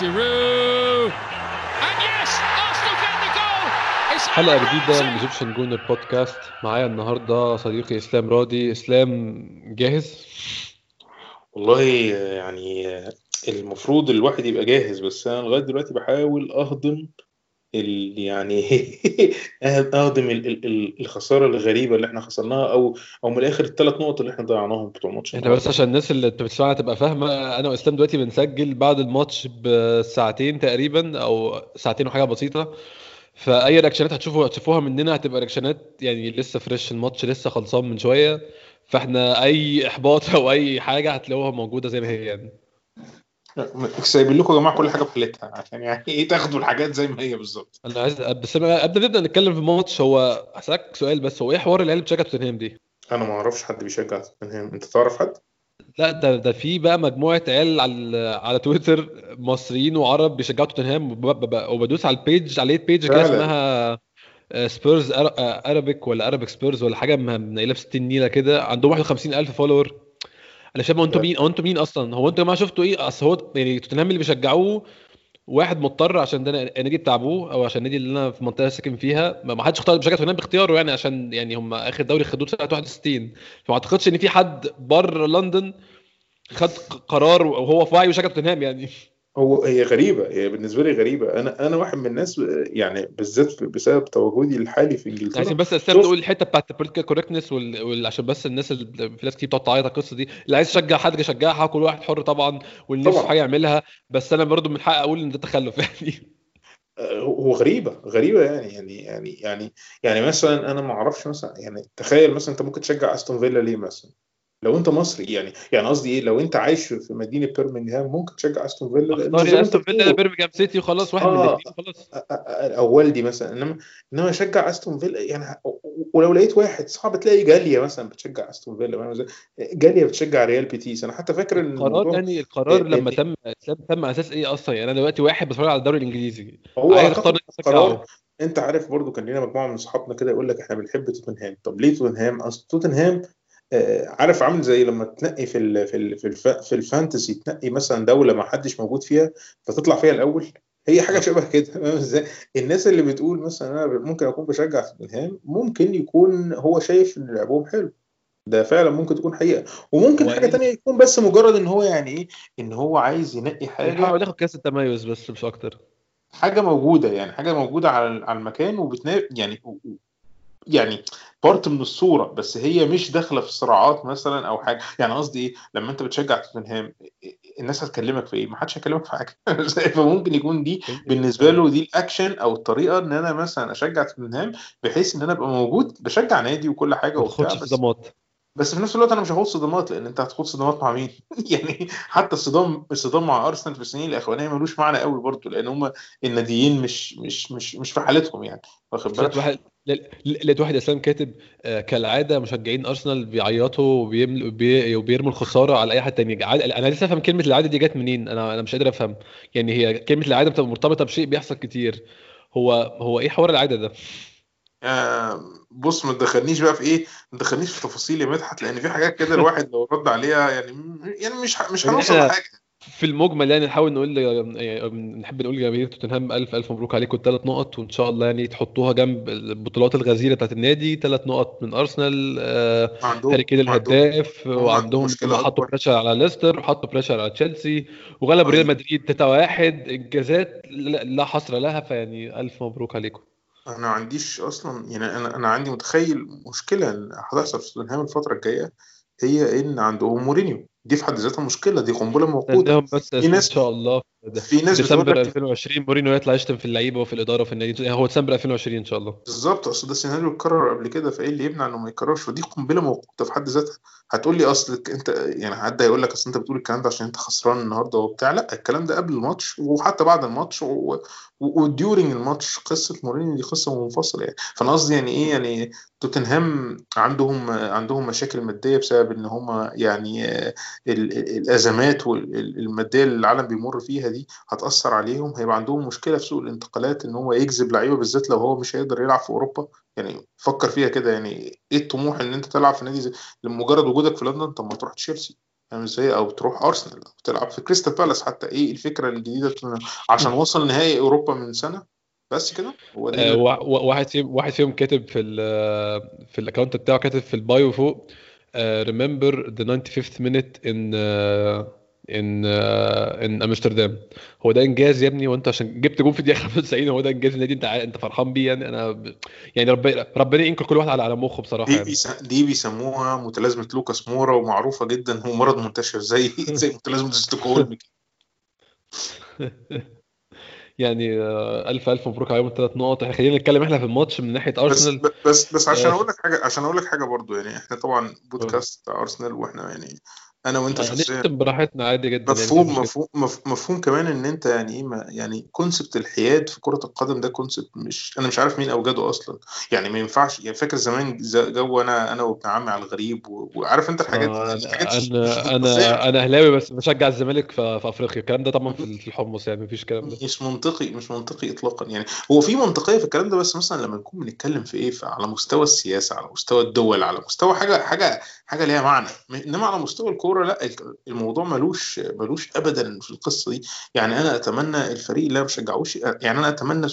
Giroud. And yes, Arsenal get the goal. It's حلقة جديدة من Egyptian Gooner Podcast معايا النهاردة صديقي إسلام راضي إسلام جاهز والله يعني المفروض الواحد يبقى جاهز بس أنا لغاية دلوقتي بحاول أهضم يعني اهضم ال- ال- ال- الخسارة الغريبة اللي إحنا خسرناها أو أو من الآخر الثلاث نقط اللي إحنا ضيعناهم بتوع ماتش إحنا بس عشان الناس اللي بتسمعنا تبقى فاهمة أنا وإسلام دلوقتي بنسجل بعد الماتش بساعتين تقريبا أو ساعتين وحاجة بسيطة. فأي reaction ات هتشوفوا هتشوفوها مننا هتبقى reaction ات يعني لسه fresh الماتش لسه خلصان من شوية. فإحنا أي إحباط أو أي حاجة هتلاقوها موجودة زي ما هي يعني. سايبين لكم يا جماعة كل حاجة بحالتها عشان يعني إيه تاخدوا الحاجات زي ما هي بالظبط أنا عايز بس قبل ما نبدأ نتكلم في الماتش هو هسألك سؤال بس هو إيه حوار العيال اللي بتشجع توتنهام دي؟ أنا ما أعرفش حد بيشجع توتنهام أنت تعرف حد لا ده ده في بقى مجموعة عيال على على تويتر مصريين وعرب بيشجعوا توتنهام وب- ب- وبدوس على ال page على page كده. اسمها آه، Spurs Arabic ولا Arabic Spurs ولا حاجة م- منيله ب 60 نيلة كده عندهم 51000 follower أنا شايف أنتوا مين؟ هو أنتوا مين أصلا؟ هو أنتوا يا جماعة شفتوا إيه؟ أصل هو يعني توتنهام اللي بيشجعوه واحد مضطر عشان ده النادي بتاع ابوه أو عشان النادي اللي أنا في اللي ساكن فيها. ما حدش اختار بيشجع توتنهام باختياره يعني عشان يعني هم آخر دوري خدوه سنة 61 فما أعتقدش إن في حد بره لندن خد قرار وهو في وعي وشجع توتنهام يعني. هو هي غريبة هي بالنسبة لي غريبة أنا أنا واحد من الناس يعني بالذات بسبب تواجدي الحالي في إنجلترا بس اسلام شوف. تقول الحتة بتاعت ال political correctness. عشان بس الناس اللي في ناس كتير بتقعد تعيط على القصة دي اللي عايز يشجع حد يشجعها كل واحد حر طبعا واللي نفسه حاجة يعملها بس أنا برضو من حقي أقول إن ده تخلف يعني هو غريبة غريبة يعني يعني يعني يعني يعني مثلا أنا ما أعرفش مثلا يعني تخيل مثلا أنت ممكن تشجع أستون فيلا ليه مثلا لو أنت مصري يعني يعني قصدي إيه لو أنت عايش في مدينة بيرمنغهام ممكن تشجع أستون فيلا اختار أستون فيلا بتقول. بيرمنجهام سيتي وخلاص واحد من آه. الاثنين وخلاص أو والدي مثلا إنما إنما أشجع أستون فيلا يعني ولو لقيت واحد صعب تلاقي جالية مثلا بتشجع أستون فيلا؟ جالية بتشجع ريال بيتيس أنا حتى فاكر إن القرار يعني القرار إيه- لما تم تم أساس إيه أصلا يعني أنا دلوقتي واحد بتفرج على الدوري الإنجليزي هو قرار أنت عارف برضو كان لنا مجموعة من صحابنا كده يقول لك إحنا بنحب توتنهام طب ليه توتنهام أصل توتنهام آه، عارف عامل زي لما تنقي في ال في ال في, الف في الفانتسي تنقي مثلا دولة ما حدش موجود فيها فتطلع فيها الأول. هي حاجة شبه كده. فاهم إزاي الناس اللي بتقول مثلا أنا ممكن أكون بشجع توتنهام ممكن يكون هو شايف إن لعبهم حلو. ده فعلا ممكن تكون حقيقة. وممكن حاجة إيه؟ تانية يكون بس مجرد إن هو يعني إيه إن هو عايز ينقي حاجة. بيحاول ياخد كاس التميز بس مش أكتر. حاجة موجودة يعني حاجة موجودة على على المكان وبتنا يعني يعني part من الصورة بس هي مش داخلة في صراعات مثلا أو حاجة. يعني قصدي إيه؟ لما أنت بتشجع توتنهام الناس هتكلمك في إيه؟ ما حدش هيكلمك في حاجة. فممكن يكون دي بالنسبة له دي الأكشن أو الطريقة إن أنا مثلا أشجع توتنهام بحيث إن أنا أبقى موجود بشجع نادي وكل حاجة وبتاع بس صدمات بس في نفس الوقت أنا مش هاخد صدمات لأن أنت هتاخد صدمات مع مين؟ يعني حتى الصدام الصدام مع أرسنال في السنين الاخرانيه ملوش معنى قوي برضه لأن هم الناديين مش مش مش مش في حالتهم يعني. واخد بالك؟ لقيت واحد اسلام كاتب آه، كالعادة مشجعين أرسنال بيعيطوا وبيمل- وبي- وبيرموا الخسارة على أي حد تاني. عاد- أنا لسه أفهم كلمة العادة دي جت منين؟ أنا أنا مش قادر أفهم. يعني هي كلمة العادة بتبقى مرتبطة بشيء بيحصل كتير. هو هو إيه حوار العادة ده؟ آه بص ما تدخلنيش بقى في إيه ما تدخلنيش في تفاصيل يا مدحت لأن في حاجات كده الواحد لو رد عليها يعني يعني مش مش هنوصل إحنا- لحاجة. في المجمل يعني نحاول نقول يعني نحب نقول لجماهير توتنهام ألف ألف مبروك عليكم الثلاث نقط وإن شاء الله يعني تحطوها جنب البطولات الغزيرة بتاعت النادي ثلاث نقط من أرسنال آه، هاري كين الهداف عندهم وعندهم حطوا. pressure على ليستر وحطوا pressure على تشيلسي وغلبوا ريال. مدريد 3 1 انجازات لا حصر لها فيعني ألف مبروك عليكم أنا ما عنديش أصلا يعني أنا أنا عندي متخيل مشكلة هتحصل في توتنهام الفترة الجاية هي إن عندهم مورينيو دي في حد ذاتها مشكلة دي قنبلة موقوته بس في إن ناس- شاء الله ده في ناس ديسمبر 2020 مورينيو يطلع يشتم في اللعيبة وفي الإدارة وفي النادي. هو ديسمبر 2020 إن شاء الله. بالظبط اصل ده سيناريو اتكرر قبل كده فإيه اللي يمنع إنه ما يتكررش؟ فدي قنبلة موقوته في حد ذاتها. هتقول لي اصلك أنت يعني حد هيقول لك أصل أنت بتقول الكلام ده عشان أنت خسران النهارده وبتاع؟ لأ الكلام ده قبل الماتش وحتى بعد الماتش و during الماتش قصة مورينيو دي قصة منفصلة. يعني فأنا قصدي يعني إيه؟ يعني توتنهام عندهم عندهم مشاكل مادية بسبب إن هم يعني ال- ال- الأزمات والمادية اللي العالم بيمر فيها دي هتأثر عليهم. هيبقى عندهم مشكلة في سوق الانتقالات إن هو يجذب لعيبة بالذات لو هو مش هيقدر يلعب في أوروبا. يعني فكر فيها كده. يعني إيه الطموح إن أنت تلعب في نادي لمجرد وجودك في لندن؟ طب ما تروح تشيلسي. فاهم إزاي أو تروح أرسنال أو تلعب في كريستال بالاس حتى. إيه الفكرة الجديدة؟ عشان وصل نهائي أوروبا من سنة. بس كده. هو آه واحد فيهم واحد فيهم كاتب في ال في ال account بتاعه كاتب في ال bio فوق remember the 95th minute in uh, إن إن أمستردام. هو ده إنجاز يا ابني؟ وأنت عشان جبت جون في الدقيقة 95 هو ده إنجاز النادي؟ أنت أنت فرحان بيه يعني؟ أنا. يعني ربنا ربنا ينكر كل واحد على على مخه بصراحة دي يعني. بيس... دي بيسموها متلازمة لوكاس مورا ومعروفة جدا هو مرض منتشر زي زي متلازمة ستوكهولم. يعني ألف ألف مبروك عليهم الثلاث نقط. إحنا خلينا نتكلم إحنا في الماتش من ناحية أرسنال. بس بس بس عشان أقول لك حاجة عشان أقول لك حاجة برضو يعني إحنا طبعا بودكاست أرسنال وإحنا يعني أنا وأنت شخصيا نكتب براحتنا عادي جدا مفهوم يعني مفهوم مفهوم كمان إن أنت يعني إيه يعني concept الحياد في كرة القدم ده concept مش أنا مش عارف مين أوجده أصلا. يعني ما ينفعش يعني فاكر زمان جو أنا أنا وابن عمي على الغريب وعارف أنت الحاجات آه أنا أنا أنا أهلاوي بس بشجع الزمالك في, في أفريقيا. الكلام ده طبعا في الحمص يعني مفيش الكلام ده. مش منطقي مش منطقي اطلاقا. يعني هو في منطقية في الكلام ده بس مثلا لما نكون بنتكلم في إيه على مستوى السياسة على مستوى الدول على مستوى حاجة حاجة حاجة ليها معنى. إنما على مستوى الكوره لا الموضوع ملوش ملوش ابدا في القصة دي. يعني أنا أتمنى الفريق اللي أنا بشجعوش يعني أنا أتمنى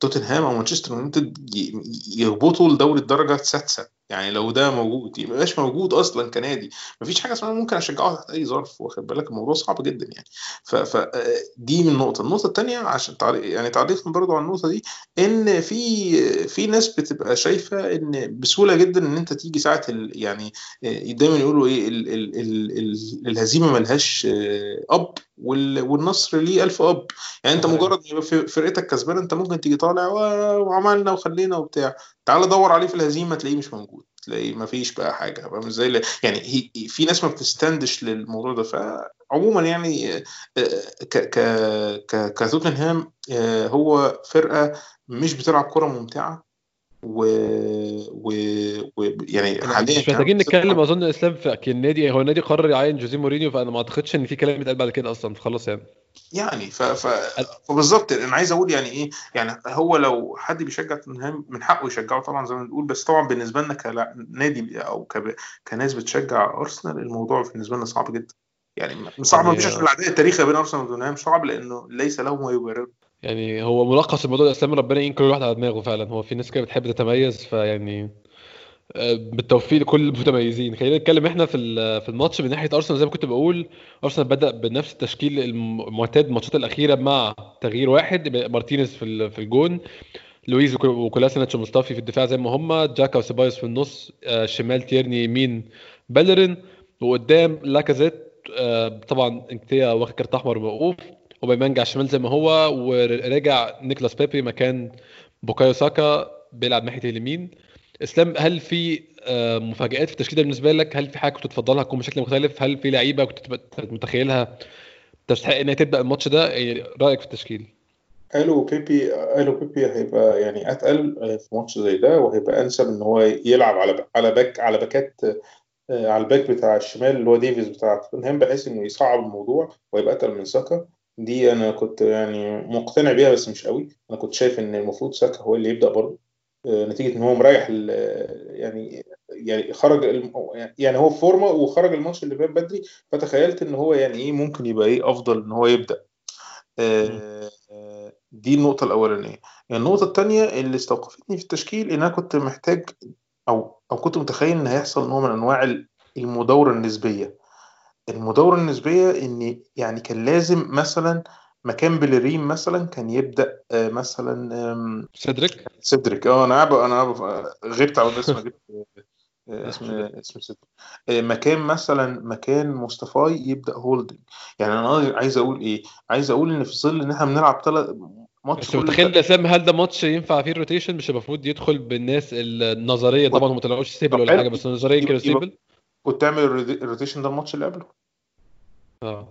توتنهام أو مانشستر يونايتد يهبطوا لدوري الدرجة السادسة. يعني لو ده موجود ما يبقاش موجود أصلا كنادي. مفيش حاجة اسمها ممكن أشجعه تحت أي ظرف واخد بالك؟ الموضوع صعب جدا يعني. ف دي من نقطة. النقطة الثانية عشان تعليق يعني تعليقا برضو على النقطة دي إن في في ناس بتبقى شايفة إن بسهولة جدا إن أنت تيجي ساعة ال يعني دايما يقولوا إيه ال ال ال ال الهزيمة ملهاش أب والنصر ليه ألف أب. يعني أنت مجرد فرقتك كسبانة أنت ممكن تيجي طالع وعملنا وخلينا وبتاع. تعال دور عليه في الهزيمة تلاقيه مش موجود تلاقيه ما فيش بقى حاجة. فاهم إزاي؟ يعني في ناس ما بتستندش للموضوع ده. فعموما يعني ك ك ك كتوتنهام هو فرقة مش بتلعب كرة ممتعة. و, و... و... يعني حاليا مش محتاجين نتكلم أظن إسلام في النادي هو النادي قرر يعين جوزيه مورينيو فأنا ما أعتقدش إن في كلام يتقال بعد كده أصلا خلاص يعني. يعني ف... ف... فبالظبط أنا عايز أقول يعني إيه يعني هو لو حد بيشجع توتنهام من حقه يشجعه طبعا زي ما بنقول بس طبعا بالنسبة لنا كنادي أو ك... كناس بتشجع أرسنال الموضوع بالنسبة لنا صعب جدا. يعني صعب ما فيش عشان العداء التاريخي بين أرسنال وتوتنهام صعب لأنه ليس له ما يبرره يعني هو ملخص الموضوع الاسلامي ربنا يعين كل واحد على دماغه فعلا. هو في ناس كده بتحب تتميز فيعني بالتوفيق لكل المتميزين. خلينا نتكلم إحنا في في الماتش من ناحية أرسنال. زي ما كنت بقول أرسنال بدأ بنفس التشكيل المعتاد الماتشات الأخيرة مع تغيير واحد مارتينيز في في الجون لويز وكولاسيناتش ومصطفي في الدفاع زي ما هم جاكا وسيبايوس في النص شمال تيرني يمين بالرين وقدام لاكازيت طبعا إنكتيا واخد كارت أحمر موقوف. وأوباميانج على الشمال زي ما هو ورجع نيكلاس بيبي مكان بوكايو ساكا بيلعب ناحية اليمين. إسلام هل في مفاجآت في التشكيلة بالنسبة لك؟ هل في حاجة كنت تفضلها تكون بشكل مختلف؟ هل في لعيبة كنت متخيلها تستحق إنها تبدأ الماتش ده؟ رأيك في التشكيل؟ قالوا بيبي قالوا بيبي هيبقى يعني أتقل في ماتش زي ده وهيبقى أنسب إن هو يلعب على على back على باكات على ال back بتاع الشمال اللي هو ديفيز بتاع توتنهام بحيث إنه يصعب الموضوع ويبقى أتقل من ساكا. دي أنا كنت يعني مقتنع بيها بس مش قوي. أنا كنت شايف إن المفروض ساكا هو اللي يبدأ برضه. نتيجة إن هو مريح يعني يعني خرج يعني هو في فورمة وخرج الماتش اللي فات بدري. فتخيلت إن هو يعني إيه ممكن يبقى إيه أفضل إن هو يبدأ. دي النقطة الأولانية. النقطة الثانية اللي استوقفتني في التشكيل إن أنا كنت محتاج أو أو كنت متخيل إن هيحصل نوع من أنواع المداورة النسبية. المداوره النسبية إن يعني كان لازم مثلا مكان بليرين مثلا كان يبدأ مثلا سيدريك؟ سيدريك. آه أنا عب... أنا عب... غبت على اسمه جبت اسم اسم سيدريك. مكان مثلا مكان مصطفى يبدأ هولدنج. يعني أنا عايز أقول إيه؟ عايز أقول إن في ظل إن إحنا بنلعب ثلاث ماتش بس متخيل يا سام هل ده ماتش ينفع فيه ال rotation مش المفروض يدخل بالناس النظرية طبعا ما طلعوش stable ولا حاجة بس النظرية كانوا stable وتعمل ال rotation ده الماتش اللي قبله. آه.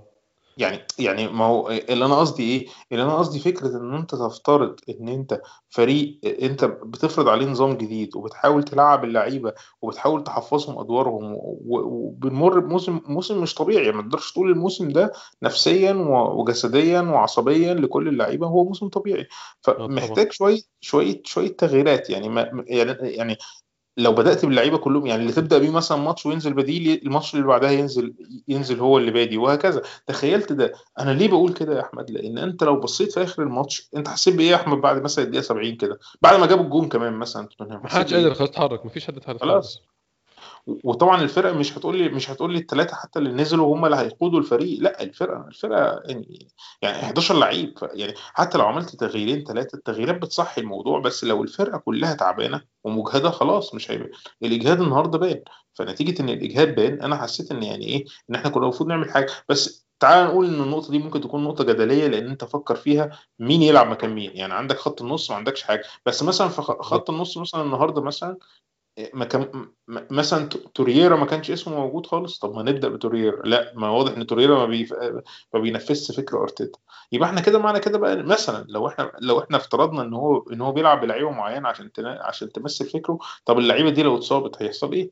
يعني يعني ما هو اللي أنا قصدي إيه؟ اللي أنا قصدي فكرة إن أنت تفترض إن أنت فريق أنت بتفرض عليه نظام جديد وبتحاول تلعب اللعيبة وبتحاول تحفظهم أدوارهم وبنمر بموسم موسم مش طبيعي. ما تقدرش تقول الموسم ده نفسيا وجسديا وعصبيا لكل اللعيبة هو موسم طبيعي. فمحتاج شوية شوية شوية تغييرات. يعني ما يعني يعني لو بدأت باللعيبة كلهم يعني اللي تبدأ بيه مثلا ماتش وينزل بديل الماتش اللي بعدها ينزل ينزل هو اللي بادي وهكذا. تخيلت ده. أنا ليه بقول كده يا أحمد؟ لأن أنت لو بصيت في آخر الماتش أنت حسيت بإيه يا أحمد بعد مثلا الدقيقة 70 كده؟ بعد ما جابوا الجون كمان مثلا. ما حدش قادر خلاص يتحرك مفيش حد اتحرك خلاص. وطبعا الفرقة مش هتقول لي مش هتقول لي الثلاثه حتى اللي نزلوا هم اللي هيقودوا الفريق. لا الفرقه الفرقة يعني يعني 11 لعيب. يعني حتى لو عملت تغييرين ثلاثة التغييرات بتصحي الموضوع بس لو الفرقة كلها تعبانة ومجهدة خلاص مش هيبقى الإجهاد النهارده بان. فنتيجة إن الإجهاد بان أنا حسيت إن يعني إيه؟ إن إحنا كنا المفروض نعمل حاجة. بس تعال نقول إن النقطة دي ممكن تكون نقطة جدلية لأن أنت فكر فيها مين يلعب مكان مين. يعني عندك خط النص ما عندكش حاجة. بس مثلا في خط النص مثلا النهارده مثلا ما كان مثلا تورييرا ما كانش اسمه موجود خالص؟ طب ما نبدأ بتورييرا. لا ما واضح إن تورييرا ما, بيف... ما بينفذش فكر أرتيتا. يبقى إحنا كده معنى كده بقى مثلا لو إحنا لو إحنا افترضنا إن هو إن هو بيلعب بلعيبة معينة عشان تنا... عشان تمثل فكره طب اللعيبة دي لو اتصابت هيحصل إيه؟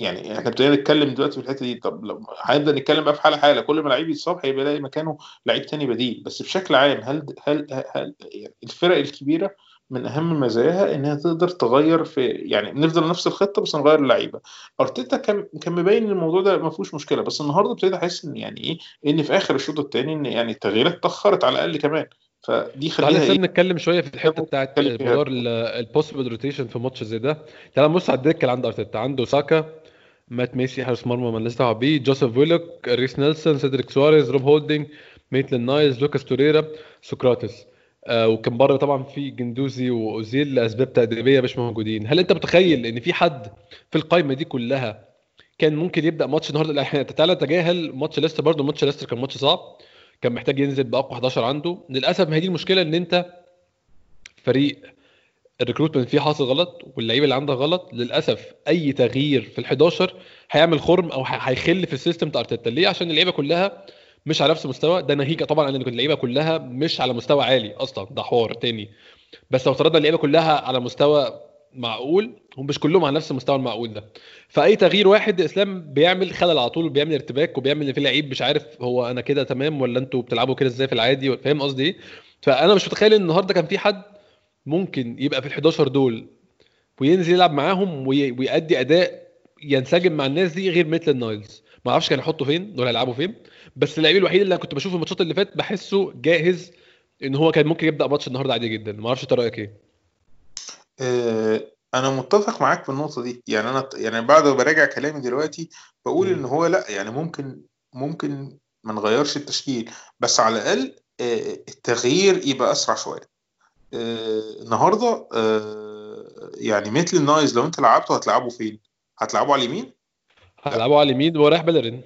يعني إحنا ابتدينا نتكلم دلوقتي في الحتة دي. طب لو هنبدا نتكلم بقى في حاله حالة. كل ما لعيب يتصاب هيبقى يلاقي مكانه لعيب تاني بديل. بس بشكل عام هل هل هل يعني الفرق الكبيرة من أهم مزاياها إنها تقدر تغير في يعني نفضل نفس الخطة بس نغير اللعيبة. أرتيتا كان كان مبين إن الموضوع ده ما فيهوش مشكلة بس النهارده ابتديت أحس إن يعني إيه إن في آخر الشوط الثاني إن يعني التغييرات اتأخرت على الأقل كمان. فدي خلينا تعالى إيه؟ نتكلم شوية في الحتة بتاعت موضوع ال possible rotation في ماتش زي ده. تعالى نبص على الدكة اللي عند أرتيتا. عنده ساكا مات ميسي حارس مرمى ما لسه بيه جوزيف ويلوك ريس نيلسون سيدريك سواريز روب هولدنج ميتلاند نايلز لوكاس توريرا سقراطس. وكان بره طبعا في جندوزي وأوزيل لأسباب تأديبية مش موجودين. هل أنت متخيل إن في حد في القائمه دي كلها كان ممكن يبدأ ماتش النهارده؟ إحنا تعالى تجاهل ماتش ليستر برضه. ماتش ليستر كان ماتش صعب كان محتاج ينزل بأقوى 11 عنده. للأسف ما هي دي المشكلة إن أنت فريق ال recruitment فيه حاصل غلط واللعيبه اللي عندك غلط. للأسف أي تغيير في ال11 هيعمل خرم أو هيخل في السيستم بتاع أرتيتا. ليه؟ عشان اللعيبة كلها مش على نفس المستوى ده ناهيك طبعا إن اللعيبة كلها مش على مستوى عالي أصلا ده حوار تاني. بس لو افترضنا اللعيبة كلها على مستوى معقول هم مش كلهم على نفس المستوى المعقول ده. فأي تغيير واحد إسلام بيعمل خلل على طول وبيعمل ارتباك وبيعمل في لعيب مش عارف هو أنا كده تمام ولا أنتوا بتلعبوا كده إزاي في العادي فاهم قصدي إيه؟ فأنا مش متخيل إن النهارده كان في حد ممكن يبقى في ال11 دول وينزل يلعب معاهم ويأدي أداء ينسجم مع الناس دي غير مثل النايلز. ما أعرفش كان يحطه فين ولا يلعبه فين. بس اللعيب الوحيد اللي أنا كنت بشوفه الماتشات اللي فاتت بحسه جاهز إن هو كان ممكن يبدأ ماتش النهارده عادي جدا. ما أعرفش أنت رأيك إيه؟ آه، أنا متفق معاك في النقطة دي. يعني أنا يعني بعد ما براجع كلامي دلوقتي بقول إن هو لأ يعني ممكن ممكن ما نغيرش التشكيل. بس على الأقل آه، التغيير يبقى أسرع شوية. آه، النهارده يعني ميتلاند نايلز لو أنت لعبته هتلعبه فين؟ هتلعبه على اليمين؟ هتلعبه على اليمين وتريح بلرين.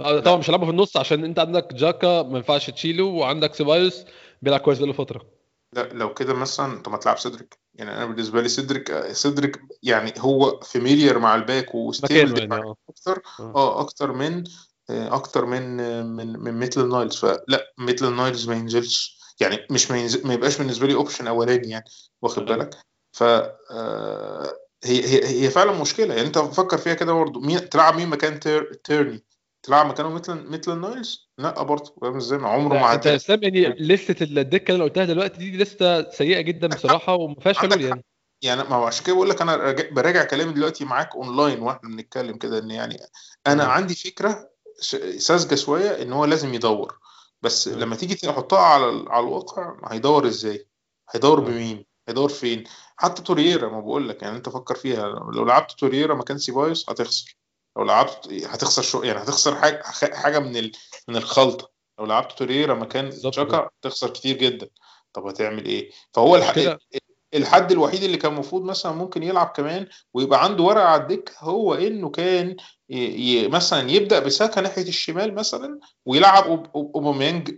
طبعا مش هلعبه في النص عشان انت عندك جاكا ما ينفعش تشيله وعندك سيبايوس بيلعب كويس بقاله فترة. لا لو كده مثلا انت ما تلعب سيدريك. يعني أنا بالنسبة لي سيدريك سيدريك يعني هو familiar مع ال back و stable يعني آه. أكتر آه, آه أكتر من أكتر من من من ميتلاند نايلز. فلا ميتلاند نايلز ما ينزلش. يعني مش ما, ينزل ما يبقاش بالنسبة لي option أولاني يعني واخد بالك؟ ف هي هي هي فعلا مشكلة. يعني أنت فكر فيها كده برضه مين تلعب مين مكان تير تيرني؟ تلعب مكانه ميتلاند ميتلاند نايلز. لا برضه فاهم إزاي؟ عمره ما أنت اسلام يعني لستة الدكه اللي قلتها دلوقتي دي لستة سيئة جدا بصراحة وما فيهاش حلول يعني. يعني ما هو عشان كده بقول لك أنا براجع كلامي دلوقتي معاك أونلاين وإحنا بنتكلم كده إن يعني أنا م. عندي فكرة ساذجة شوية إن هو لازم يدور. بس م. لما تيجي تحطها على على الواقع هيدور إزاي؟ هيدور بمين؟ هيدور فين؟ حتى تورييرا ما بقول لك. يعني أنت فكر فيها. لو لعبت تورييرا مكان سيبايوس هتخسر. لو لعبت هتخسر شو يعني هتخسر حاجة حاجة من ال... من الخلطة. لو لعبت توريرا مكان تشاكا تخسر كتير جدا. طب هتعمل إيه؟ فهو الح... الحد الوحيد اللي كان المفروض مثلا ممكن يلعب كمان ويبقى عنده ورقة على الدكة هو إنه كان ي... مثلا يبدأ بساكا ناحية الشمال مثلا ويلعب أوباميانج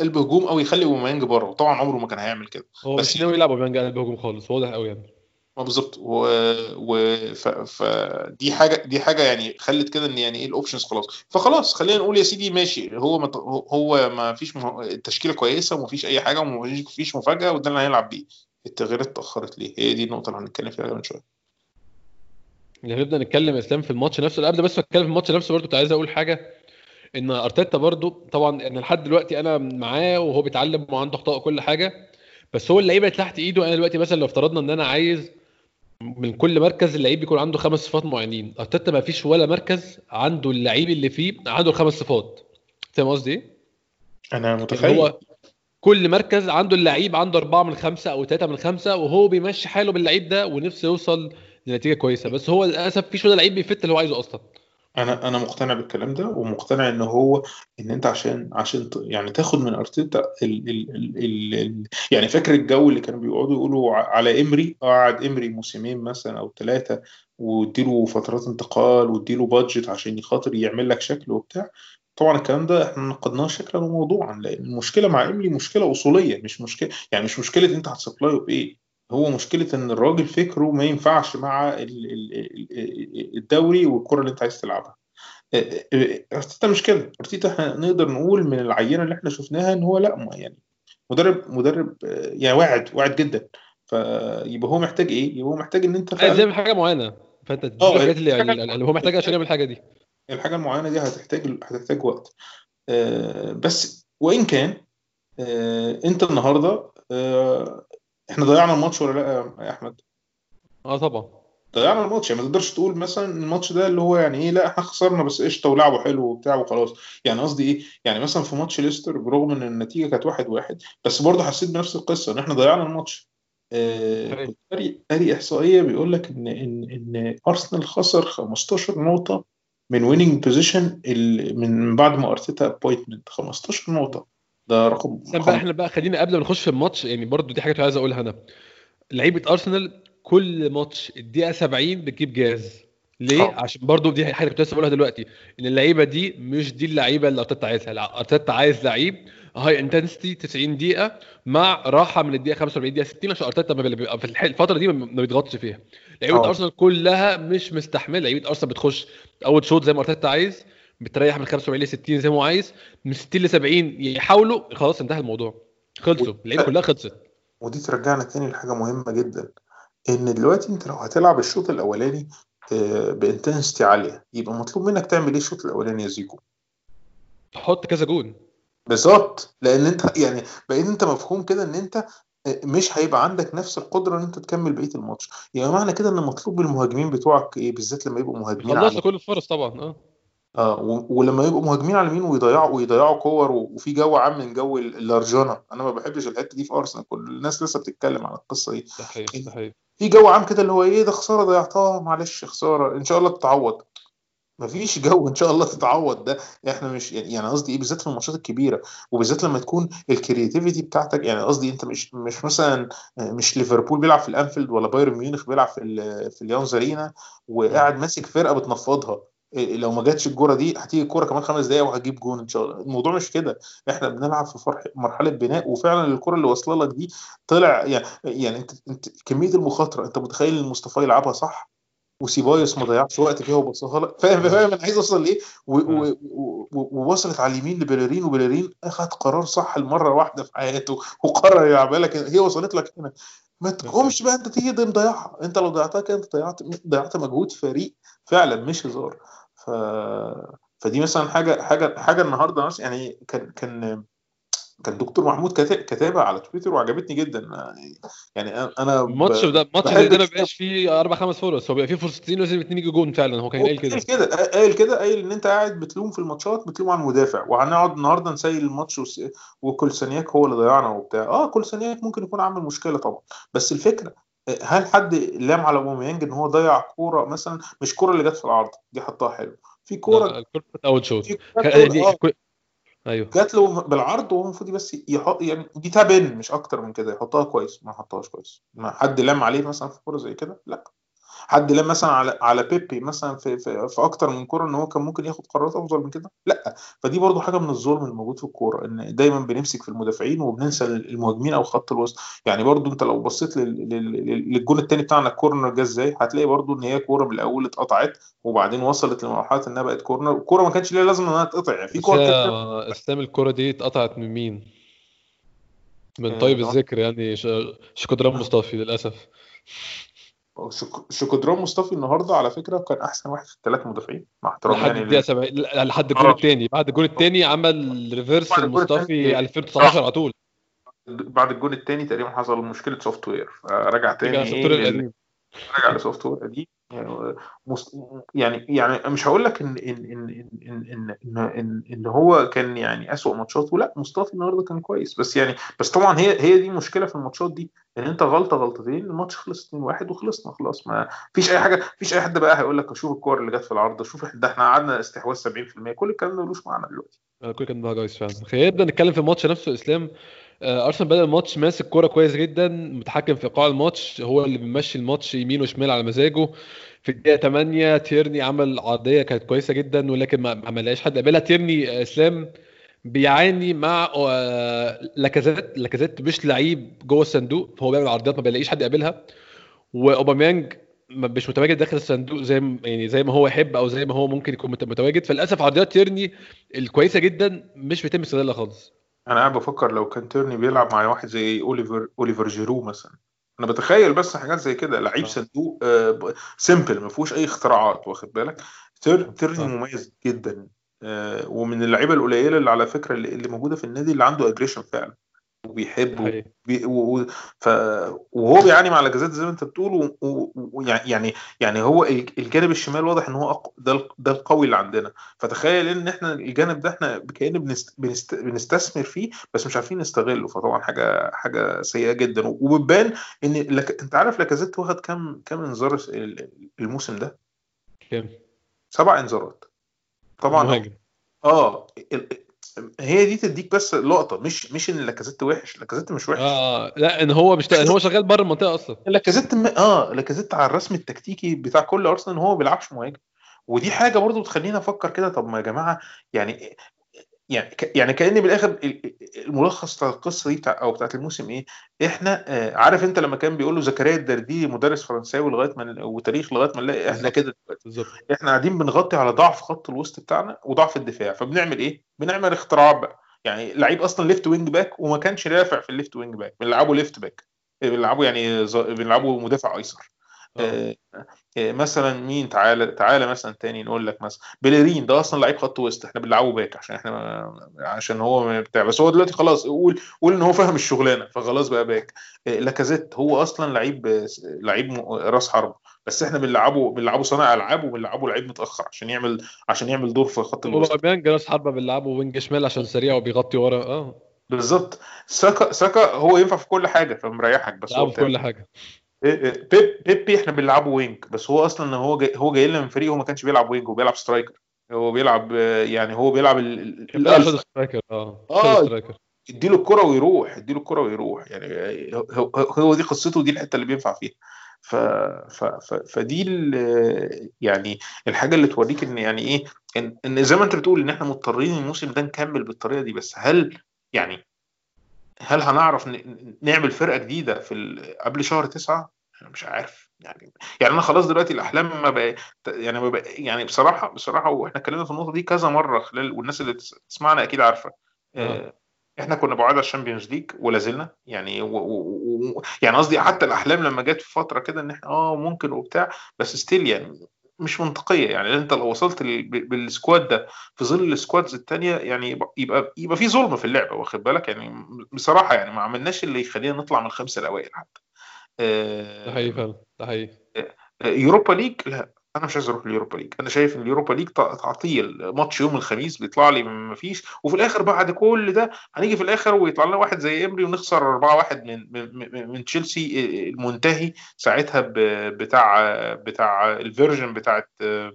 قلب هجوم أو يخلي أوباميانج بره. طبعا عمره ما كان هيعمل كده. هو بس مش ناوي يلعب أوباميانج قلب هجوم خالص. واضح قوي يعني. ما بالظبط. و... و... ف... فدي حاجة دي حاجة يعني خلت كده إن يعني إيه ال options خلاص. فخلاص خلينا نقول يا سيدي ماشي. هو ما هو ما فيش م... التشكيلة كويسة وما فيش أي حاجة وما فيش مفاجأة وده اللي هيلعب بيه. التغييرات اتأخرت ليه؟ هي دي النقطة اللي هنتكلم فيها من شوية. يعني نبدأ نتكلم اسلام في الماتش نفسه. قبل بس أتكلم في الماتش نفسه برضه كنت عايز أقول حاجة. إن أرتيتا برضه طبعا يعني لحد دلوقتي أنا معاه وهو بيتعلم وعنده أخطاء وكل حاجة. بس هو اللعيبة اللي تحت إيده أنا دلوقتي مثلا لو افترضنا إن أنا عايز من كل مركز اللعيب بيكون عنده خمس صفات معينين. أرتيتا ما فيش ولا مركز عنده اللعيب اللي فيه عنده الخمس صفات. فاهم قصدي إيه؟ أنا متخيل. هو كل مركز عنده اللعيب عنده أربعة من خمسة أو ثلاثة من خمسة وهو بيمشي حاله باللعيب ده ونفسه يوصل لنتيجة كويسة. بس هو للأسف فيش ولا لعيب بيفت اللي هو عايزه أصلا. أنا أنا مقتنع بالكلام ده ومقتنع إن هو إن أنت عشان عشان يعني تاخد من أرتيتا يعني فاكر الجو اللي كانوا بيقعدوا يقولوا على إمري؟ قعد إمري موسمين مثلا أو ثلاثة واديله فترات انتقال واديله بادجت عشان خاطر يعمل لك شكل وبتاع. طبعا الكلام ده إحنا نقدناه شكلا وموضوعا لأن المشكلة مع إمري مشكلة أصولية مش مشكلة يعني مش مشكلة أنت هتسبلايه بإيه. هو مشكلة إن الراجل فكره ما ينفعش مع ال- ال- ال- الدوري والكرة اللي أنت عايز تلعبها. أرتيتا مش كده. أرتيتا إحنا نقدر نقول من العينة اللي إحنا شفناها إن هو لأ ما يعني مدرب مدرب آه، يعني واعد واعد جدا. فيبقى هو محتاج إيه؟ يبقى هو محتاج إن أنت عايز فعلا يعمل حاجة معينة. فأنت تديله الحاجات اللي, الحاجة اللي هو محتاجها عشان يعمل الحاجة دي. الحاجة المعينة دي هتحتاج هتحتاج وقت. آه، بس وإن كان آه، أنت النهارده آه، إحنا ضيعنا الماتش ولا لأ يا أحمد؟ آه طبعا. ضيعنا الماتش يعني ما تقدرش تقول مثلا الماتش ده اللي هو يعني إيه لأ إحنا خسرنا بس قشطة ولعبه حلو وبتاع وخلاص. يعني قصدي إيه؟ يعني مثلا في ماتش ليستر برغم إن النتيجة كانت واحد واحد بس برضه حسيت بنفس القصة إن إحنا ضيعنا الماتش. آه أيوة. كنت قاري قاري إحصائية بيقول لك إن إن إن أرسنال خسر 15 نقطة من winning position من بعد ما أرتيتا appointment 15 نقطة. ده رقم بقى إحنا بقى خلينا قبل ما نخش في الماتش يعني برضو دي حاجة كنت عايز أقولها أنا. لعيبة أرسنال كل ماتش الدقيقة 70 بتجيب جاز. ليه؟ عشان برضو دي حاجة كنت لسه بقولها دلوقتي إن اللعيبة دي مش دي اللعيبة اللي أرتيتا عايزها. أرتيتا عايز لعيب high intensity 90 دقيقة مع راحة من الدقيقة 45 دقيقة 60 عشان أرتيتا بيبقى في الفترة دي ما بيضغطش فيها. لعيبة آه أرسنال كلها مش مستحملة. لعيبة أرسنال بتخش أول شوط زي ما أرتيتا عايز بتريح من 45 ل 60 زي ما هو عايز من 60 ل 70 يحاولوا خلاص انتهى الموضوع. خلصوا اللعيبة كلها خلصت. ودي ترجعنا تاني لحاجة مهمة جدا إن دلوقتي أنت لو هتلعب الشوط الأولاني آه، ب intensity عالية يبقى مطلوب منك تعمل إيه الشوط الأولاني يا زيكو؟ حط كذا جون. بالظبط لأن أنت يعني بقيت أنت مفهوم كده إن أنت آه، مش هيبقى عندك نفس القدرة إن أنت تكمل بقية الماتش. يعني معنى كده إن مطلوب من المهاجمين بتوعك إيه بالذات لما يبقوا مهاجمين خلصنا كل الفرص طبعا آه. آه و- ولما يبقوا مهاجمين على اليمين ويضيعوا ويضيعوا كور و- وفي جو عام من جو ال- اللرجانه أنا ما بحبش الحتة دي في أرسنال. كل الناس لسه بتتكلم عن القصة دي. ده حقيقي ده حقيقي. في جو عام كده اللي هو إيه ده خسارة ضيعتها. معلش خسارة. إن شاء الله تتعوض. مفيش جو إن شاء الله تتعوض. ده إحنا مش يعني يعني قصدي إيه؟ بالذات في الماتشات الكبيرة. وبالذات لما تكون ال creativity بتاعتك يعني قصدي أنت مش مش مثلا مش ليفربول بيلعب في الأنفيلد ولا بايرن ميونخ بيلعب في ال- في أليانز أرينا. وقاعد ماسك فرقة بتنفضها. لو ما جاتش الكورة دي هتيجي الكورة كمان خمس دقايق وهتجيب جون. إن شاء الله. الموضوع مش كده. إحنا بنلعب في فرح مرحلة بناء وفعلا الكورة اللي واصلة لك دي طلع يعني يعني أنت أنت كمية المخاطرة أنت متخيل إن مصطفى يلعبها صح؟ وسيبايوس ما ضيعش وقت فيها وبصها لك. فاهم آه فاهم أنا عايز أوصل لإيه؟ ووصلت على اليمين لبيلرين وبيلرين أخذ قرار صح المره واحدة في حياته وقرر يلعبها لك هي وصلت لك هنا. ما تقومش بقى أنت تيجي مضيعها أنت لو ضيعتها كده أنت ضيعت ضيعت مجهود فريق فعلا مش هزار. ف فدي مثلا حاجة حاجة حاجة النهارده مثلا يعني كان كان كان دكتور محمود كاتب كاتبها على تويتر وعجبتني جدا. يعني أنا الماتش ده الماتش ده ما بيبقاش فيه أربع خمس فرص. هو بيبقى فيه فرصتين لازم اتنين يجي جون فعلا. هو كان قايل كده. كده قايل كده قايل إن أنت قاعد بتلوم في الماتشات بتلوم على المدافع. وهنقعد النهارده نسيل الماتش وكولسانياك هو اللي ضيعنا وبتاع. آه كولسانياك ممكن يكون عامل مشكلة طبعا. بس الفكرة هل حد لام على اوباميانج ان هو ضيع كورة مثلا؟ مش كورة اللي جت في العرض دي حطها حلو. في كورة لا الكورة بتاعت اول شوط. في كورة كان- جول دي كو- أيوه. جات له بالعرض وهو المفروض بس يحط يعني دي tap-in مش أكتر من كده. يحطها كويس ما حطهاش كويس. ما حد لام عليه مثلا في كورة زي كده؟ لا. حد لام مثلا على على بيبي مثلا في في, في أكتر من كورة إن هو كان ممكن ياخد قرارات أفضل من كده؟ لأ. فدي برضو حاجة من الظلم الموجود في الكورة إن دايما بنمسك في المدافعين وبننسى المهاجمين أو خط الوسط. يعني برضو أنت لو بصيت لل- لل- لل- للجون الثاني بتاعنا الكورنر جه إزاي؟ هتلاقي برضو إن هي كورة بالأول اتقطعت وبعدين وصلت لمرحلة إنها بقت كورنر. الكورة ما كانش ليها لازمة إنها تتقطع. يعني في بس كور هي كده اسلام الكرة دي اتقطعت من مين؟ من آه، طيب لو- الذكر يعني ش- شكودران مصطفي للأسف. شك- مصطفي النهارده على فكرة كان أحسن واحد في الثلاث مدافعين مع احترامي لحد يعني الدقيقة لل- 70 لا، لحد الجون آه. الثاني بعد الجون الثاني عمل reverse الجول لمصطفي الثاني 2019 صح على طول. بعد الجون الثاني تقريبا حصل مشكلة software فرجع رجع تاني ال software لل... القديم. اتفرج على software قديم يعني يعني يعني مش هقول لك إن إن إن إن إن إن إن, إن هو كان يعني اسوء ماتشاته لا مصطفى النهارده كان كويس. بس يعني بس طبعا هي هي دي مشكلة في الماتشات دي إن أنت غلطة غلطتين الماتش خلص 2-1 وخلصنا خلاص. ما فيش أي حاجة فيش أي حد بقى هيقول لك شوف الكور اللي جت في العرض شوف ده إحنا قعدنا استحواذ 70% كل الكلام ده ملوش معنى دلوقتي. آه، كل كان جايز فعلا. خلينا نبدأ نتكلم في الماتش نفسه إسلام. أرسنال بدأ الماتش ماسك كورة كويس جدا متحكم في ايقاع الماتش هو اللي بيمشي الماتش يمين وشمال على مزاجه. في الدقيقة 8 تيرني عمل عرضية كانت كويسة جدا ولكن ما لقاش حد قابلها تيرني آه، إسلام بيعاني مع آه، لاكازيت لاكازيت مش لعيب جوه الصندوق فهو بيعمل عرضيات ما بيلاقيش حد يقابلها. وأوباميانج مش متواجد داخل الصندوق زي يعني زي ما هو يحب أو زي ما هو ممكن يكون مت- متواجد. فللأسف عرضيات تيرني الكويسة جدا مش بيتم استغلالها خالص. أنا قاعد بفكر لو كان تيرني بيلعب مع واحد زي اوليفر أوليفر جيرو مثلا أنا بتخيل بس حاجات زي كده لعيب آه. صندوق simple ما فيهوش أي اختراعات واخد بالك تير تيرني صح. مميز جدا آه، ومن اللعيبة القليلة اللي على فكرة اللي اللي موجودة في النادي اللي عنده aggression فعلا وبيحب. وبي- و- و- ف وهو بيعاني مع لاكازيت زي ما أنت بتقول و- و- ويعني يعني يعني هو الج- الجانب الشمال واضح إن هو أق... ده ال- ده القوي اللي عندنا. فتخيل إن إحنا الجانب ده إحنا كأن بنست... بنست... بنستثمر فيه بس مش عارفين نستغله. فطبعا حاجة حاجة سيئة جدا. وبتبان إن لك... أنت عارف لاكازيت واخد كام كام إنذار ال- الموسم ده؟ كام؟ سبع إنذارات. طبعا مهاجم. آه هي دي تديك بس لقطة مش مش إن لاكازيت وحش لاكازيت مش وحش. آه لا إن هو مش إن هو شغال بره المنطقة أصلا. لاكازيت م... آه لاكازيت على الرسم التكتيكي بتاع كل أرسنال إن هو ما بيلعبش مهاجم. ودي حاجة برضو تخلينا أفكر كده طب ما يا جماعة يعني يعني. يعني كان بالآخر ال- ال- الملخص بتاع القصة دي بتاع أو بتاعت الموسم إيه؟ إحنا آه عارف أنت لما كان بيقول له زكريا الدردي مدرس فرنساوي لغاية ما وتاريخ لغاية ما نلاقي إحنا. كده دلوقتي. إحنا قاعدين بنغطي على ضعف خط الوسط بتاعنا وضعف الدفاع فبنعمل إيه؟ بنعمل اختراعات بقى. يعني لعيب أصلا left wing back وما كانش دافع في ال left wing back بنلعبه left back بنلعبه يعني ز- بنلعبه مدافع أيسر. آه. آه، مثلا مين؟ تعالى تعالى مثلا تاني نقول لك مثلا بيليرين ده أصلا لعيب خط وسط إحنا بنلعبه back عشان إحنا عشان هو بتاع بس هو دلوقتي خلاص قول قول إن هو فاهم الشغلانة فخلاص بقى back. آه، لاكازيت هو أصلا لعيب لعيب راس حربة بس إحنا بنلعبه بنلعبه صانع ألعاب وبنلعبه لعيب متأخر عشان يعمل عشان يعمل دور في خط الوسط. أوباميانج راس حربة بنلعبه wing شمال عشان سريع وبيغطي ورا آه. بالظبط. ساكا ساكا هو ينفع في كل حاجة فمريحك بس هو في كل حاجة. بيب بيبي إحنا بنلعبه wing بس هو أصلا هو جاي هو جاي لنا من فريق هو ما كانش بيلعب wing هو بيلعب striker هو بيلعب يعني هو بيلعب ال- striker آه. striker اديله الكرة ويروح اديله الكرة ويروح يعني هو, دي قصته ودي الحتة اللي بينفع فيها. ف ف ف فدي ال- يعني الحاجة اللي توريك إن يعني إيه إن, إن زي ما أنت بتقول إن إحنا مضطرين الموسم ده نكمل بالطريقة دي بس هل يعني هل هنعرف نعمل فرقة جديدة في قبل شهر تسعة؟ أنا مش عارف. يعني يعني أنا خلاص دلوقتي الأحلام ما بقى يعني ما بقى يعني بصراحة بصراحة وإحنا اتكلمنا في النقطة دي كذا مرة خلال والناس اللي تس- تسمعنا أكيد عارفة. آه، إحنا كنا بعاد على الشامبيونز ليج ولا زلنا. يعني و... و... و... يعني قصدي حتى الأحلام لما جت في فترة كده إن إحنا آه ممكن وبتاع بس still يعني مش منطقية. يعني أنت لو وصلت بال squad ده في ظل ال squads التانية يعني يبقى يبقى, يبقى في ظلم في اللعبة واخد بالك؟ يعني بصراحة يعني ما عملناش اللي يخلينا نطلع من الخمسة الأوائل حتى. ده حقيقي فعلا ده حقيقي. يوروبا ليج لا. أنا مش عايز أروح اليوروبا ليج. أنا شايف إن اليوروبا ليج تع- تعطيل ماتش يوم الخميس بيطلع لي ما فيش وفي الآخر بعد كل ده هنيجي في الآخر ويطلع لنا واحد زي إمري ونخسر 4-1 من من من- من تشيلسي المنتهي ساعتها بتاع بتاع ال version بتاعت آه،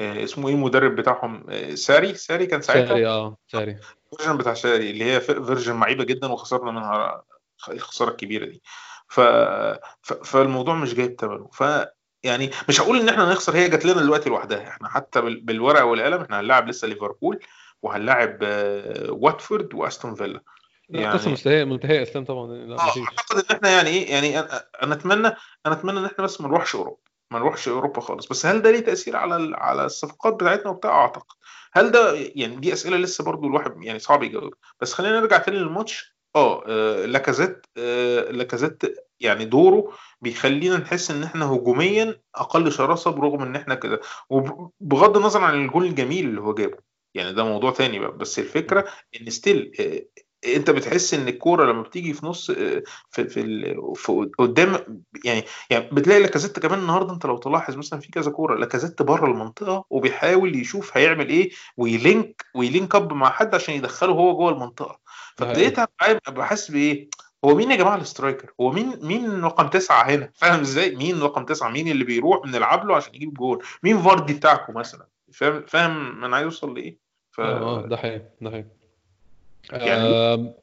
اسمه إيه المدرب بتاعهم؟ آه، ساري. ساري كان ساعتها؟ ساري آه ساري. ال version بتاع ساري اللي هي version معيبة جدا وخسرنا منها الخسارة الكبيرة دي. ف... ف... فالموضوع مش جايب ثمنه ف يعني مش هقول إن إحنا نخسر هي جات لنا دلوقتي لوحدها. إحنا حتى بال... بالورقة والقلم إحنا هنلاعب لسه ليفربول وهنلاعب آه، واتفورد وأستون فيلا. لا يعني- قصة مستهيئة منتهيه أسلام طبعا لا مفيش. أعتقد إن إحنا يعني إيه يعني أنا أتمنى أنا أتمنى إن إحنا بس ما نروحش أوروبا ما نروحش أوروبا خالص. بس هل ده ليه تأثير على على الصفقات بتاعتنا وبتاع؟ أعتقد. هل ده يعني دي أسئلة لسه برضو الواحد يعني صعب يجاوب بس خلينا نرجع تاني للماتش. آه آه، لاكازيت آه، لاكازيت يعني دوره بيخلينا نحس إن إحنا هجوميا أقل شراسة برغم إن إحنا كده. وبغض النظر عن الجول الجميل اللي هو جابه. يعني ده موضوع تاني بقى. بس الفكرة إن still أنت بتحس إن الكورة لما بتيجي في نص في في, ال- في قدام يعني يعني بتلاقي لاكازيت كمان النهارده أنت لو تلاحظ مثلا في كذا كورة لاكازيت بره المنطقة وبيحاول يشوف هيعمل إيه وي link وي link up مع حد عشان يدخله هو جوه المنطقة. فابتديت بحس بإيه؟ هو مين يا جماعة ال striker هو مين مين رقم تسعة هنا؟ فاهم إزاي؟ مين رقم تسعة؟ مين اللي بيروح بنلعب له عشان يجيب جول؟ مين فاردي بتاعكم مثلا؟ فاهم فاهم أنا عايز أوصل لإيه؟ ف... آه ده حقيقي ده حقيقي. يعني آم،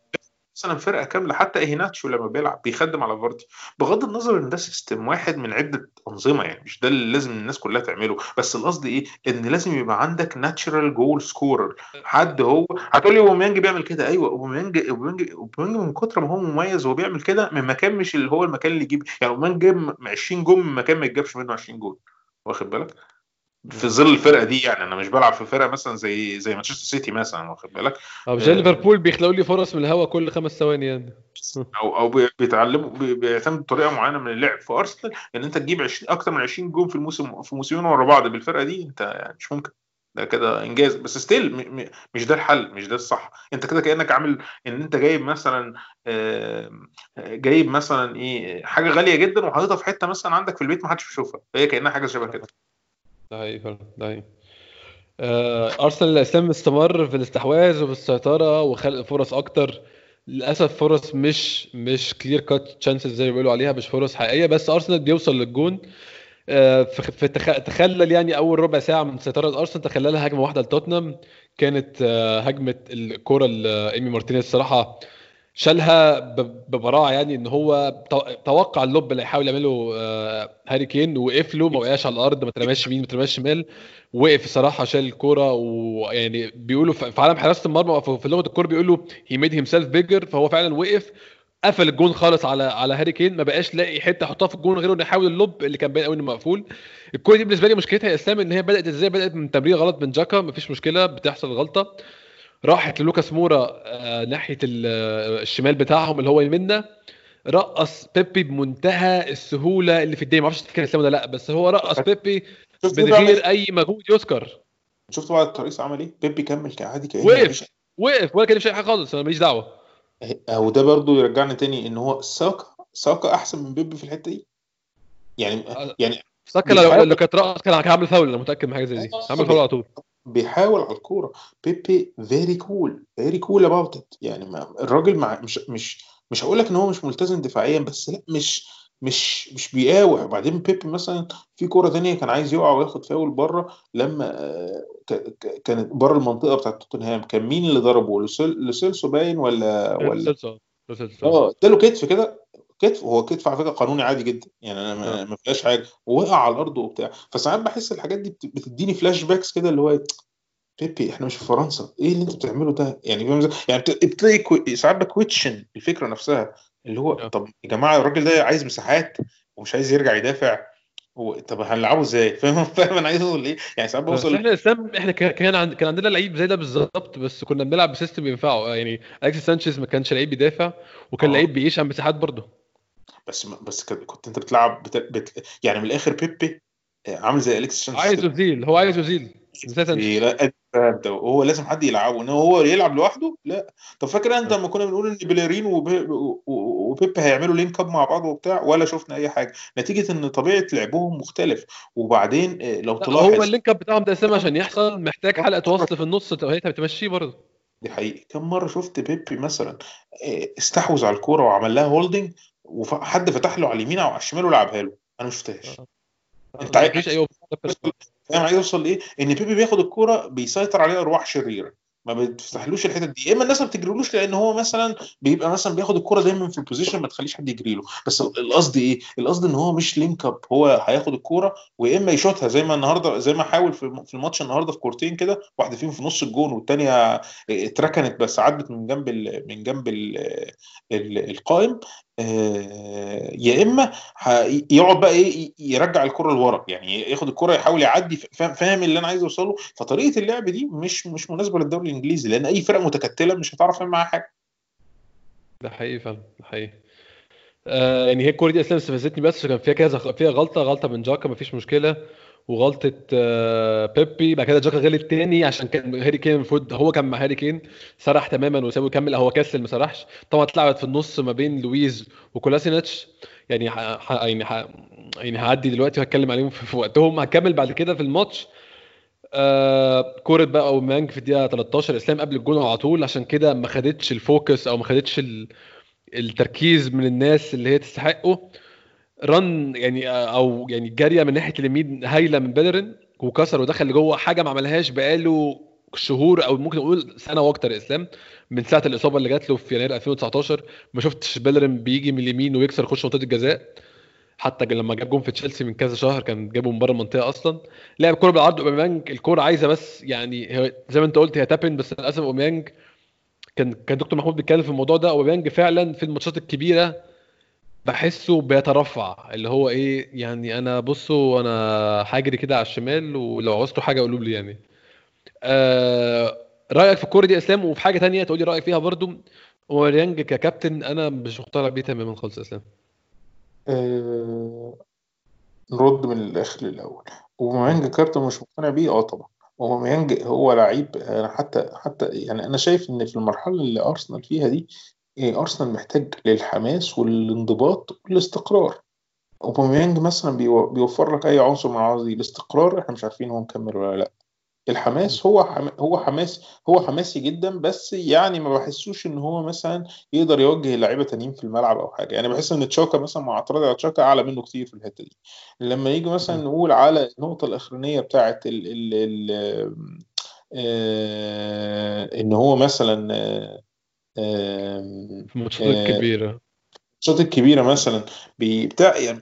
مثلا فرقة كاملة حتى إيهيناتشو لما بيلعب بيخدم على فاردي. بغض النظر إن ده system واحد من عدة أنظمة يعني مش ده اللي لازم الناس كلها تعمله. بس القصد إيه؟ إن لازم يبقى عندك natural goal scorer حد هو هتقول لي اوباميانج بيعمل كده؟ أيوه اوباميانج اوباميانج اوباميانج من كتر ما هو مميز هو بيعمل كده من مكان مش اللي هو المكان اللي يجيب. يعني اوباميانج جاب 20 جول من مكان ما يتجابش منه 20 جول. واخد بالك؟ في ظل الفرقة دي يعني. أنا مش بلعب في فرقة مثلا زي زي مانشستر سيتي مثلا واخد بالك؟ أو مش زي آه. ليفربول بيخلقوا لي فرص من الهوا كل خمس ثواني يعني. أو أو بي- بيتعلموا بي- بيعتمدوا طريقه معينة من اللعب في أرسنال إن أنت تجيب 20 أكتر من 20 جون في الموسم في موسمين ورا بعض بالفرقة دي أنت يعني مش ممكن. ده كده إنجاز. بس still مش ده الحل مش ده الصح. أنت كده كأنك عامل إن أنت جايب مثلا آم، جايب مثلا إيه حاجة غالية جدا وحاططها في حتة مثلا عندك في البيت ما حدش بيشوفها. فهي كأنها حاجة شبه كده. ده حقيقي فعلا ده حقيقي. آه، أرسنال يا إسلام استمر في الاستحواذ وفي السيطره وخلق فرص أكتر. للأسف فرص مش مش clear cut chances زي ما بيقولوا عليها مش فرص حقيقية بس أرسنال بيوصل للجون. آه، في في تخ- تخلل يعني أول ربع ساعة من سيطرة أرسنال تخللها هجمة واحدة لتوتنهام. كانت آه، هجمة الكرة لإيمي مارتينيز. الصراحه شالها ببراعة يعني إن هو تو- توقع ال lob اللي هيحاول يعمله آه، هاري كين وقف له ما وقعش على الأرض ما ترماش يمين ما ترماش شمال وقف الصراحه شال الكورة ويعني بيقولوا في عالم حراسة المرمى في لغة الكورة بيقولوا هي made himself bigger فهو فعلا وقف قفل الجون خالص على على هاري كين ما بقاش لاقي حتة يحطها في الجون غير إنه يحاول ال lob اللي كان باين قوي إنه مقفول. الكورة دي بالنسبة لي مشكلتها يا إسلام إن هي بدأت إزاي؟ بدأت من تمرير غلط من جاكا مفيش مشكلة بتحصل غلطة. راحت للوكاس مورا آه، ناحية آه، الشمال بتاعهم اللي هو يمنا رقص بيبي بمنتهى السهولة اللي في الدنيا ما أعرفش تفتكر اسلام ولا لأ بس هو رقص بيبي من بقى غير أي مجهود يذكر. شفت بعد الترقيص عمل إيه؟ بيبي كمل عادي كأنه وقف. وقف ولا كان في حاجة خالص أنا ماليش دعوة. أو ده برضو يرجعنا تاني إن هو ساكا ساكا أحسن من بيبي في الحتة دي؟ يعني يعني ساكا لو كانت رقص كان كان عامل فاول أنا متأكد من حاجة زي دي. عامل فاول على طول. بيحاول على الكورة. بيبي very cool very cool about it يعني ما الراجل مع مش مش مش هقول لك إن هو مش ملتزم دفاعيا بس لأ مش مش مش بيقاوح. وبعدين بيبي مثلا في كورة تانية كان عايز يقع وياخد فاول بره لما كانت بره المنطقة بتاعت توتنهام. كان مين اللي ضربه؟ لو سيل- لو سيلسو باين ولا ولا. آه اداله كتف كده. كتف هو كتف على فكرة قانوني عادي جدا يعني أنا ما, آه. ما فيهاش حاجة. ووقع على الأرض وبتاع. فساعات بحس الحاجات دي بت- بتديني flashbacks كده اللي هو إيه، بيبي إحنا مش في فرنسا. إيه اللي أنتوا بتعملوا ده؟ يعني؟ يعني بت- بتلاقي que- ساعات ب question الفكرة نفسها. اللي هو آه. طب يا جماعة الراجل ده عايز مساحات ومش عايز يرجع يدافع. هو طب هنلعبه إزاي؟ فاهم؟ فاهم أنا عايز اوصل لايه يعني ساعات بوصل إحنا إسلام إحنا كان عند كان عندنا لعيب زي ده بالظبط بس كنا بنلعب ب system ينفعه. يعني اليكس سانشيز ما كانش لعيب بيدافع وكان آه. لعيب بيعيش على مساحات برضه. بس بس كنت انت بتلعب بت... بت... يعني من الآخر بيبي آه، عامل زي اليكس عايز. يزيل هو عايز سانشيز لا ده هو لازم حد يلعبه. إن هو يلعب لوحده لا. طب فاكر أنت لما كنا بنقول إن بيليرين و- وبيب هيعملوا link up مع بعض وبتاع ولا شفنا أي حاجة. نتيجة إن طبيعة لعبهم مختلف. وبعدين آه، لو لا، تلاحظ هو ال link up بتاعهم ده اسلام عشان يحصل محتاج حلقة وصل في النص هي بتمشيه برضه. دي حقيقي كم مرة شفت بيبي مثلا آه، استحوذ على الكورة وعمل لها holding وحد فتح له على اليمين أو على الشمال ولعبها له. أنا ما شفتهاش. أنت عايز- مفيش أي option. فاهم عايز اوصل لإيه؟ إن بيبي بياخد الكورة بيسيطر عليها أرواح شريرة. ما بتفتحلوش الحتت دي. يا إما الناس ما بتجريلوش لأن هو مثلا بيبقى مثلا بياخد الكورة دايما في ال position ما تخليش حد يجري له بس القصد إيه؟ القصد إن هو مش link up هو هياخد الكورة ويا إما يشوطها زي ما النهارده زي ما حاول في الماتش النهارده في كورتين كده واحدة فيهم في نص الجون والثانيه اتركنت بس عدت من جنب ال من جنب ال ال القائم. آه، يا إما يقعد بقى إيه يرجع الكرة لورا. يعني ياخد الكرة يحاول يعدي فاهم اللي أنا عايز أوصله. فطريقة اللعب دي مش مش مناسبة للدوري الإنجليزي لأن أي فرقة متكتلة مش هتعرف تعمل معاها حاجة. ده حقيقي فعلا ده حقيقي. آه يعني هي الكوره دي أصلا استفزتني بس كان فيها كذا فيها غلطة غلطة من جاكا مفيش مشكلة. وغلطة آه، بيبي بعد كده جاكا غلط تاني عشان كان هاري كين المفروض هو كان مع هاري كين سرح تماما وسابه يكمل. هو كسل ما سرحش. طبعا اتلعبت في النص ما بين لويز وكولاسينيتش. يعني ح... يعني ح... يعني هعدي دلوقتي وهتكلم عليهم في, وقتهم. هكمل بعد كده في الماتش. آه كورة بقى أوباميانج في الدقيقة 13 إسلام قبل الجون على طول عشان كده ما خدتش ال focus أو ما خدتش ال... التركيز من الناس اللي هي تستحقه. run يعني أو يعني جارية من ناحية اليمين هايلة من بيلرين وكسر ودخل لجوه حاجة ما عملهاش بقاله شهور أو ممكن نقول سنة وأكتر إسلام من ساعة الإصابة اللي جات له في يناير 2019 ما شفتش بيلرين بيجي من اليمين ويكسر يخش منطقة الجزاء. حتى لما جاب جون في تشيلسي من كذا شهر كان جابه من بره المنطقة أصلا. لعب كورة بالعرض أوباميانج الكورة عايزة بس يعني زي ما أنت قلت هي tap in بس للأسف أوباميانج كان كان دكتور محمود بيتكلم في الموضوع ده. أوباميانج فعلا في الماتشات الكبيرة بحسه بيترفع اللي هو إيه يعني أنا بصوا أنا هاجري كده على الشمال ولو عوزتوا حاجة قولوا لي يعني. آه رأيك في الكوره دي إسلام؟ وفي حاجة تانية تقول لي رأيك فيها برضو؟ أوباميانج ككابتن أنا مش مقتنع بيه تماما خالص إسلام. آه، نرد من الآخر للاول اوباميانج كابتن مش مقتنع بيه؟ آه طبعا. اوباميانج هو لعيب أنا حتى حتى يعني أنا شايف إن في المرحلة اللي أرسنال فيها دي إيه أرسنال محتاج للحماس والانضباط والاستقرار. أوباميانج مثلا بيو- بيوفر لك أي عنصر من العناصر دي الاستقرار إحنا مش عارفين هو مكمل ولا لأ. الحماس هو حم... هو حماس هو حماسي جدا بس يعني ما بحسوش إن هو مثلا يقدر يوجه لعيبة تانيين في الملعب أو حاجة. يعني بحس إن جاكا مثلا مع اعتراضي على جاكا أعلى منه كتير في الحتة دي. لما يجي مثلا نقول على النقطة الأخرانية بتاعه ال... ال... ال... آه... إن هو مثلا آه... آه... في الماتشات آه، الكبيره الماتشات الكبيره مثلا بتاع يعني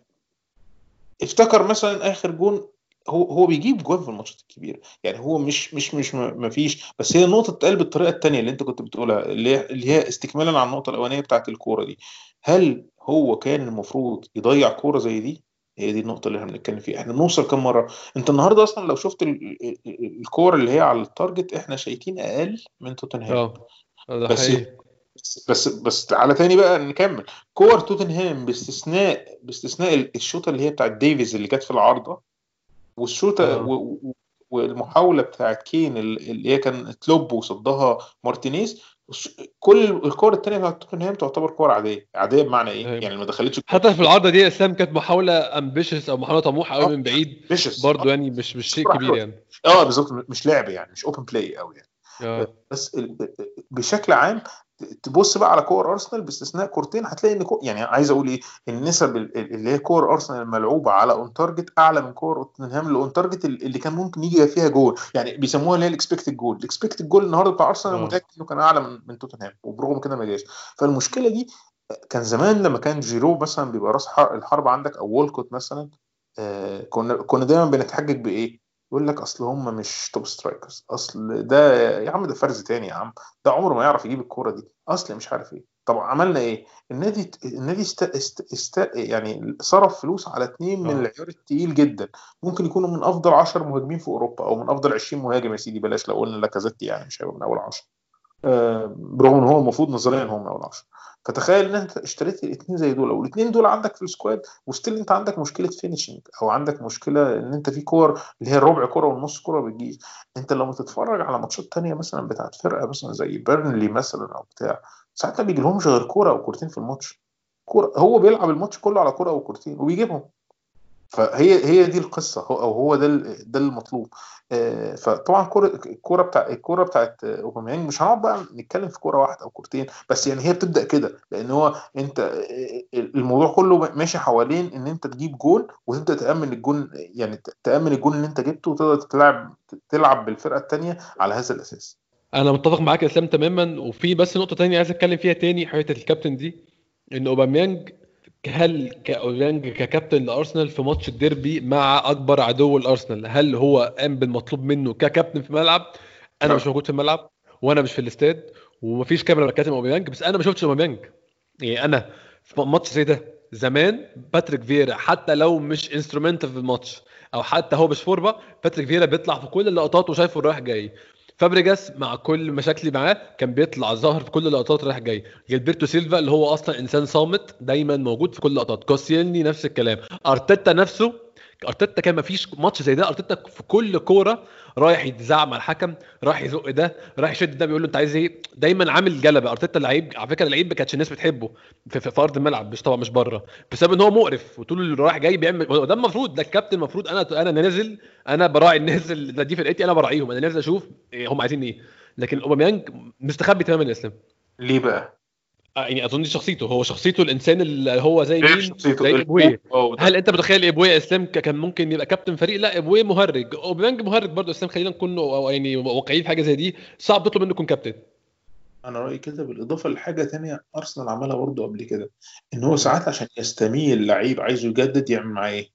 افتكر مثلا آخر جون هو هو بيجيب جوان في الماتشات الكبيرة. يعني هو مش مش مش ما فيش بس هي النقطه اتقال بالطريقة الثانية اللي انت كنت بتقولها اللي هي اللي هي استكمالا على النقطة الأولانية بتاعت الكورة دي. هل هو كان المفروض يضيع كورة زي دي؟ هي دي النقطة اللي إحنا بنتكلم فيها. إحنا بنوصل كم مرة؟ انت النهارده أصلا لو شفت ال- ال- ال- الكور اللي هي على ال target إحنا شايفين أقل من توتنهام. آه ده بس حقيقي. بس بس تعالى تاني بقى نكمل كور توتنهام باستثناء باستثناء الشوطة اللي هي بتاعت ديفيز اللي جت في العارضة والشوطة آه. والمحاولة بتاعت كين اللي هي كانت lob وصدها مارتينيز كل الكور التانية بتاعت توتنهام تعتبر كور عادية عادية بمعنى إيه؟ أيوة. يعني ما دخلتش حتى في العارضة دي يا أسلام كانت محاولة ambitious أو محاولة طموحة آه. قوي من بعيد برضه يعني مش مش شيء كبير يعني آه بالظبط مش لعب يعني مش open play قوي يعني آه بس بشكل عام تبص بقى على كور أرسنال باستثناء كورتين هتلاقي إن كو يعني عايز أقول إيه النسب ال- ال- اللي هي كور أرسنال الملعوبة على on target أعلى من كور توتنهام اللي on target اللي كان ممكن يجي فيها جول يعني بيسموها اللي هي ال expected goal ال expected goal النهارده بتاع أرسنال. متأكد إنه كان أعلى من من توتنهام وبرغم كده ما جاش فالمشكلة دي كان زمان لما كان جيرو مثلا بيبقى راس الحرب عندك أو وولكوت مثلا آه، كنا كنا دايما بنتحجج بإيه؟ يقول لك أصل هم مش top strikers أصل ده يا عم ده فرز تاني يا عم. ده عمره ما يعرف يجيب الكورة دي. أصل مش عارف إيه. طب عملنا إيه؟ النادي النادي است... است... است... يعني صرف فلوس على اتنين من آه. العيار التقيل جدا. ممكن يكونوا من أفضل 10 مهاجمين في أوروبا أو من أفضل 20 مهاجم يا سيدي. بلاش لو قلنا لاكازيتي يعني مش هيبقى من أول 10 آه، برغم إن هو المفروض نظريا هو من أول 10 فتخيل إن أنت اشتريت الاثنين زي دول والاثنين دول عندك في ال squad و still أنت عندك مشكلة finishing أو عندك مشكلة إن أنت في كور اللي هي الربع كورة والنص كورة بتجيش أنت لما تتفرج على ماتشات تانية مثلا بتاعت فرقة مثلا زي بيرنلي مثلا أو بتاع ساعات ما بيجي لهمش غير كورة أو كورتين في الماتش. كورة هو بيلعب الماتش كله على كورة أو كورتين وبيجيبهم. فهي هي دي القصة هو أو هو ده ده المطلوب. آه، فطبعا كورة الكورة بتاع الكورة بتاعت أوباميانج مش هنقعد بقى نتكلم في كورة واحدة أو كورتين بس يعني هي بتبدأ كده لأن هو أنت آه، الموضوع كله ماشي حوالين إن أنت تجيب جول وتبدأ تأمن الجول يعني تأمن الجول اللي أنت جبته وتقدر تلعب تلعب بالفرقة الثانية على هذا الأساس. أنا متفق معاك يا إسلام تماما وفي بس نقطة تانية عايز أتكلم فيها تاني حتة الكابتن دي إن أوباميانج هل أوباميانج ككابتن لأرسنال في ماتش الديربي مع أكبر عدو الأرسنال هل هو قام بالمطلوب منه ككابتن في الملعب؟ أنا لا. مش موجود في الملعب وأنا مش في الاستاد ومفيش كاميرا بتكلم أوباميانج بس أنا ما شفتش أوباميانج. يعني أنا في ماتش زي ده زمان باتريك فيرا حتى لو مش instrument في الماتش أو حتى هو مش فورمة باتريك فيرا بيطلع في كل اللقطات وشايفه رايح جاي. فابريجاس مع كل مشاكلي معاه كان بيطلع ظاهر في كل اللقطات رايح جاي. جيلبرتو سيلفا اللي هو أصلا إنسان صامت دايما موجود في كل اللقطات كوسيلني نفس الكلام. أرتيتا نفسه أرتيتا كان ما فيش ماتش زي ده. أرتيتا في كل كورة رايح يزعق على الحكم رايح يزق ده رايح يشد ده بيقول له أنت عايز إيه؟ دايما عامل جلبة. أرتيتا لعيب على فكرة اللعيب ما كانتش الناس بتحبه في, في, أرض الملعب مش طبعا مش بره بسبب إن هو مقرف وطول اللي رايح جاي بيعمل ده المفروض ده الكابتن المفروض أنا أنا نازل أنا براعي النازل ده دي فرقتي أنا براعيهم أنا نازل أشوف هم عايزين إيه. لكن أوباميانج مستخبي تماما يا إسلام. ليه بقى؟ آه، يعني أظن دي شخصيته. هو شخصيته الإنسان اللي هو زي مين؟ شخصيته زي ابويه. هل أنت متخيل ابويه إسلام ك- كان ممكن يبقى كابتن فريق؟ لا ابويه مهرج. أوباميانج مهرج برضه إسلام خلينا نكون أو يعني واقعيين في حاجة زي دي. صعب تطلب منه يكون كابتن. أنا رأيي كده بالإضافة لحاجة تانية أرسنال عملها برضه قبل كده إن هو ساعات عشان يستميل لعيب عايزه يجدد يعمل معاه. إيه؟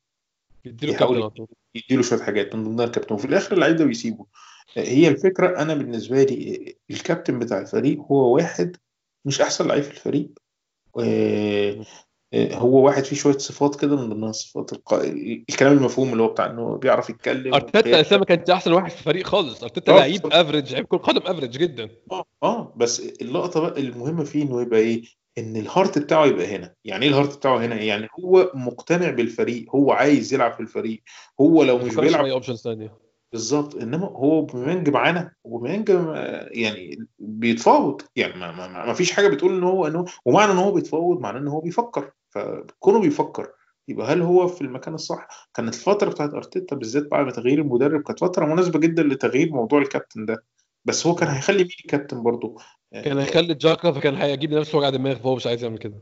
يديله كابتن يديله شوية حاجات من ضمنها الكابتن. وفي الآخر اللعيب ده بيسيبه. هي الفكرة أنا بالنسبة لي الكابتن بتاع الفريق هو واحد مش أحسن لعيب في الفريق. و- هو واحد فيه شوية صفات كده من ضمنها صفات الق... الكلام المفهوم اللي هو بتاع إنه بيعرف يتكلم أرتيتا اسلام ما كانش أحسن واحد في الفريق خالص. أرتيتا آه، لعيب. average لعيب كرة قدم average جدا. آه آه بس اللقطة بقى المهمة فيه إنه يبقى إيه؟ إن ال heart بتاعه يبقى هنا. يعني إيه ال heart بتاعه هنا؟ يعني هو مقتنع بالفريق هو عايز يلعب في الفريق. هو لو مش بيلعب أي options ثانية بالظبط. إنما هو أوباميانج معانا وأوباميانج ما- يعني بيتفاوض. يعني ما, ما, ما فيش حاجة بتقول إن هو انه ومعنى إن هو بيتفاوض معناه إن هو بيفكر. فكونه بيفكر يبقى هل هو في المكان الصح؟ كانت الفترة بتاعت أرتيتا بالذات بعد تغيير المدرب كانت فترة مناسبة جدا لتغيير موضوع الكابتن ده. بس هو كان هيخلي مين الكابتن برضه؟ كان هيخلي جاكا فكان هيجيب لنفسه وجع دماغ فهو مش عايز يعمل كده.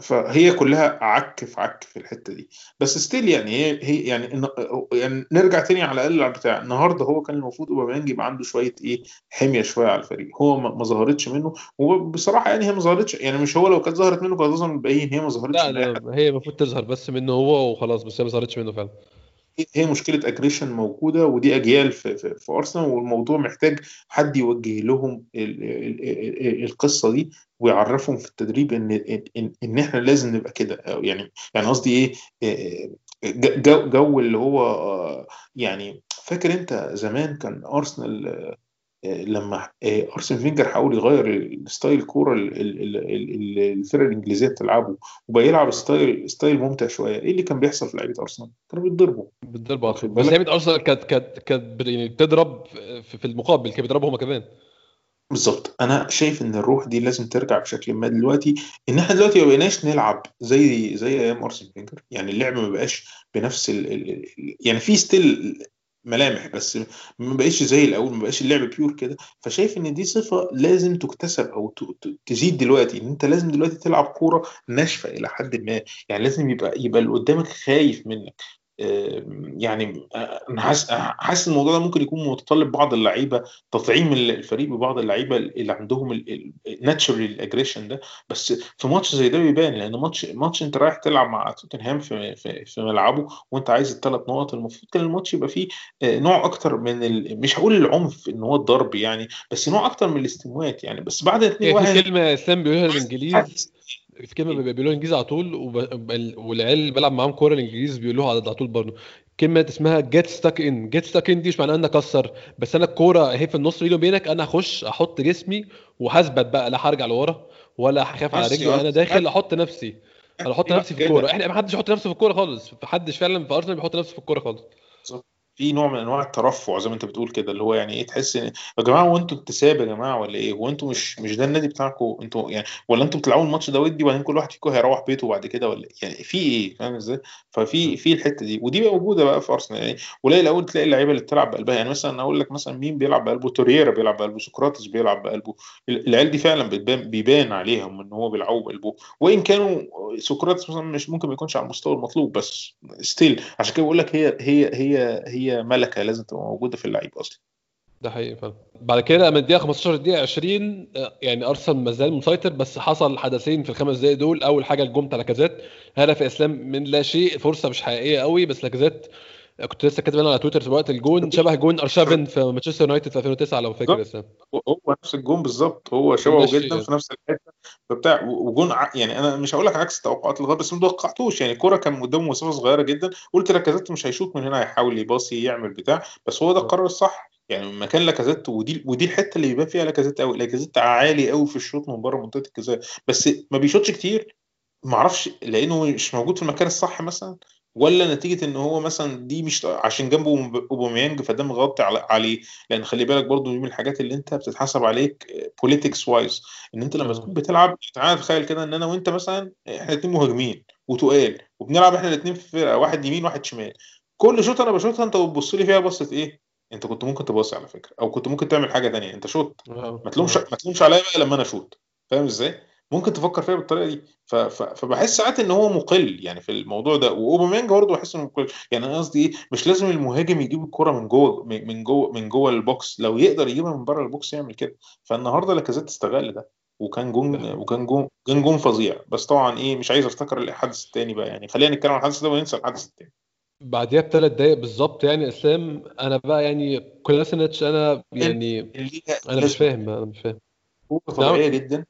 فهي كلها عك في عك في الحتة دي. بس still يعني هي هي يعني يعني نرجع تاني على الأقل على بتاع النهارده هو كان المفروض أوباميانج يبقى عنده شوية إيه حمية شوية على الفريق. هو ما ظهرتش منه. وبصراحة يعني هي ما ظهرتش يعني مش هو لو كانت ظهرت منه كانت هتظهر من الباقيين هي ما ظهرتش لا. لا هي المفروض تظهر بس منه هو وخلاص بس هي ما ظهرتش منه فعلا. هي مشكلة aggression موجودة؟ ودي أجيال في, في, في أرسنال والموضوع محتاج حد يوجه لهم ال ال ال القصة دي ويعرفهم في التدريب ان ان, إن إحنا لازم نبقى كده. يعني يعني قصدي إيه؟ إيه، جو, جو اللي هو آه، يعني فاكر أنت زمان كان أرسنال آه، آه، لما آه، أرسن فينجر حاول يغير ال style الكوره ال- ال- ال- ال- الفرق الإنجليزية بتلعبه وبقى يلعب style style ممتع شوية. إيه اللي كان بيحصل في لعيبة أرسنال؟ كانوا بيتضربوا. طول. واخد بس؟ لعيبة أرسنال كانت كانت كانت يعني بتضرب في المقابل كانت بيضربوا هما كمان. بالظبط. أنا شايف إن الروح دي لازم ترجع بشكل ما دلوقتي. إن إحنا دلوقتي ما بقيناش نلعب زي زي أيام أرسن فينجر. يعني اللعب ما بقاش بنفس ال ال ال يعني في still ملامح بس ما بقاش زي الأول ما بقاش اللعب pure كده. فشايف إن دي صفة لازم تكتسب أو تزيد دلوقتي إن أنت لازم دلوقتي تلعب كورة ناشفة إلى حد ما. يعني لازم يبقى يبقى اللي قدامك خايف منك. يعني آه، أنا حاسس الموضوع ده ممكن يكون متطلب بعض اللعيبة تطعيم الفريق ببعض اللعيبة اللي عندهم ال natural aggression ده. بس في ماتش زي ده بيبان لأن ماتش ماتش أنت رايح تلعب مع توتنهام في في, في ملعبه وأنت عايز الثلاث نقط المفروض كان الماتش يبقى فيه آه، نوع أكتر من ال... مش هقول العنف إن هو الضرب يعني بس نوع أكتر من الاستموات يعني. بس بعد 2 هي في 1 كلمة اسلام بيقولها الإنجليز. في كلمه بيقولوها الانجليز على طول وب... والعيال اللي بلعب معاهم كورة الانجليز بيقولوها على طول برضه. كلمة اسمها get stuck in get stuck in دي مش معناها ان أكسر بس أنا الكورة اهي في النص بيني وبينك أنا هخش أحط جسمي وهثبت بقى لا هرجع لورا ولا هخاف على رجلي أنا داخل أحط نفسي. أنا أحط نفسي في. الكورة. إحنا ما حدش يحط نفسه في الكورة خالص. ما حدش فعلا في أرسنال بيحط نفسه في الكورة خالص. في نوع من أنواع الترفع زي ما أنت بتقول كده اللي هو يعني إيه تحس إن يا جماعة هو أنتوا انتساب يا جماعة ولا إيه؟ هو أنتوا مش مش ده النادي بتاعكم؟ أنتوا يعني ولا أنتوا بتلعبوا الماتش ده ودي وبعدين كل واحد فيكم هيروح بيته بعد كده ولا إيه؟ يعني في إيه؟ فاهم إزاي؟ ففي في الحتة دي ودي بقى موجودة بقى في أرسنال. يعني قليل قوي تلاقي اللعيبة اللي بتلعب بقلبها. يعني مثلا أقول لك مثلا مين بيلعب بقلبه؟ تورييرا بيلعب بقلبه سقراطس بيلعب بقلبه. العيال دي فعلا بتبان بيبان عليهم إن هو بيلعبوا بقلبه. وإن كانوا سقراطس مثلا مش ممكن ما يكونش على المستوى المطلوب بس ستيل عشان كده بقول لك هي هي هي هي ملكة لازم تبقى موجودة في اللعيب أصلا. ده حقيقي فعلا. بعد كده من الدقيقة 15 الدقيقة 20 آه، يعني أرسنال ما زال مسيطر بس حصل حدثين في الخمس دقائق دول. أول حاجة الجون بتاع لاكازيت هدف إسلام من لا شيء فرصة مش حقيقية قوي بس لاكازيت كنت لسه كاتب أنا على تويتر في وقت الجون شبه جون ارشافن في مانشستر يونايتد في 2009 لو فاكر اسلام هو نفس الجون بالظبط. هو شبهه. جدا في نفس الحتة. بتاع وجون ع- يعني أنا مش هقول لك عكس توقعات الغرب بس ما توقعتوش. يعني الكوره كان قدامه مسافة صغيرة جدا. قلت لاكازيت مش هيشوط من هنا هيحاول يباصي يعمل بتاع. بس هو ده القرار الصح. يعني مكان لاكازيت ودي ودي الحتة اللي بيبان فيها لاكازيت قوي لاكازيت عالي قوي في الشوط من بره منطقة الجزاء. بس ما بيشوطش كتير. ما أعرفش لأنه مش موجود في المكان الصح مثلا. ولا نتيجة إن هو مثلا دي مش عشان جنبه أوباميانج فده مغطي عليه؟ لأن خلي بالك برضو دي من الحاجات اللي أنت بتتحسب عليك politics wise إن أنت لما تكون بتلعب تعالى تخيل كده إن أنا وأنت مثلا إحنا الاثنين مهاجمين وتقال وبنلعب إحنا الاثنين في فرقة واحد يمين واحد شمال. كل شوط أنا بشوطها أنت بتبص لي فيها بصه إيه؟ أنت كنت ممكن تبص على فكرة أو كنت ممكن تعمل حاجة ثانية أنت شوط. ما تلومش ما تلومش عليا بقى لما أنا أشوط. فاهم إزاي؟ ممكن تفكر فيها بالطريقة دي. ف... ف... فبحس ساعات إن هو مقل يعني في الموضوع ده. وأوباميانج برضه بحس إنه مقل. يعني أنا قصدي إيه؟ مش لازم المهاجم يجيب الكرة من جوه من جوه من جوه ال box. لو يقدر يجيبها من بره ال box يعمل كده. فالنهاردة لاكازيت استغل ده. وكان جون وكان جون كان جون فظيع. بس طبعا إيه؟ مش عايز أفتكر الحدث الثاني بقى. يعني خلينا نتكلم عن الحدث ده وننسى الحدث الثاني بعديها بثلاث دقايق بالظبط يعني إسلام. أنا بقى يعني كولاسينيتش أنا يعني أنا مش فاهم أنا مش فاهم. طبيعيه جدا.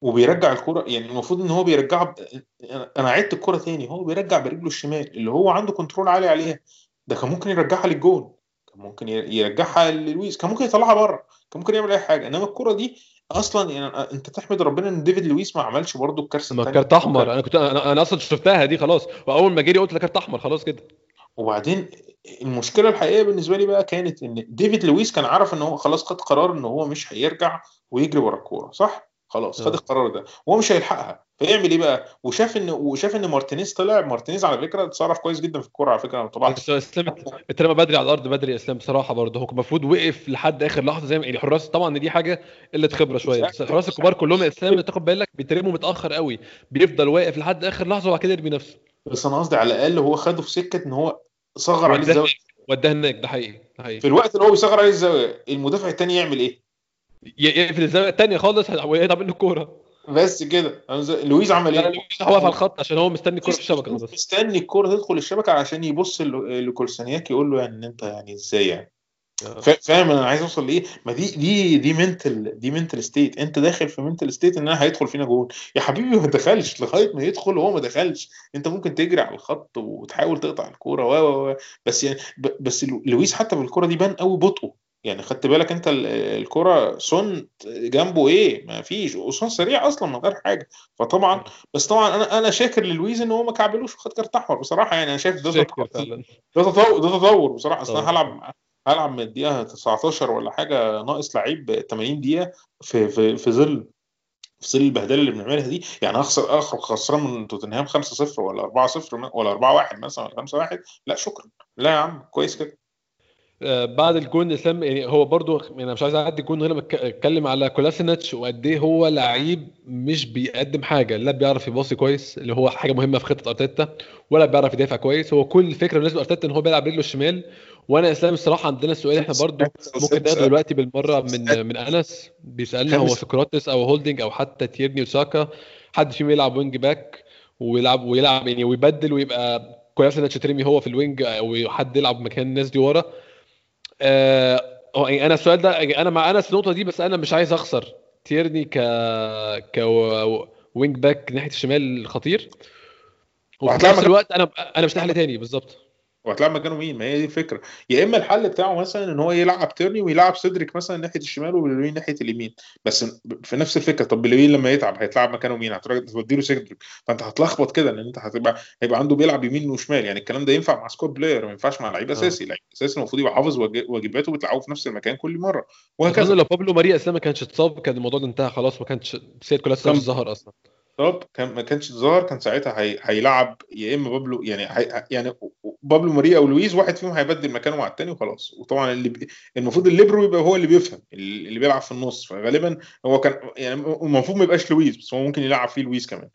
وبيرجع الكرة يعني المفروض إن هو بيرجعها ب... أنا عدت الكرة تاني هو بيرجع برجله الشمال اللي هو عنده control عالي عليها ده كان ممكن يرجعها للجون كان ممكن يرجعها للويس كان ممكن يطلعها بره كان ممكن يعمل أي حاجة إنما الكرة دي أصلا يعني أنت تحمد ربنا إن ديفيد لويس ما عملش برضه الكارثة ما كارت أحمر أنا كنت أنا, أنا أصلا شفتها دي خلاص وأول ما جري قلت كارت أحمر خلاص كده. وبعدين المشكلة الحقيقية بالنسبة لي بقى كانت إن ديفيد لويس كان عارف إن هو خلاص خد قرار إن هو مش هيرجع ويجري ورا الكورة صح؟ خلاص خد القرار ده. وهو مش هيلحقها. فيعمل إيه بقى؟ وشاف إن وشاف إن مارتينيز طلع. مارتينيز على فكرة اتصرف كويس جدا في الكورة على فكرة طبعا. إسلام اترمى بدري على الأرض بدري إسلام بصراحة برضه. هو المفروض وقف لحد آخر لحظة زي ما يعني حراس طبعا دي حاجة قلة خبرة شوية. بس الحراس الكبار كلهم إسلام تاخد بالك بيترموا متأخر قوي. بيفضل واقف لحد آخر لحظة وبعد كده يرمي نفسه. بس أنا قصدي على الأقل هو خده في سكة إن هو صغر عليه الزاويه وداه هناك ده حقيقي ده حقيقي. في الوقت اللي هو بيصغر عليه الزاويه المدافع الثاني يعمل إيه؟ يقفل الزاوية الثانية خالص ويقطع منه الكورة. بس كده. لويز عمل إيه؟ لويز هو على الخط عشان هو مستني الكورة في الشبكة بس. مستني الكورة تدخل الشبكة عشان يبص لكولسانياك يقول له يعني إن أنت يعني إزاي يعني؟ فاهم أنا عايز أوصل لإيه؟ ما دي دي دي mental دي mental state أنت داخل في mental state إن أنا هيدخل فينا جول يا حبيبي ما دخلش لغاية ما يدخل وهو ما دخلش. أنت ممكن تجري على الخط وتحاول تقطع الكورة و بس يعني بس لويس حتى بالكوره دي بان قوي بطئه يعني خدت بالك انت الكرة سون جنبه إيه؟ ما فيش وسون سريع أصلا من غير حاجة. فطبعا بس طبعا أنا أنا شاكر للويز إن هو ما كعبلوش وخد كارت أحمر. بصراحة يعني أنا شايف ده تطور ده تطور ده تطور بصراحة. أصل أنا هلعب هلعب من الدقيقة 19 ولا حاجة ناقص لعيب 80 دقيقة في في في ظل في ظل البهدلة اللي بنعملها دي. يعني أخسر أخرج خسران من توتنهام 5-0 ولا 4-0 ولا 4-1 مثلا ولا 5-1 لا شكرا. لا يا عم كويس كده. بعد الجون اسلام يعني هو برضو يعني أنا مش عايز أعدي الجون هنا بتكلم على كولاسينيتش وقد إيه هو لعيب مش بيقدم حاجة لا بيعرف يباصي كويس اللي هو حاجة مهمة في خطة أرتيتا ولا بيعرف يدافع كويس هو كل الفكرة بالنسبة لأرتيتا إن هو بيلعب رجله الشمال. وأنا إسلام الصراحة عندنا السؤال إحنا برضو ممكن ناخده دلوقتي بالمرة من من أنس بيسألنا هو سوكراتيس أو هولدنج أو حتى تيرني وساكا حد فيهم يلعب wing back ويلعب ويلعب يعني ويبدل ويبقى كولاسينيتش تيرني هو في ال wing أو حد يلعب مكان الناس دي ورا. آه يعني أنا السؤال ده أنا مع انس النقطة دي بس أنا مش عايز أخسر. تيرني ك ك wing back ناحية الشمال خطير وفي نفس الوقت أنا أنا مش لاقي تاني بالظبط. وهتلعب مكانه مين؟ ما هي دي الفكرة. يا إما الحل بتاعه مثلا إن هو يلعب تيرني ويلعب سيدريك مثلا ناحية الشمال وبيليرين ناحية اليمين. بس في نفس الفكرة طب بيليرين لما يتعب هيتلعب مكانه مين؟ هتودي له سيدريك. فأنت هتلخبط كده لأن أنت هتبقى هيبقى عنده بيلعب يمين وشمال. يعني الكلام ده ينفع مع squad player ما ينفعش مع لعيب أساسي. لعيب أساسي المفروض يبقى حافظ واجباته وبتلعبه في نفس المكان كل مرة. وهكذا. لو بابلو ماري اسلام ما كانش اتصاب كان الموضوع ده انتهى خلاص ما كانش سياد كولاسينيتش ظهر أصلا. طب كان ما كانش ظهر كان ساعتها هي... هيلعب يا إما بابلو يعني هي... يعني بابلو ماري أو لويز واحد فيهم هيبدل مكانه مع الثاني وخلاص. وطبعا اللي ب... المفروض الليبرو يبقى هو اللي بيفهم اللي بيلعب في النص. فغالبا هو كان يعني المفروض ما يبقاش لويز بس هو ممكن يلعب فيه لويز كمان.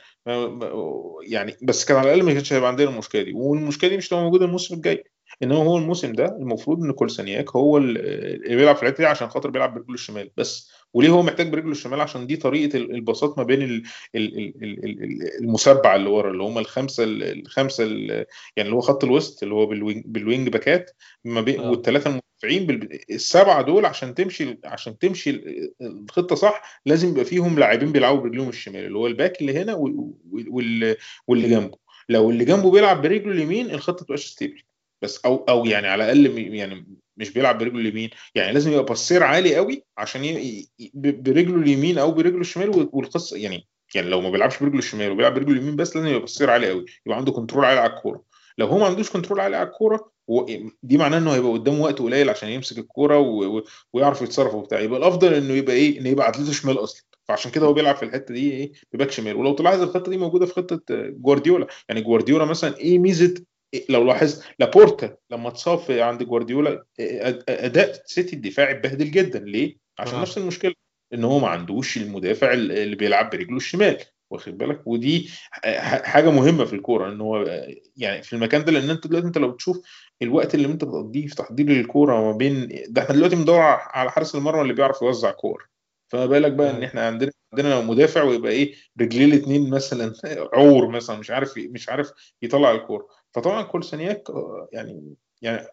يعني بس كان على الأقل ما كانش هيبقى عندنا المشكلة دي. والمشكلة دي مش هتبقى موجودة الموسم الجاي. انما هو الموسم ده المفروض إن كولسانياك هو اللي بيلعب في الحتة دي عشان خاطر بيلعب برجله الشمال. بس وليه هو محتاج برجله الشمال؟ عشان دي طريقة الباصات ما بين السبعة اللي ورا اللي هم الخمسة الخمسه يعني اللي هو خط الوسط اللي هو بال wing, بال wing back ات ما بين آه. والثلاثه المدافعين السبعة دول عشان تمشي عشان تمشي الخطة صح لازم يبقى فيهم لاعبين بيلعبوا برجلهم الشمال اللي هو الباك اللي هنا واللي جنبه. لو اللي جنبه بيلعب برجله اليمين الخطة تبقاش stable بس أو أو يعني على الأقل يعني مش بيلعب برجله اليمين. يعني لازم يبقى passer عالي قوي عشان ي... برجله اليمين أو برجله الشمال والقصة يعني يعني لو ما بيلعبش برجله الشمال وبيلعب برجله اليمين بس لازم يبقى passer عالي قوي يبقى عنده control عالي على الكورة. لو هو ما عندوش control عالي على الكورة دي معناه إنه هيبقى قدامه وقت قليل عشان يمسك الكورة ويعرف يتصرف وبتاع. يبقى الأفضل إنه يبقى إيه إنه يبقى عدلته شمال أصلا. فعشان كده هو بيلعب في الحتة دي إيه بباك شمال. ولو تلاحظ الخطة دي موجودة في خطة جوارديولا. يعني جوارديولا مثلا إيه ميزة لو لاحظ لابورت لما اتصاب عند جوارديولا أداء سيتي الدفاعي اتبهدل جدا. ليه؟ عشان آه. نفس المشكلة إن هو ما عندوش المدافع اللي بيلعب برجله الشمال. واخد بالك؟ ودي حاجة مهمة في الكورة إن هو يعني في المكان ده لأن أنت دلوقتي أنت لو بتشوف الوقت اللي أنت بتقضيه في تحضير الكورة ما بين ده إحنا دلوقتي بندور على حارس المرمى اللي بيعرف يوزع كور. فما بالك بقى إن إحنا عندنا عندنا مدافع ويبقى إيه رجليه الاثنين مثلا عور مثلا مش عارف مش عارف يطلع الكورة. فطبعا كولسانياك يعني يعني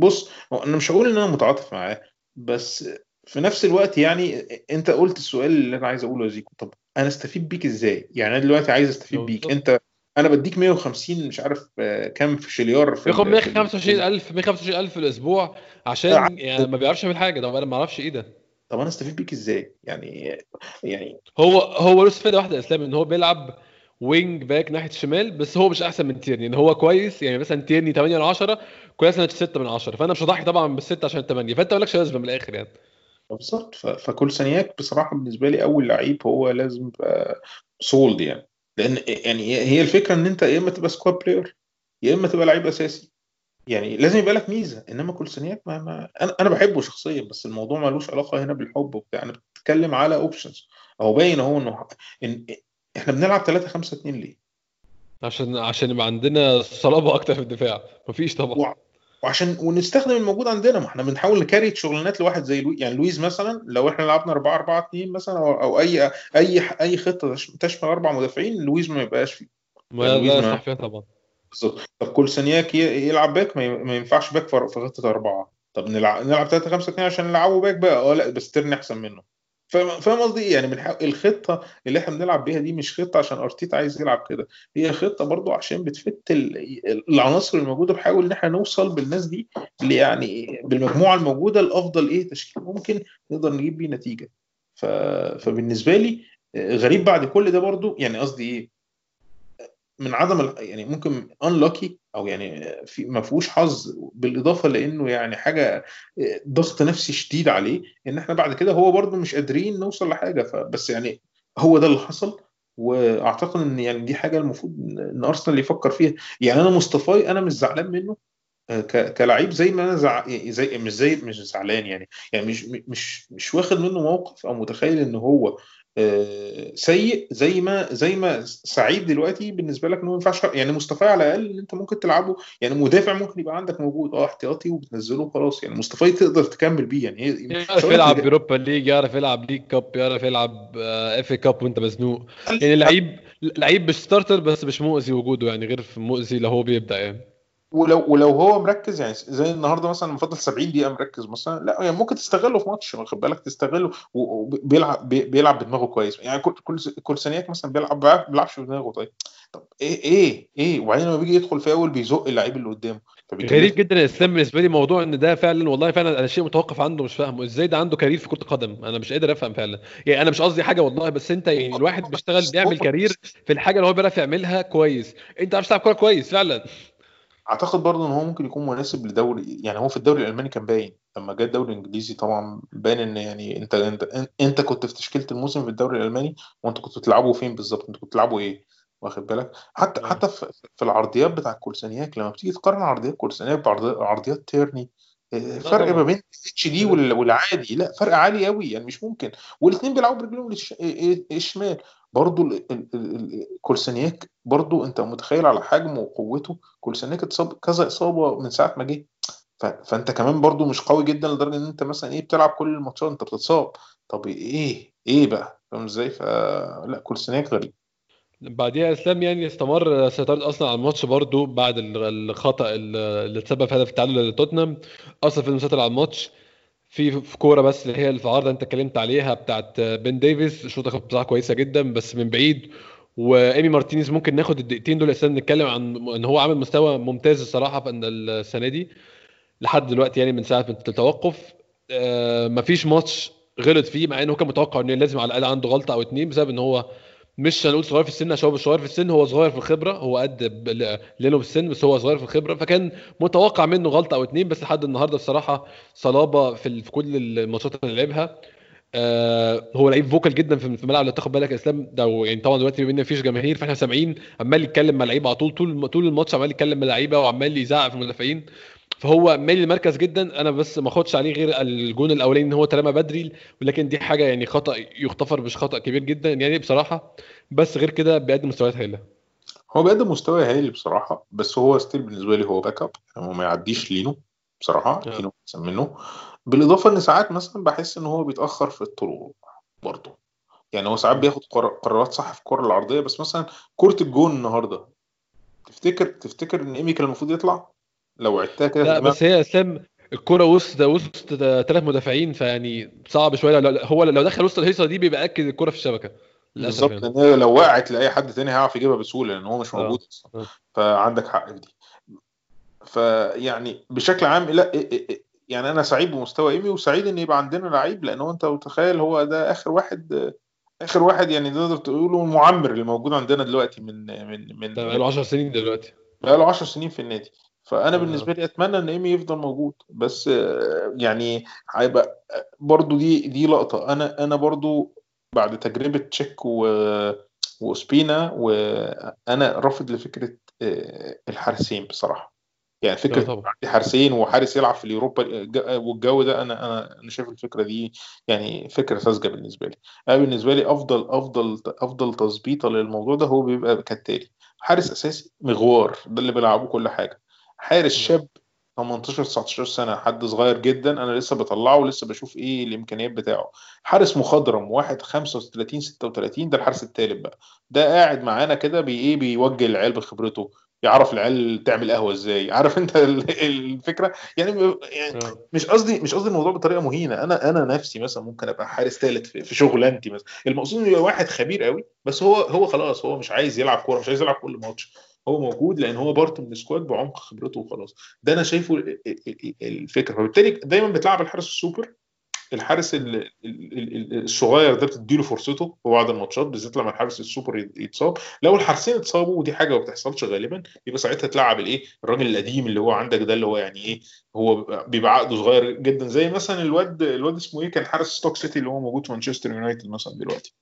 بص أنا مش هقول إن أنا متعاطف معاه بس في نفس الوقت يعني أنت قلت السؤال اللي أنا عايز أقوله يا زيكو طب أنا أستفيد بيك إزاي؟ يعني أنا دلوقتي عايز أستفيد بيك أنت أنا بديك 150 مش عارف آه، كام في شليار في بياخد 125000 125000 في الأسبوع عشان يعني ما بيعرفش يعمل حاجة طب أنا ما أعرفش إيه ده طب أنا أستفيد بيك إزاي؟ يعني يعني هو هو له استفاده واحدة اسلام إن هو بيلعب wing back ناحية الشمال بس هو مش أحسن من تيرني. يعني هو كويس يعني مثلا تيرني 8 من 10 كويس أنا 6 من 10 فأنا مش هضحي طبعا بالستة عشان 8 فأنت مالكش لازمة من الآخر يعني. بالظبط. فكولاسينيتش بصراحة بالنسبة لي أول لعيب هو لازم sold يعني. لأن يعني هي الفكرة إن أنت يا إما تبقى squad player يا إما تبقى لعيب أساسي. يعني لازم يبقى لك ميزة. إنما كولاسينيتش ما, ما أنا أنا بحبه شخصيا بس الموضوع ملوش علاقة هنا بالحب وبتاع. أنا بتكلم على options اهو باين أهو إنه إحنا بنلعب 3 5 2 ليه؟ عشان عشان يبقى عندنا صلابة أكتر في الدفاع. مفيش طبعا. وعشان ونستخدم الموجود عندنا. ما إحنا بنحاول ن create شغلانات لواحد زي لوي يعني لويز مثلا لو إحنا لعبنا 4 4 2 مثلا أو, أو اي اي أي خطة تشمل أربع مدافعين لويز ما يبقاش فيه. ما يعني لا صح فيها طبعا. بالظبط. طب كل سنياك يلعب باك؟ ما ينفعش باك في خطة أربعة. طب نلعب نلعب 3 5 2 عشان نلعبه باك بقى. آه لا بس تيرني أحسن منه. فاهم قصدي إيه؟ يعني من الخطة اللي إحنا بنلعب بيها دي مش خطة عشان أرتيتا عايز يلعب كده. هي خطة برضو عشان بتفت العناصر الموجودة بحاول إن إحنا نوصل بالناس دي يعني بالمجموعة الموجودة لأفضل إيه؟ تشكيل ممكن نقدر نجيب بيه نتيجة. فبالنسبة لي غريب بعد كل ده برضو يعني قصدي إيه؟ من عدم يعني ممكن انلوكي أو يعني في ما فيهوش حظ بالإضافة لإنه يعني حاجة ضغط نفسي شديد عليه إن إحنا بعد كده هو برده مش قادرين نوصل لحاجة. فبس يعني هو ده اللي حصل وأعتقد إن يعني دي حاجة المفروض إن أرسنال يفكر فيها. يعني أنا مصطفاي أنا مش زعلان منه كلاعب زي ما أنا زع... زي مش زي مش زعلان يعني. يعني مش مش مش واخد منه موقف أو متخيل إن هو آه، سيء زي ما زي ما سعيد دلوقتي بالنسبة لك إنه ما ينفعش يعني مصطفى على الأقل أنت ممكن تلعبه يعني مدافع ممكن يبقى عندك موجود آه احتياطي وبتنزله خلاص يعني مصطفى تقدر تكمل بيه يعني يعرف يلعب ب Europa League يعرف يلعب League Cup يعرف يلعب FA Cup وانت مزنوق. يعني لعيب لعيب مش starter بس مش مؤذي وجوده يعني غير مؤذي لو هو بيبدأ يعني. ولو ولو هو مركز يعني زي النهارده مثلا مفضل 70 دقيقة مركز مثلا لا يعني ممكن تستغله في ماتش واخد بالك؟ تستغله وبيلعب بيلعب بدماغه كويس. يعني كل كل ثانيات مثلا بيلعب ما بيلعبش بدماغه. طيب طب إيه إيه؟ إيه؟ وبعدين لما بيجي يدخل في أول بيزق اللعيب اللي قدامه. غريب جدا الاسلام بالنسبة لي موضوع إن ده فعلا والله فعلا أنا شيء متوقف عنده مش فاهمه. إزاي ده عنده career في كرة القدم؟ أنا مش قادر أفهم فعلا. يعني أنا مش قصدي حاجة والله بس أنت يعني الواحد بيشتغل بيعمل career في الحاجة اللي هو بيعرف يعملها كويس. أنت عارف تلعب كورة كويس فعلا. أعتقد برضه إن هو ممكن يكون مناسب لدوري يعني هو في الدوري الألماني كان باين لما جه الدوري الإنجليزي طبعا باين إن يعني أنت أنت أنت كنت في تشكيلة الموسم في الدوري الألماني وأنت كنت بتلعبوا فين بالظبط؟ أنت كنت بتلعبوا إيه؟ واخد بالك؟ حتى حتى في العرضيات بتاع الكولسانياك لما بتيجي تقارن عرضيات كولسانياك بعرضيات تيرني آه، فرق ما بين الاتش دي والعادي لا فرق عالي قوي يعني مش ممكن والاثنين بيلعبوا برجلهم الشمال برضو كولسانياك برضو انت متخيل على حجمه وقوته كولسانياك اتصاب كذا إصابة من ساعة ما جه. فانت كمان برضو مش قوي جدا لدرجة إن أنت مثلا إيه بتلعب كل الماتشات انت بتتصاب. طب إيه؟ إيه بقى؟ فاهم إزاي؟ فلا كولسانياك غريب. بعديها إسلام يعني استمر سيطرة أصلا على الماتش برضو بعد الخطأ اللي تسبب في هدف التعادل لتوتنهام. أصلا في المسيطر على الماتش في في كورة بس اللي هي العارضة انت اتكلمت عليها بتاعت بن ديفيس الشوطه كانت بصراحه كويسة جدا بس من بعيد. وإيمي مارتينيز ممكن ناخد الدقيقتين دول. أساسا نتكلم عن إن هو عامل مستوى ممتاز الصراحة في السنة دي. لحد دلوقتي يعني من ساعة التوقف آه، مفيش ماتش غلط فيه مع إنه كان متوقع إنه لازم على الأقل عنده غلطة أو اتنين بسبب إن هو مش هنقول صغير في السن عشان هو مش صغير في السن هو صغير في الخبرة هو قد لينو في السن بس هو صغير في الخبرة فكان متوقع منه غلطة أو اتنين بس لحد النهارده الصراحه صلابة في كل الماتشات اللي لعبها. آه هو لعيب فوكال جدا في الملعب لو تاخد بالك يا إسلام. ده يعني طبعا دلوقتي بما ان مفيش جماهير فإحنا سامعين عمال يتكلم مع لعيبة على طول طول طول الماتش عمال يتكلم مع لعيبة وعمال يزعق في المدافعين. فهو مالي المركز جدا. أنا بس ما أخدش عليه غير الجون الأولاني إن هو ترمى بدري ولكن دي حاجة يعني خطأ يغتفر مش خطأ كبير جدا يعني بصراحة. بس غير كده بيقدم مستويات هايلة. هو بيقدم مستوى هايل بصراحة بس هو still بالنسبة لي هو backup يعني هو ما يعديش لينو بصراحة آه. لينو أحسن منه. بالإضافة إن ساعات مثلا بحس إن هو بيتأخر في الطلوع برضه. يعني هو ساعات بياخد قرار- قرارات صح في الكرة العرضية بس مثلا كرة الجون النهارده تفتكر تفتكر إن ايمي كان المفروض يطلع؟ لو عدتها كده لا بس هي أسلام الكرة وسط وسط ثلاث مدافعين فيعني صعب شوية. لو هو لو دخل وسط الهيصة دي بيبقى أكد الكرة في الشبكة بالظبط يعني. لأن هي لو وقعت لأي حد تاني هيعرف يجيبها بسهولة لأن هو مش آه. موجود أصلا. آه. فعندك حق في دي. فيعني بشكل عام لا يعني أنا سعيد بمستوى إيمي وسعيد إن يبقى عندنا لعيب لأن هو أنت متخيل هو ده آخر واحد آخر واحد يعني تقدر تقوله المعمر اللي موجود عندنا دلوقتي من من من ده بقاله 10 سنين دلوقتي. بقاله 10 سنين في النادي. فأنا آه. بالنسبة لي أتمنى إن إيمي يفضل موجود بس يعني هيبقى برضو دي دي لقطة. أنا أنا برضو بعد تجربة تشيك و وسبينا وأنا رافض لفكرة آه، الحارسين بصراحة. يعني فكرة طبعا. حارسين وحارس يلعب في اليوروبا الج- والجو ده أنا أنا أنا شايف الفكرة دي يعني فكرة ساذجة بالنسبة لي. أنا بالنسبة لي أفضل أفضل أفضل تظبيطة للموضوع ده هو بيبقى كالتالي. حارس أساسي مغوار ده اللي بيلعبه كل حاجة. حارس شاب 18 19 سنة حد صغير جدا أنا لسه بطلعه ولسه بشوف إيه الإمكانيات بتاعه. حارس مخضرم واحد 35 36 ده الحارس التالت بقى. ده قاعد معانا كده بي إيه بيوجه العيال بخبرته يعرف العيال تعمل قهوة إزاي. عارف أنت ال- الفكرة؟ يعني يعني آه. مش قصدي مش قصدي الموضوع بطريقة مهينة. أنا أنا نفسي مثلا ممكن أبقى حارس ثالث في, شغلانتي مثلا. المقصود يبقى واحد خبير قوي بس هو هو خلاص هو مش عايز يلعب كورة مش عايز يلعب كل ماتش. هو موجود لأن هو part من ال squad بعمق خبرته وخلاص. ده أنا شايفه ال- ال- ال- الفكرة. فبالتالي دايما بتلعب الحارس السوبر الحارس ال- ال- ال- ال- الصغير ده بتديله فرصته في بعض الماتشات بالذات لما الحارس السوبر يت- يتصاب. لو الحارسين اتصابوا ودي حاجة ما بتحصلش غالبا يبقى ساعتها تلعب الإيه؟ الراجل القديم اللي هو عندك ده اللي هو يعني إيه؟ هو بيبقى عقده صغير جدا. زي مثلا الواد الواد اسمه إيه؟ كان حارس ستوك سيتي اللي هو موجود في مانشستر يونايتد مثلا دلوقتي.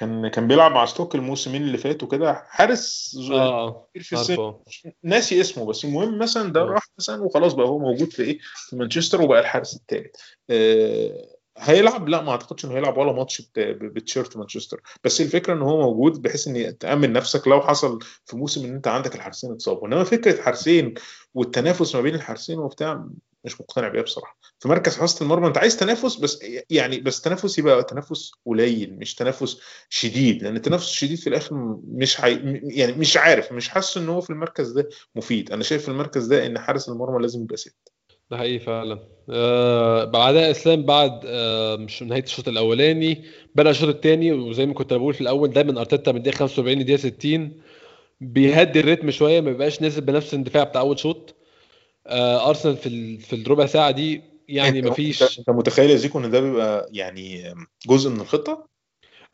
كان كان بيلعب مع ستوك الموسمين اللي فاتوا كده. حارس آه كبير في السن. عارفه. ناسي اسمه بس المهم مثلا ده آه. راح مثلا وخلاص بقى هو موجود في إيه؟ في مانشستر وبقى الحارس الثالث آه هيلعب؟ لا ما أعتقدش إنه هيلعب ولا ماتش بت- ب- بتيشيرت مانشستر. بس الفكرة إن هو موجود بحيث إن تأمن نفسك لو حصل في موسم إن أنت عندك الحارسين اتصابوا. إنما فكرة حارسين والتنافس ما بين الحارسين وبتاع مش مقتنع بيها بصراحة. في مركز حراسة المرمى أنت عايز تنافس بس يعني بس تنافس يبقى تنافس قليل مش تنافس شديد لأن التنافس الشديد في الآخر مش حي... يعني مش عارف مش حاسس إن هو في المركز ده مفيد. أنا شايف في المركز ده إن حارس المرمى لازم يبقى ست. ده حقيقي فعلا. آه بعدها إسلام بعد آه مش نهاية الشوط الأولاني بدأ الشوط الثاني وزي ما كنت بقول في الأول دايما أرتيتا من الدقيقه 45 للدقيقه 60 بيهدي الريتم شوية ما بيبقاش نازل بنفس الاندفاع بتاع أول شوط. أرسنال في في الربع ساعة دي يعني انت ما فيش أنت متخيل يا زيكو إن ده بيبقى يعني جزء من الخطة؟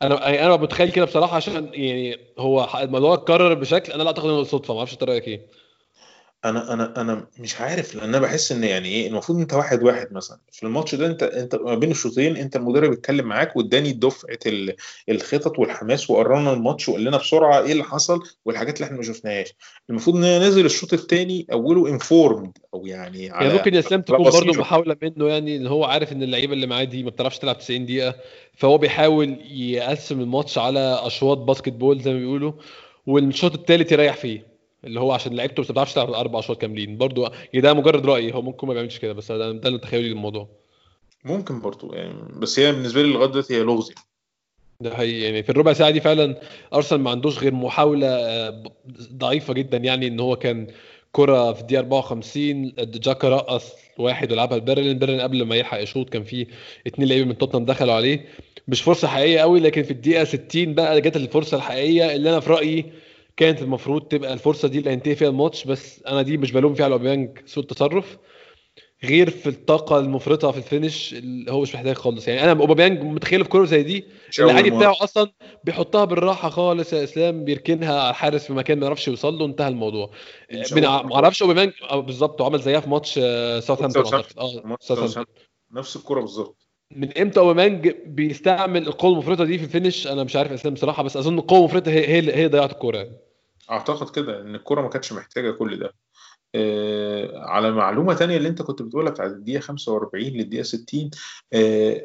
أنا يعني أنا متخيل كده بصراحة عشان يعني هو الموضوع اتكرر بشكل أنا لا أعتقد إنه صدفة ما أعرفش أنت رأيك إيه. أنا أنا أنا مش عارف لأن أنا بحس إن يعني إيه المفروض أنت واحد واحد مثلا. في الماتش ده أنت أنت ما بين الشوطين أنت المدرب اتكلم معاك واداني دفعة ال- الخطط والحماس وقرانا الماتش وقال لنا بسرعة إيه اللي حصل والحاجات اللي إحنا ما شفناهاش. المفروض إن أنا نازل الشوط الثاني أوله informed أو يعني على يعني ممكن يا اسلام تكون. برضو محاولة منه يعني إن هو عارف إن اللعيبة اللي معاه دي ما بتعرفش تلعب 90 دقيقة فهو بيحاول يقسم الماتش على أشواط basketball زي ما بيقولوا والشوط الثالث يريح فيه. اللي هو عشان لعيبته ما بتعرفش تلعب أربع أشواط كاملين. برضو يعني ده مجرد رايي هو ممكن ما بيعملش كده بس ده ده اللي تخيلي للموضوع ممكن برضو يعني بس هي بالنسبة لي لغاية دلوقتي هي لغز يعني. ده حقيقي. يعني في الربع ساعة دي فعلا أرسنال ما عندوش غير محاولة آه، ضعيفة جدا يعني إن هو كان كرة في الدقيقة 54 جاكا رقص واحد ولعبها لبيرلين. بيرلين قبل ما يلحق يشوط كان في اتنين لعيبة من توتنهام دخلوا عليه. مش فرصة حقيقية قوي لكن في الدقيقة 60 بقى جت الفرصة الحقيقية اللي أنا في رأيي كانت المفروض تبقى الفرصة دي اللي هينتهي فيها الماتش بس أنا دي مش بلوم فيها على أوباميانج سوء التصرف غير في الطاقة المفرطة في ال finish اللي هو مش محتاج خالص. يعني أنا أوباميانج متخيل في كورة زي دي العادي بتاعه أصلا بيحطها بالراحة خالص يا إسلام بيركنها على الحارس في مكان ما يعرفش يوصل له انتهى الموضوع. ما أعرفش أوباميانج آه، بالظبط وعمل زيها في ماتش ساوثهامبتون آه نفس الكورة بالظبط. من إمتى أوباميانج بيستعمل القوة المفرطة دي في ال finish؟ أنا مش عارف إسلام بصراحه بس أظن القوة المفرطة هي هي, هي ضيعت الكورة يعني. أعتقد كده إن الكورة ما كانتش محتاجة كل ده. آه على معلومة تانية اللي أنت كنت بتقولها بتاعت الدقيقة 45 للدقيقة 60 آه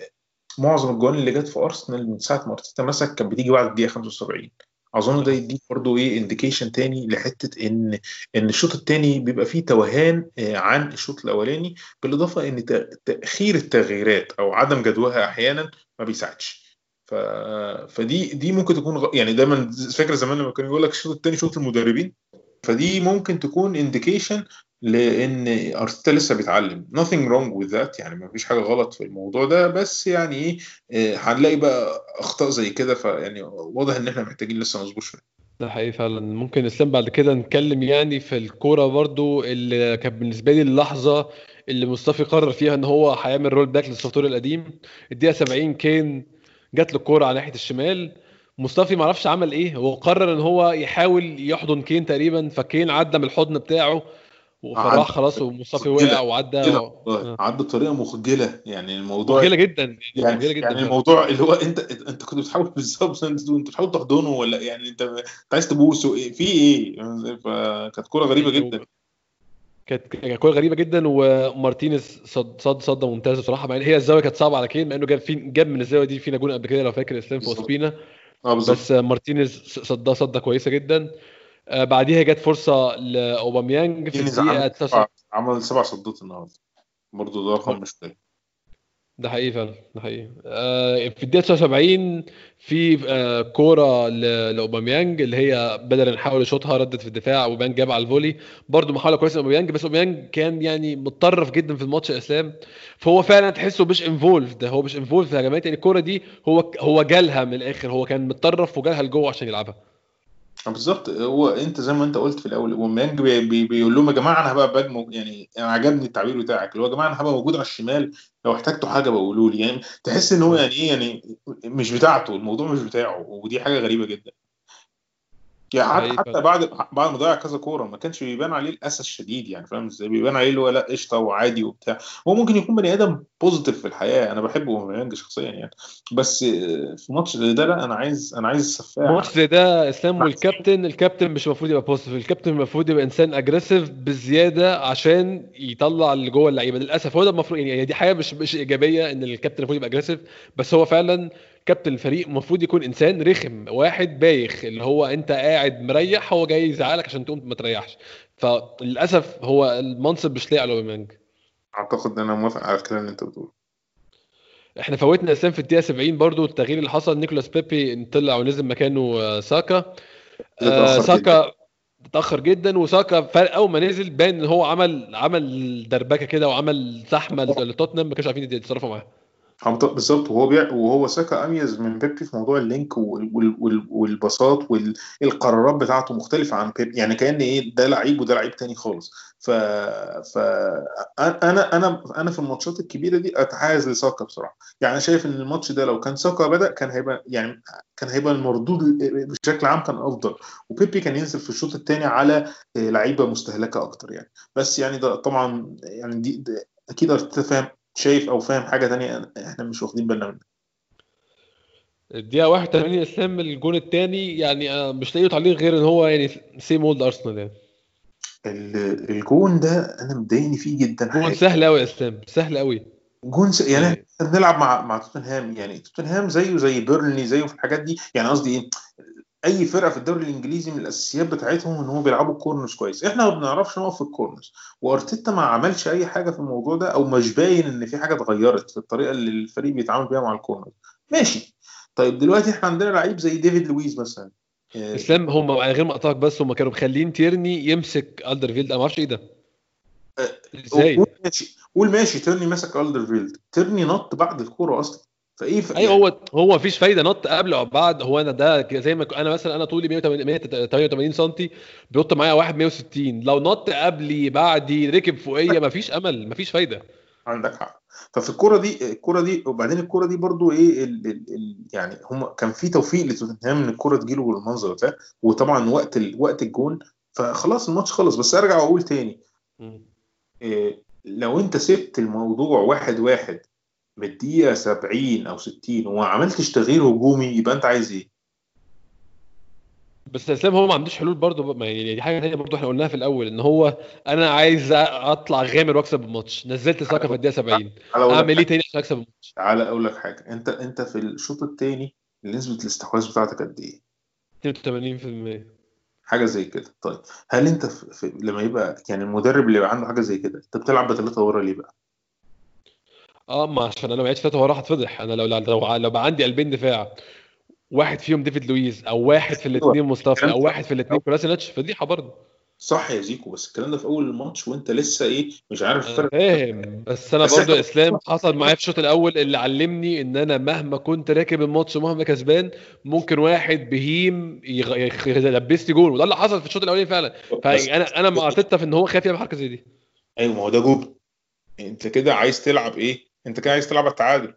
معظم الجوان اللي جت في أرسنال من ساعة ما أرتيتا مسك كانت بتيجي بعد الدقيقة 75 أظن ده يديك برضه إيه انديكيشن تاني لحتة إن إن الشوط الثاني بيبقى فيه توهان آه، عن الشوط الأولاني بالإضافة إن تأخير التغييرات أو عدم جدواها أحيانا ما بيساعدش. فدي دي ممكن تكون. يعني دايما فاكر زمان لما كان يقول لك الشوط الثاني شوط المدربين؟ فدي ممكن تكون indication لإن أرتيتا لسه بيتعلم. Nothing wrong with that. يعني ما فيش حاجة غلط في الموضوع ده. بس يعني إيه آه، هنلاقي بقى أخطاء زي كده. فيعني واضح إن إحنا محتاجين لسه نظبط شوية. ده حقيقي فعلا. ممكن إسلام بعد كده نتكلم يعني في الكورة برضو اللي كانت بالنسبة لي اللحظة اللي مصطفى قرر فيها إن هو هيعمل roll back لل software القديم. الدقيقة 70 كين جات له الكورة على ناحية الشمال. مصطفى ما عرفش عمل إيه. هو قرر إن هو يحاول يحضن كين تقريبا فكين عدى من الحضن بتاعه وفراح خلاص ومصطفى وقع وعدى و... عدى بطريقة مخجلة. يعني الموضوع مخجلة جدا. يعني, مخجلة جدا. يعني الموضوع اللي هو أنت أنت كنت بتحاول بالظبط. أنت بتحاول تحضنه ولا يعني أنت عايز تبوسه إيه؟ في إيه؟ فكانت كورة غريبة جدا. كانت كوره غريبة جدا ومارتينيز صد صد صد ممتازة بصراحه مع هي الزاوية كانت صعبة على كين مع إنه جاب في جاب من الزاوية دي فينا جون قبل كده لو فاكر إسلام في أوسبينا. آه بس مارتينيز صدها صده كويسة جدا. آه بعديها جت فرصة لأوباميانج في الدقيقة عمل سبع صدات النهارده. برضه ده رقم مش قليل ده حقيقي فعلا ده حقيقي. آه في الدقيقة 79 في آه كورة لأوباميانج اللي هي بدل نحاول يشوطها ردت في الدفاع أوباميانج جاب على ال volley. برده محاولة كويسة أوباميانج بس أوباميانج كان يعني متطرف جدا في الماتش إسلام. فهو فعلا تحسه مش involved ده هو مش involved في الهجمات يعني الكورة دي هو هو جالها من الآخر هو كان متطرف وجالها لجوه عشان يلعبها. بالظبط. هو أنت زي ما أنت قلت في الأول ومانج بي بي بيقول لهم يا جماعة أنا هبقى باج يعني أنا عجبني التعبير بتاعك اللي هو يا جماعة أنا هبقى موجود على الشمال لو احتجتوا حاجة بقولوا لي. يعني تحس إن هو يعني إيه يعني مش بتاعته الموضوع مش بتاعه ودي حاجة غريبة جدا. يعني حتى بعد بعد ما ضيع كذا كورة ما كانش بيبان عليه الأسى الشديد يعني فاهم إزاي؟ بيبان عليه اللي هو لأ قشطة وعادي وبتاع. هو ممكن يكون بني آدم positive في الحياة أنا بحبه اوباميانج شخصيا يعني. بس في ماتش زي ده لأ أنا عايز أنا عايز السفاح. ماتش زي ده إسلام والكابتن الكابتن مش المفروض يبقى positive الكابتن المفروض يبقى إنسان aggressive بزيادة عشان يطلع اللي جوه اللعيبة. للأسف هو ده المفروض يعني دي حاجة مش مش إيجابية إن الكابتن المفروض يبقى aggressive بس هو فعلا كابتن الفريق المفروض يكون إنسان رخم واحد بايخ اللي هو أنت قاعد مريح هو جاي يزعلك عشان تقوم ما تريحش. فللأسف هو المنصب مش لايق على أوباميانج. أعتقد إن أنا موافق على الكلام اللي أنت بتقوله. إحنا فوتنا اسلام في الدقيقة 70 برضو التغيير اللي حصل. نيكولاس بيبي طلع ونزل مكانه آه، ساكا. آه ساكا اتأخر جدا وساكا فرق أول ما نزل باين إن هو عمل عمل دربكة كده وعمل زحمة لتوتنهام ما كانوش عارفين يتصرفوا معاها بالظبط. وهو بيع وهو ساكا أميز من بيبي في موضوع ال link والباصات والقرارات بتاعته مختلفة عن بيبي يعني كأن إيه ده لعيب وده لعيب تاني خالص. ف ف أنا أنا أنا في الماتشات الكبيرة دي أتحيز لساكا بصراحة. يعني شايف إن الماتش ده لو كان ساكا بدأ كان هيبقى يعني كان هيبقى المردود بشكل عام كان أفضل. وبيبي كان ينزل في الشوط الثاني على لعيبة مستهلكة أكتر يعني. بس يعني ده طبعا يعني دي, أكيد ارتيتا فاهم شايف أو فاهم حاجة تانية إحنا مش واخدين بالنا منها. الدقيقة 81 اسلام الجون الثاني يعني آه، مش لاقي تعليق غير إن هو يعني same old Arsenal يعني. الجون ده أنا مضايقني فيه جدا. جون سهل قوي يا اسلام سهل قوي جون س... يعني إحنا بنلعب مع مع توتنهام يعني توتنهام زيه زي بيرنلي زيه في الحاجات دي. يعني قصدي إيه؟ أي فرقة في الدوري الإنجليزي من الأساسيات بتاعتهم إن هم بيلعبوا ال corners كويس. إحنا ما بنعرفش نقف في ال corners وأرتيتا ما عملش أي حاجة في الموضوع ده أو مش باين إن في حاجة اتغيرت في الطريقة اللي الفريق بيتعامل بيها مع ال corners ماشي. طيب دلوقتي إحنا عندنا لعيب زي ديفيد لويز مثلا. آه، إسلام هو غير مقاطعك بس هم كانوا مخلين تيرني يمسك ألدرفيلد. أنا ما أعرفش إيه ده. آه، إزاي؟ قول ماشي. قول ماشي تيرني مسك ألدرفيلد. تيرني نط بعد الكورة أصلا. فإيه ف... أيوه هو هو مفيش فايدة نط قبل أو بعد. هو أنا ده زي ما أنا مثلا أنا طولي 188 سم بينط معايا واحد 160 لو نط قبلي بعدي ركب فوقيا مفيش أمل مفيش فايدة. عندك حق. ففي الكورة دي الكورة دي وبعدين الكورة دي برضو إيه ال ال ال يعني هم كان في توفيق لتوتنهام إن الكورة تجيله بالمنظر ده وطبعا وقت ال وقت الجون فخلاص الماتش خلص. بس أرجع وأقول تاني. إيه لو أنت سبت الموضوع واحد واحد من الدقيقه 70 أو 60 وما عملتش تغيير هجومي يبقى أنت عايز إيه؟ بس اسلام هو ما عندوش حلول برضه ما يعني دي حاجة ثانية برضه إحنا قلناها في الأول إن هو أنا عايز أطلع غامر وأكسب الماتش. نزلت ساكا في الدقيقة 70 تعالى أقول لك أعمل إيه تاني عشان أكسب الماتش؟ تعالى أقول لك حاجة. أنت أنت في الشوط الثاني نسبة الاستحواذ بتاعتك قد إيه؟ 82% حاجة زي كده. طيب هل أنت في في لما يبقى يعني المدرب اللي يبقى عنده حاجة زي كده أنت بتلعب بثلاثه ورا ليه بقى؟ آه ما عشان أنا لو لعبت ثلاثة ورا هتفضح أنا لو لو لو بقى عندي قلبين دفاع واحد فيهم ديفيد لويز أو واحد في الاثنين مصطفى أو واحد في الاثنين كولاسينيتش فضيحة برضه. صح يا زيكو بس الكلام ده في أول الماتش وأنت لسه إيه مش عارف الفرق. فاهم بس أنا برضه إسلام حصل معايا في الشوط الأول اللي علمني إن أنا مهما كنت راكب الماتش ومهما كسبان ممكن واحد بهيم يلبسني جول وده اللي حصل في الشوط الأولاني فعلا. فأنا أنا مع ارتيتا في إن هو خايف يعمل حركة زي دي. أيوه ما هو ده جبن أنت كده عايز تلعب إيه؟ انت كده عايز تلعب على التعادل.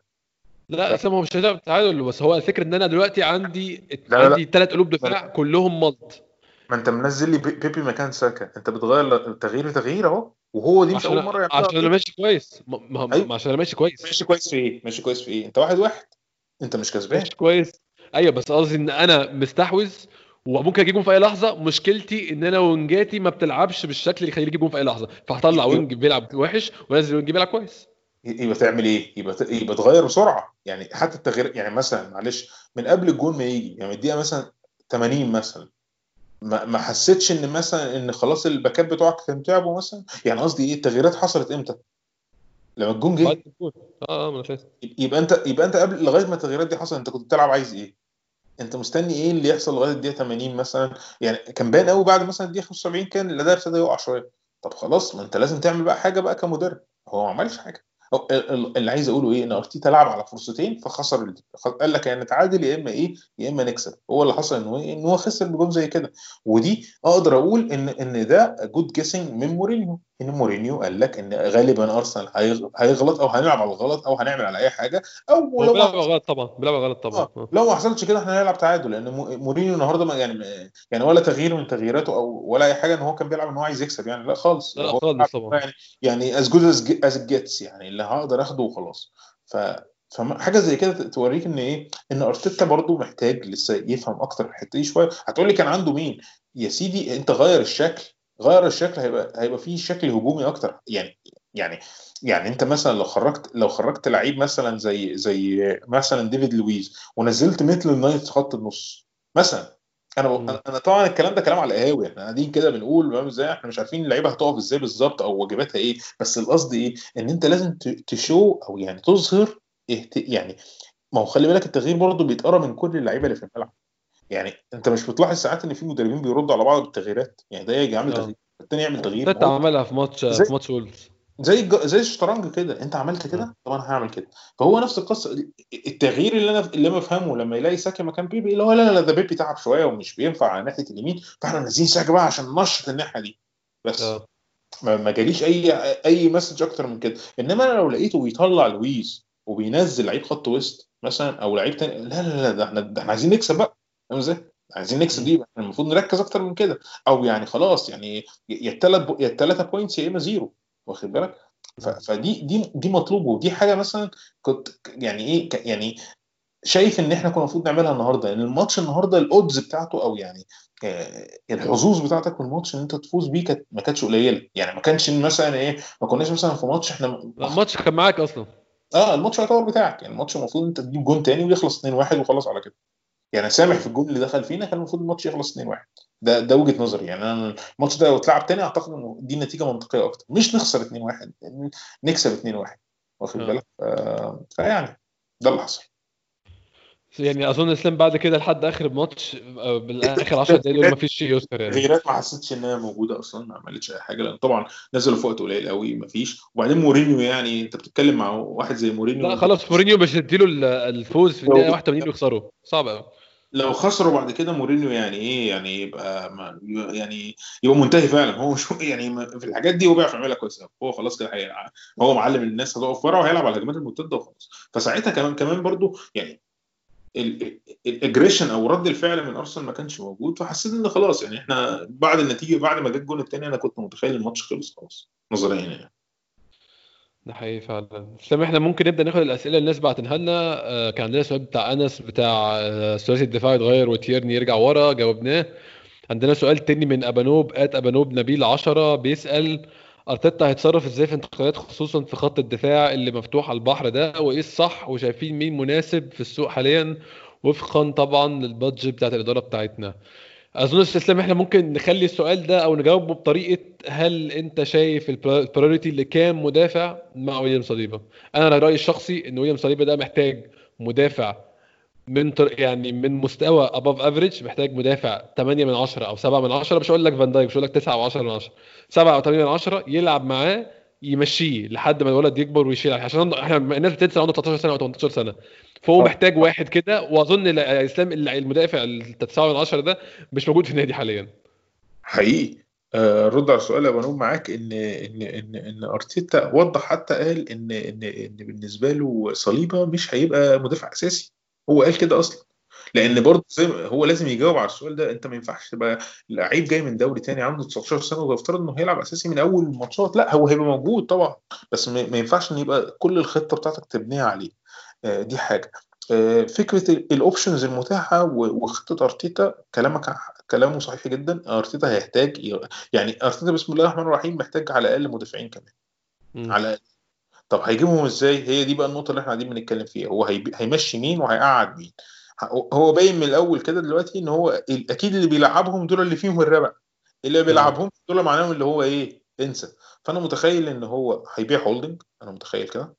لا اسلام هو مش هيلعب تعادل بس هو الفكرة إن أنا دلوقتي عندي لا، لا. عندي ثلاث قلوب دفاع كلهم ملط ما أنت منزل لي بي- بيبي مكان ساكا. أنت بتغير تغيير تغيير أهو. وهو دي مش أول مرة يعملها. عشان أنا ماشي كويس. ما. ما عشان أنا ماشي كويس. ماشي كويس في إيه؟ ماشي كويس في إيه؟ أنت واحد واحد. أنت مش كسبان. ماشي كويس. أيوه بس قصدي إن أنا مستحوذ وممكن أجيب جون في أي لحظة. مشكلتي إن أنا wingاتي ما بتلعبش بالشكل اللي يخليني أجيب جون في أي لحظة. فهطلع أيوة. wing بيلعب وحش وانزل wing بيلعب كويس. يبقى تعمل إيه؟ يبقى يبقى تغير بسرعة. يعني حتى التغيير يعني مثلا معلش من قبل الجون ما يجي يعني الدقيقة مثلا 80 مثلا ما ما حسيتش إن مثلا إن خلاص الباكات بتوعك كانوا تعبوا مثلا؟ يعني قصدي إيه؟ التغييرات حصلت إمتى؟ لما الجون جه. آه آه ما أنا يبقى أنت يبقى أنت قبل لغاية ما التغييرات دي حصلت أنت كنت بتلعب عايز إيه؟ أنت مستني إيه اللي يحصل لغاية الدقيقة 80 مثلا؟ يعني كان باين قوي بعد مثلا الدقيقة 75 كان الأداء ابتدى يقع شوية. طب خلاص ما أنت لازم تعمل بقى حاجة بقى كمدرب. هو ما عملش حاجة. اللي عايز أقوله إيه؟ إن أرتيتا لعب على فرصتين فخسر قال لك يا نتعادل يا إما إيه؟ يا إما نكسب. هو اللي حصل إن هو إيه؟ إن هو خسر بجون زي كده. ودي أقدر أقول ان إن ده good guessing من مورينيو إن مورينيو قال لك إن غالبا أرسنال هيغ- هيغلط أو هنلعب على الغلط أو هنعمل على أي حاجة أو لو بيلعب غلط طبعا بيلعب غلط طبعا. آه. لو ما حصلش كده إحنا هنلعب تعادل لأن مو- مورينيو النهارده ما يعني يعني ولا تغيير من تغييراته أو ولا أي حاجة إن هو كان بيلعب إن هو عايز يكسب يعني لا خالص. لا خالص طبعا. يعني يعني از جود از جيتس يعني اللي هقدر أخده وخلاص. ف فحاجه زي كده توريك إن إيه إن أرتيتا برضو محتاج لسه يفهم أكتر الحتة دي شوية. هتقول لي كان عنده مين؟ يا سيدي أنت غير الشكل. غير الشكل هيبقى هيبقى فيه شكل هجومي أكتر. يعني يعني يعني أنت مثلا لو خرجت لو خرجت لعيب مثلا زي زي مثلا ديفيد لويز ونزلت مثل نايت خط النص مثلا. أنا. أنا طبعا الكلام ده كلام على القهاوي. إحنا قاعدين كده بنقول فاهم إزاي؟ إحنا مش عارفين اللعيبة هتقف إزاي بالظبط أو واجباتها إيه. بس القصد إيه؟ إن أنت لازم تـ show أو يعني تظهر اهت... يعني ما هو خلي بالك التغيير برضه بيتقرا من كل اللعيبة اللي في الملعب. يعني انت مش بتلاحظ ساعات ان في مدربين بيردوا على بعض بالتغييرات؟ يعني ده يجي يعمل آه. تغيير التاني يعمل تغيير. هو عملها في ماتش في ماتش وولز زي. زي الشطرنج كده. انت عملت كده؟ طب أنا هعمل كده. فهو نفس القصة. التغيير اللي أنا اللي أنا بفهمه لما يلاقي ساكا مكان بيبي اللي هو لا لا ده بيبي تعب شوية ومش بينفع على ناحية اليمين فاحنا نازلين ساكا بقى عشان ننشط الناحية دي. بس آه. ما ما جاليش أي أي message أكتر من كده. إنما أنا لو لقيته بيطلع لويس وبينزل لعيب خط وسط مثلا أو لعيب تاني لا لا لا ده إحنا ده إحنا عايزين نكسب بقى. فاهم إزاي؟ عايزين نكسب دي إحنا المفروض نركز أكتر من كده. أو يعني خلاص يعني يا الثلاث يا الثلاثه points يا إما zero واخد بالك؟ فدي دي دي مطلوبه. ودي حاجة مثلا كنت يعني إيه يعني شايف إن إحنا كنا المفروض نعملها النهارده. لأن الماتش النهارده ال odds بتاعته أو يعني آه، الحظوظ بتاعتك في الماتش إن أنت تفوز بيه كانت ما كانتش قليلة. يعني ما كانش مثلا إيه ما كناش مثلا في ماتش إحنا الماتش كان معاك أصلا. آه الماتش يعتبر بتاعك. يعني الماتش المفروض أنت تجيب جون تاني ويخلص 2-1 وخلاص على كده. يعني سامح في الجون اللي دخل فينا كان المفروض الماتش يخلص 2-1 ده ده وجهة نظري. يعني أنا الماتش ده لو اتلعب تاني أعتقد ان دي نتيجة منطقية أكتر. مش نخسر 2-1 نكسب 2-1 واخد آه. بالك؟ آه، فيعني ده اللي حصل. يعني أظن إسلام بعد كده لحد آخر الماتش آه، بالآخر 10 دقايق ما فيش شيء يذكر يعني. تغييرات ما حسيتش إنها موجودة أصلا ما عملتش أي حاجة. لأن طبعا نزلوا في وقت قليل قوي ما فيش وبعدين مورينيو يعني أنت بتتكلم مع واحد زي مورينيو. لا خلاص مورينيو مش هيديله ال- الفوز في الدقيقه 81 ويخسروا. صعب قوي لو خسروا بعد كده مورينيو يعني إيه يعني يبقى ما يعني يبقى منتهي فعلا. هو مش يعني في الحاجات دي هو بيعرف يعملها كويس قوي هو خلاص كده هو معلم الناس هتقف ورا وهيلعب على الهجمات المرتدة وخلاص. فساعتها كمان كمان برضو يعني ال aggression أو رد الفعل من أرسنال ما كانش موجود. فحسيت إن خلاص يعني إحنا بعد النتيجه بعد ما جه الجون الثاني أنا كنت متخيل الماتش خلص خلاص نظريا يعني. ده حقيقي فعلا. اسلام إحنا ممكن نبدأ ناخد الأسئلة اللي الناس بعتنها لنا. آه، كان عندنا سؤال بتاع أنس بتاع آه، ثلاثي الدفاع يتغير وتيرني يرجع ورا جاوبناه. عندنا سؤال تاني من أبانوب ات أبانوب نبيل 10 بيسأل أرتيتا هيتصرف إزاي في انتقالات خصوصا في خط الدفاع اللي مفتوح على البحر ده وإيه الصح وشايفين مين مناسب في السوق حاليا؟ وفقا طبعا لل budget بتاعت الإدارة بتاعتنا. أظن إسلام إحنا ممكن نخلي السؤال ده أو نجاوبه بطريقة هل أنت شايف ال priority لكام مدافع مع ويليام صليبا أنا رأيي الشخصي إن ويليام صليبا ده محتاج مدافع من. يعني من مستوى above average محتاج مدافع 8 من 10 أو 7 من 10 مش هقول لك فان دايك مش هقول لك 9 أو 10 من 10 7 أو 8 من 10 يلعب معاه يمشيه لحد ما الولد يكبر ويشيل عشان إحنا الناس بتنسى عنده 13 سنة أو 18 سنة فهو. محتاج واحد كده واظن لا- اسلام المدافع ال 9 من 10 ده مش موجود في النادي حاليا. حقيقي. آه، رد على السؤال يا بنوم معاك إن إن إن إن أرتيتا وضح حتى قال إن إن إن بالنسبة له صليبة مش هيبقى مدافع أساسي. هو قال كده أصلا. لأن برضه زي هو لازم يجاوب على السؤال ده أنت ما ينفعش تبقى لعيب جاي من دوري تاني عنده 19 سنة ويفترض إنه هيلعب أساسي من أول الماتشات. لا هو هيبقى موجود طبعا بس ما ينفعش إن يبقى كل الخطة بتاعتك تبنيها عليه. دي حاجة. آه، فكرة الاوبشنز المتاحة وخطة أرتيتا كلامك كلامه صحيح جدا. أرتيتا هيحتاج يعني أرتيتا بسم الله الرحمن الرحيم محتاج على الأقل مدافعين كمان. مم. على الأقل. طب هيجيبهم إزاي؟ هي دي بقى النقطة اللي إحنا قاعدين بنتكلم فيها. هو هيمشي مين وهيقعد مين؟ هو باين من الأول كده دلوقتي إن هو أكيد اللي بيلعبهم دول اللي فيهم الربع اللي بيلعبهم دول معناهم اللي هو إيه؟ انسى. فأنا متخيل إن هو هيبيع هولدنج أنا متخيل كده.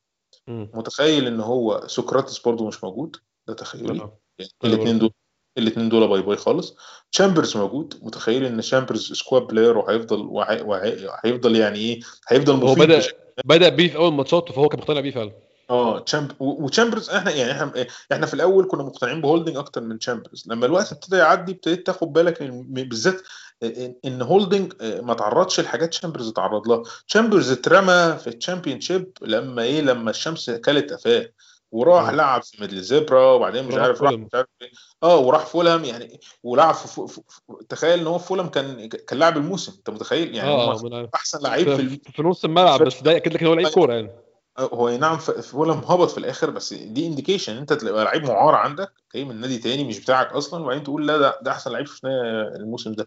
مم. متخيل إن هو سقراطس برضو مش موجود؟ ده تخيلي. آه. يعني الاثنين دول الاثنين دول bye bye خالص. تشامبرز موجود. متخيل إن تشامبرز squad player وهيفضل وهي- وهي- وهيفضل يعني إيه؟ هيفضل هو مفيد بدا بش- بدأ بيه في أول ماتشات فهو كان مقتنع بيه فعلا. آه تشامب وتشامبرز إحنا يعني إحنا إحنا في الأول كنا مقتنعين بهولدنج أكتر من تشامبرز. لما الوقت ابتدى يعدي ابتديت تاخد بالك بالذات إن إن هولدنج ما تعرضش لحاجات تشامبرز اتعرض لها. تشامبرز اترمى في ال Championship لما إيه؟ لما الشمس كلت قفاه. وراح آه. لعب في ميدلزبرا وبعدين مش عارف راح. مش عارف إيه. آه وراح فولهام يعني ولعب في فو- في- تخيل إن هو في فولهام كان كان لاعب الموسم. أنت متخيل؟ يعني عارف. أحسن لعيب في في, في نص الملعب بس ده أكيد لكن هو لعيب كورة يعني. هو نعم فولهام هبط في الآخر بس دي indication أنت تبقى لعيب معار عندك جاي من نادي تاني مش بتاعك أصلا وبعدين تقول لا ده ده أحسن لعيب شفناه الموسم ده.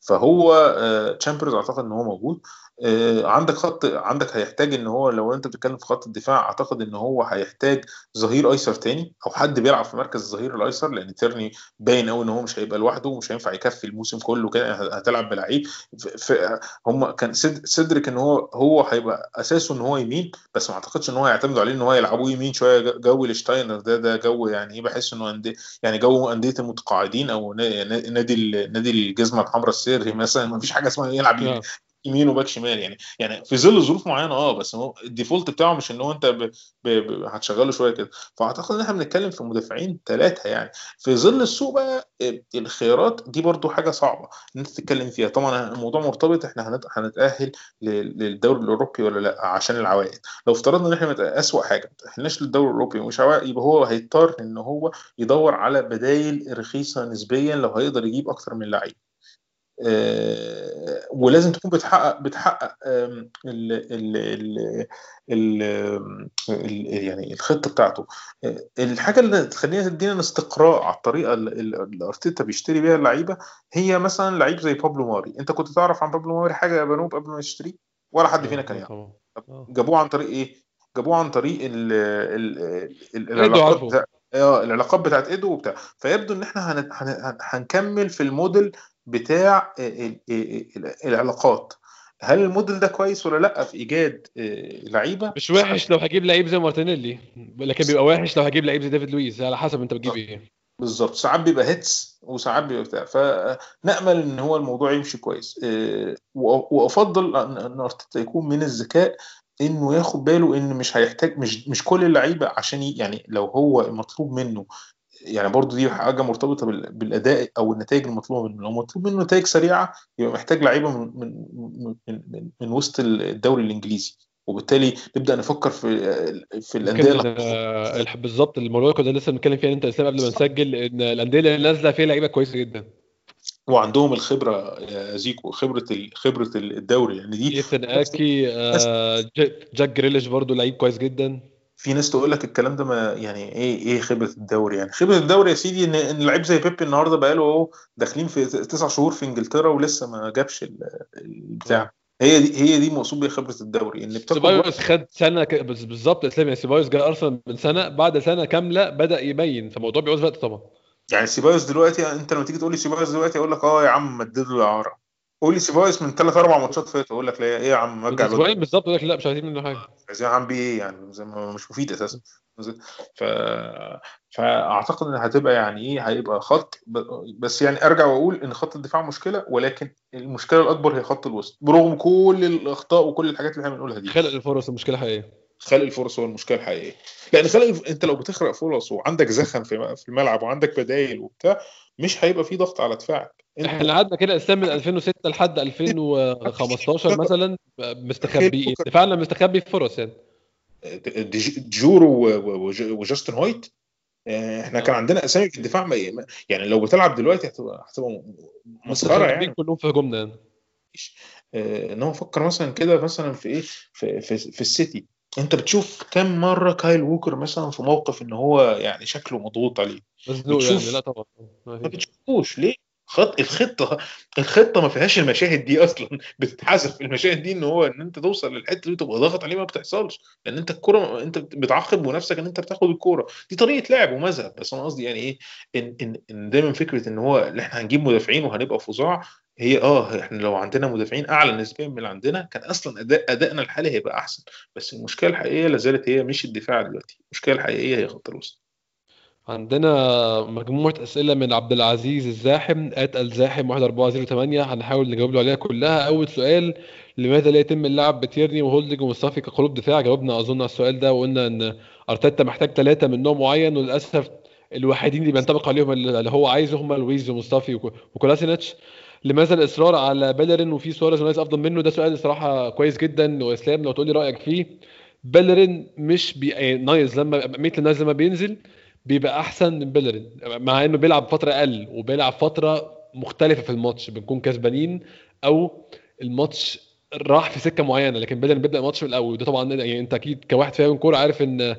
فهو تشامبرز أعتقد إن هو موجود. آه، عندك خط عندك هيحتاج إن هو لو أنت بتتكلم في خط الدفاع أعتقد إن هو هيحتاج ظهير أيسر تاني أو حد بيلعب في مركز الظهير الأيسر لأن تيرني باين قوي إن هو مش هيبقى لوحده ومش هينفع يكفي الموسم كله كده هتلعب بلعيب. هم كان سيد- سيدريك إن هو هو هيبقى أساسه إن هو يمين بس ما أعتقدش إن هو يعتمدوا عليه إن هو يلعبوه يمين شوية. جو- الشتاينر ده ده جو يعني إيه بحس إنه يعني جو أندية المتقاعدين أو نا- نا- نادي نادي الجزمة الحمراء السري مثلا ما فيش حاجة اسمها يلعب يمين وباك شمال يعني. يعني في ظل ظروف معينة آه بس هو ال default بتاعه مش إن هو أنت ب... ب... ب... هتشغله شوية كده. فأعتقد إن إحنا بنتكلم في مدافعين ثلاثة يعني. في ظل السوق بقى آه، الخيارات دي برضو حاجة صعبة إن أنت تتكلم فيها. طبعا الموضوع مرتبط إحنا هنت... هنتأهل للدوري الأوروبي ولا لأ؟ عشان العوائد. لو افترضنا إن إحنا مت... أسوأ حاجة ما تأهلناش للدوري الأوروبي ومش عوائد يبقى هو هيضطر إن هو يدور على بدايل رخيصة نسبيا لو هيقدر يجيب أكتر من لعيب. ولازم تكون بتحقق بتحقق ال ال ال ال ال يعني الخطة بتاعته. آه، الحاجة اللي تخلينا تدينا استقراء على الطريقة اللي ارتيتا بيشتري بيها اللعيبة هي مثلا لعيب زي بابلو ماري. أنت كنت تعرف عن بابلو ماري حاجة يا بنوب قبل ما يشتريه؟ ولا حد فينا كان آه، يعرف. آه. جابوه عن طريق إيه؟ جابوه عن طريق ال ال ال العلاقات آه بتاعت إيدو وبتاع. فيبدو إن إحنا هن... هن... هن- هنكمل في الموديل بتاع ال... ال... ال... العلاقات. هل الموديل ده كويس ولا لأ في إيجاد آه، لعيبة؟ مش وحش لو هجيب لعيب زي مارتينيلي لكن بيبقى وحش لو هجيب لعيب زي ديفيد لويس على حسب انت بتجيب إيه. بالظبط. ساعات بيبقى hits وساعات بيبقى بتاع. فنأمل إن هو الموضوع يمشي كويس. آه، وأفضل ان أرتيتا يكون من الذكاء إنه ياخد باله إن مش هيحتاج مش مش كل اللعيبة عشان يعني لو هو مطلوب منه يعني برضو دي حاجة مرتبطة بال- بالأداء أو النتائج المطلوبة منه. لو مطلوب منه نتائج سريعة يبقى محتاج لعيبة من من من من, وسط الدوري الإنجليزي. وبالتالي نبدأ نفكر في في الأندية بالظبط الموضوع اللي كنا لسه بنتكلم فيه أنت اسلام قبل ما نسجل إن الأندية اللي نازلة فيها لعيبة كويسة جدا. وعندهم الخبرة زيكو خبرة خبرة الدوري. يعني دي إيثن آكي آه، جاك جريليش برضو لعيب كويس جدا. في ناس تقول لك الكلام ده ما يعني إيه إيه خبره الدوري يعني؟ خبره الدوري يا سيدي إن إن لعيب زي بيبي النهارده بقاله أهو داخلين في تسع شهور في إنجلترا ولسه ما جابش ال- البتاع. هي دي هي دي مقصود بيها خبره الدوري إن سيبايوس خد سنة ك... بالظبط إسلام يعني سيبايوس جاي أرسنال من سنة بعد سنة كاملة بدأ يبين فالموضوع بيعوز وقت طبعا. يعني سيبايوس دلوقتي أنت لما تيجي تقول لي سيبايوس دلوقتي أقول لك آه يا عم مدد له اعاره قول لي سيبايوس من ثلاث أربع ماتشات فاتوا أقول لك لا إيه يا عم رجع أسبوعين بالظبط يقول لك لا مش عايزين منه حاجة. عايزين عم بيه إيه يعني؟ زي ما مش مفيد أساسا. ف... فأعتقد إن هتبقى يعني إيه هيبقى خط. بس يعني أرجع وأقول إن خط الدفاع مشكلة ولكن المشكلة الأكبر هي خط الوسط. برغم كل الأخطاء وكل الحاجات اللي إحنا بنقولها دي. خلق الفرص المشكلة حقيقية. خلق الفرص هو المشكلة الحقيقية. لأن خلق الف... أنت لو بتخلق فرص وعندك زخم في الملعب وعندك بدايل وبتاع مش هيبقى في ضغط على دفاعك. إحنا قعدنا كده اسلام من 2006 لحد 2015 مثلا مستخبي دفاعنا مستخبي في فرص يعني. جورو وجاستن هويت آه، إحنا كان عندنا أسامي في الدفاع يعني لو بتلعب دلوقتي هتبقى هتبقى مسخرة يعني. كلهم في هجومنا يعني. آه، إن هو فكر مثلا كده مثلا في إيه في, في, في السيتي. أنت بتشوف كم مرة كايل ووكر مثلا في موقف إن هو يعني شكله مضغوط عليه؟ مزنوق بتشوف- يعني. لا طبعا. ما. بتشوفوش. ليه؟ خط الخطة الخطة ما فيهاش المشاهد دي أصلا. بتتحذف المشاهد دي إن هو إن أنت توصل للحتة دي وتبقى ضاغط عليه ما بتحصلش. لأن أنت الكوره أنت بتعاقب بنفسك إن أنت بتاخد الكورة. دي طريقة لعب ومذهب. بس أنا قصدي يعني إيه إن إن إن دايما فكرة إن هو اللي إحنا هنجيب مدافعين وهنبقى فظاع هي آه إحنا لو عندنا مدافعين أعلى نسبيا من اللي عندنا كان أصلا أداء أدائنا الحالي هيبقى أحسن. بس المشكلة الحقيقية لا زالت هي مش الدفاع دلوقتي. المشكلة الحقيقية هي خط الوسط. عندنا مجموعة أسئلة من عبد العزيز الزاحم اتقل زاحم 1408 هنحاول نجاوب له عليها كلها. أول سؤال لماذا لا يتم اللعب بتيرني وهولدنج ومصطفى كقلوب دفاع؟ جاوبنا أظن على السؤال ده وقلنا إن أرتيتا محتاج ثلاثة من نوع معين وللأسف الوحيدين اللي بينطبق عليهم اللي هو عايزه هم لويز ومصطفى وك- وكولاسينيتش. لماذا الإصرار على بيلرين وفي سواريز ونايلز أفضل منه؟ ده سؤال الصراحة كويس جدا وإسلام لو تقول لي رأيك فيه. بيلرين مش بي... نايلز لما ميتلاند نايلز لما بينزل. بيبقى أحسن من بيلرين مع إنه بيلعب فترة أقل وبيلعب فترة مختلفة في الماتش بنكون كسبانين أو الماتش راح في سكة معينة لكن بيلرين بيبدأ الماتش من الأول وده طبعا يعني أنت أكيد كواحد فاهم كوره عارف إن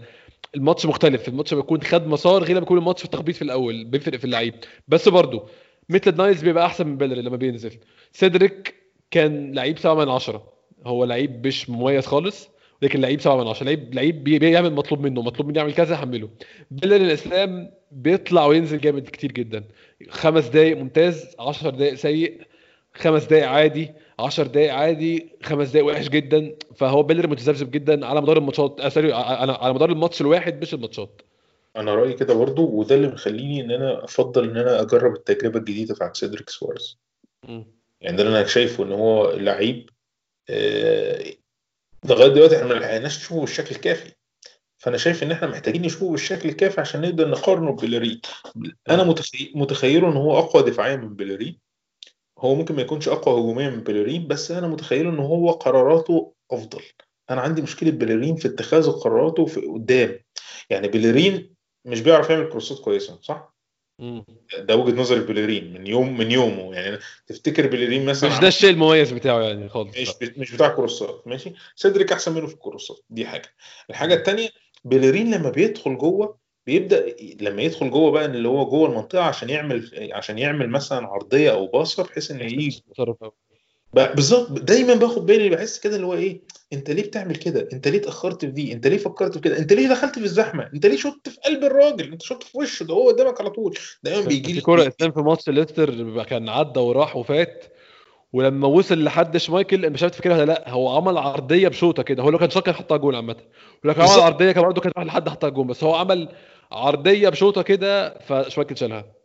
الماتش مختلف الماتش بيكون خد مسار غير لما بيكون الماتش في التخبيط في الأول بيفرق في اللعيب. بس برضه ميتلاند نايلز بيبقى أحسن من بيلرين لما بينزل. سيدريك كان لعيب 7 من 10 هو لعيب مش مميز خالص. لكن لعيب 7 من 10 لعيب لعيب بي- بيعمل مطلوب منه مطلوب منه يعمل كذا حمله بيلرين الإسلام بيطلع وينزل جامد كتير جدا. خمس دقايق ممتاز 10 دقايق سيء خمس دقايق عادي 10 دقايق عادي خمس دقايق وحش جدا. فهو بيلرين متذبذب جدا على مدار الماتشات آه، sorry على على مدار الماتش الواحد مش الماتشات. أنا رأيي كده برضو وده اللي مخليني إن أنا أفضل إن أنا أجرب التجربة الجديدة بتاعت سيدريك سوارز. يعني ده اللي أنا شايفه إن هو لعيب آه، لغاية دلوقتي إحنا ما لحقناش نشوفه بالشكل الكافي. فأنا شايف إن إحنا محتاجين نشوفه بالشكل الكافي عشان نقدر نقارنه ببيليرين أنا متخي... متخيله إن هو أقوى دفاعيا من بيليرين هو ممكن ما يكونش أقوى هجوميا من بيليرين بس أنا متخيله إن هو قراراته أفضل. أنا عندي مشكلة بيلارين في اتخاذ قراراته في قدام. يعني بيلارين مش بيعرف يعمل كروسات كويسة صح. ده وجهة نظر بيلارين من يوم من يومه. يعني تفتكر بيلارين مثلا مش ده الشيء المميز بتاعه يعني خالص. مش. مش بتاع كروسات. ماشي؟ سيدريك أحسن منه في الكروسات. دي حاجة. الحاجة الثانية بيلرين لما بيدخل جوه بيبدأ لما يدخل جوه بقى اللي هو جوه المنطقة عشان يعمل عشان يعمل مثلا عرضية أو باصة بحيث إن يجي بالظبط دايما باخد بالي بحس كده اللي هو إيه أنت ليه بتعمل كده؟ أنت ليه اتأخرت في دي؟ أنت ليه فكرت في كده؟ أنت ليه دخلت في الزحمة؟ أنت ليه شطت في قلب الراجل؟ أنت شطت في وشه ده هو قدامك على طول. دايما بيجي في لي كوره إسلام في ماتش ليستر كان عدى وراح وفات ولما وصل لحد شمايكل مش عارف تفكرها ولا لأ هو عمل عرضية بشوطة كده. هو لو كان شاط كان حطها جول عامة. ولو كان عمل. عرضية كان برضه كان راح لحد حطها جول بس هو عمل عرضية بشوطة كده فشمايكل شالها.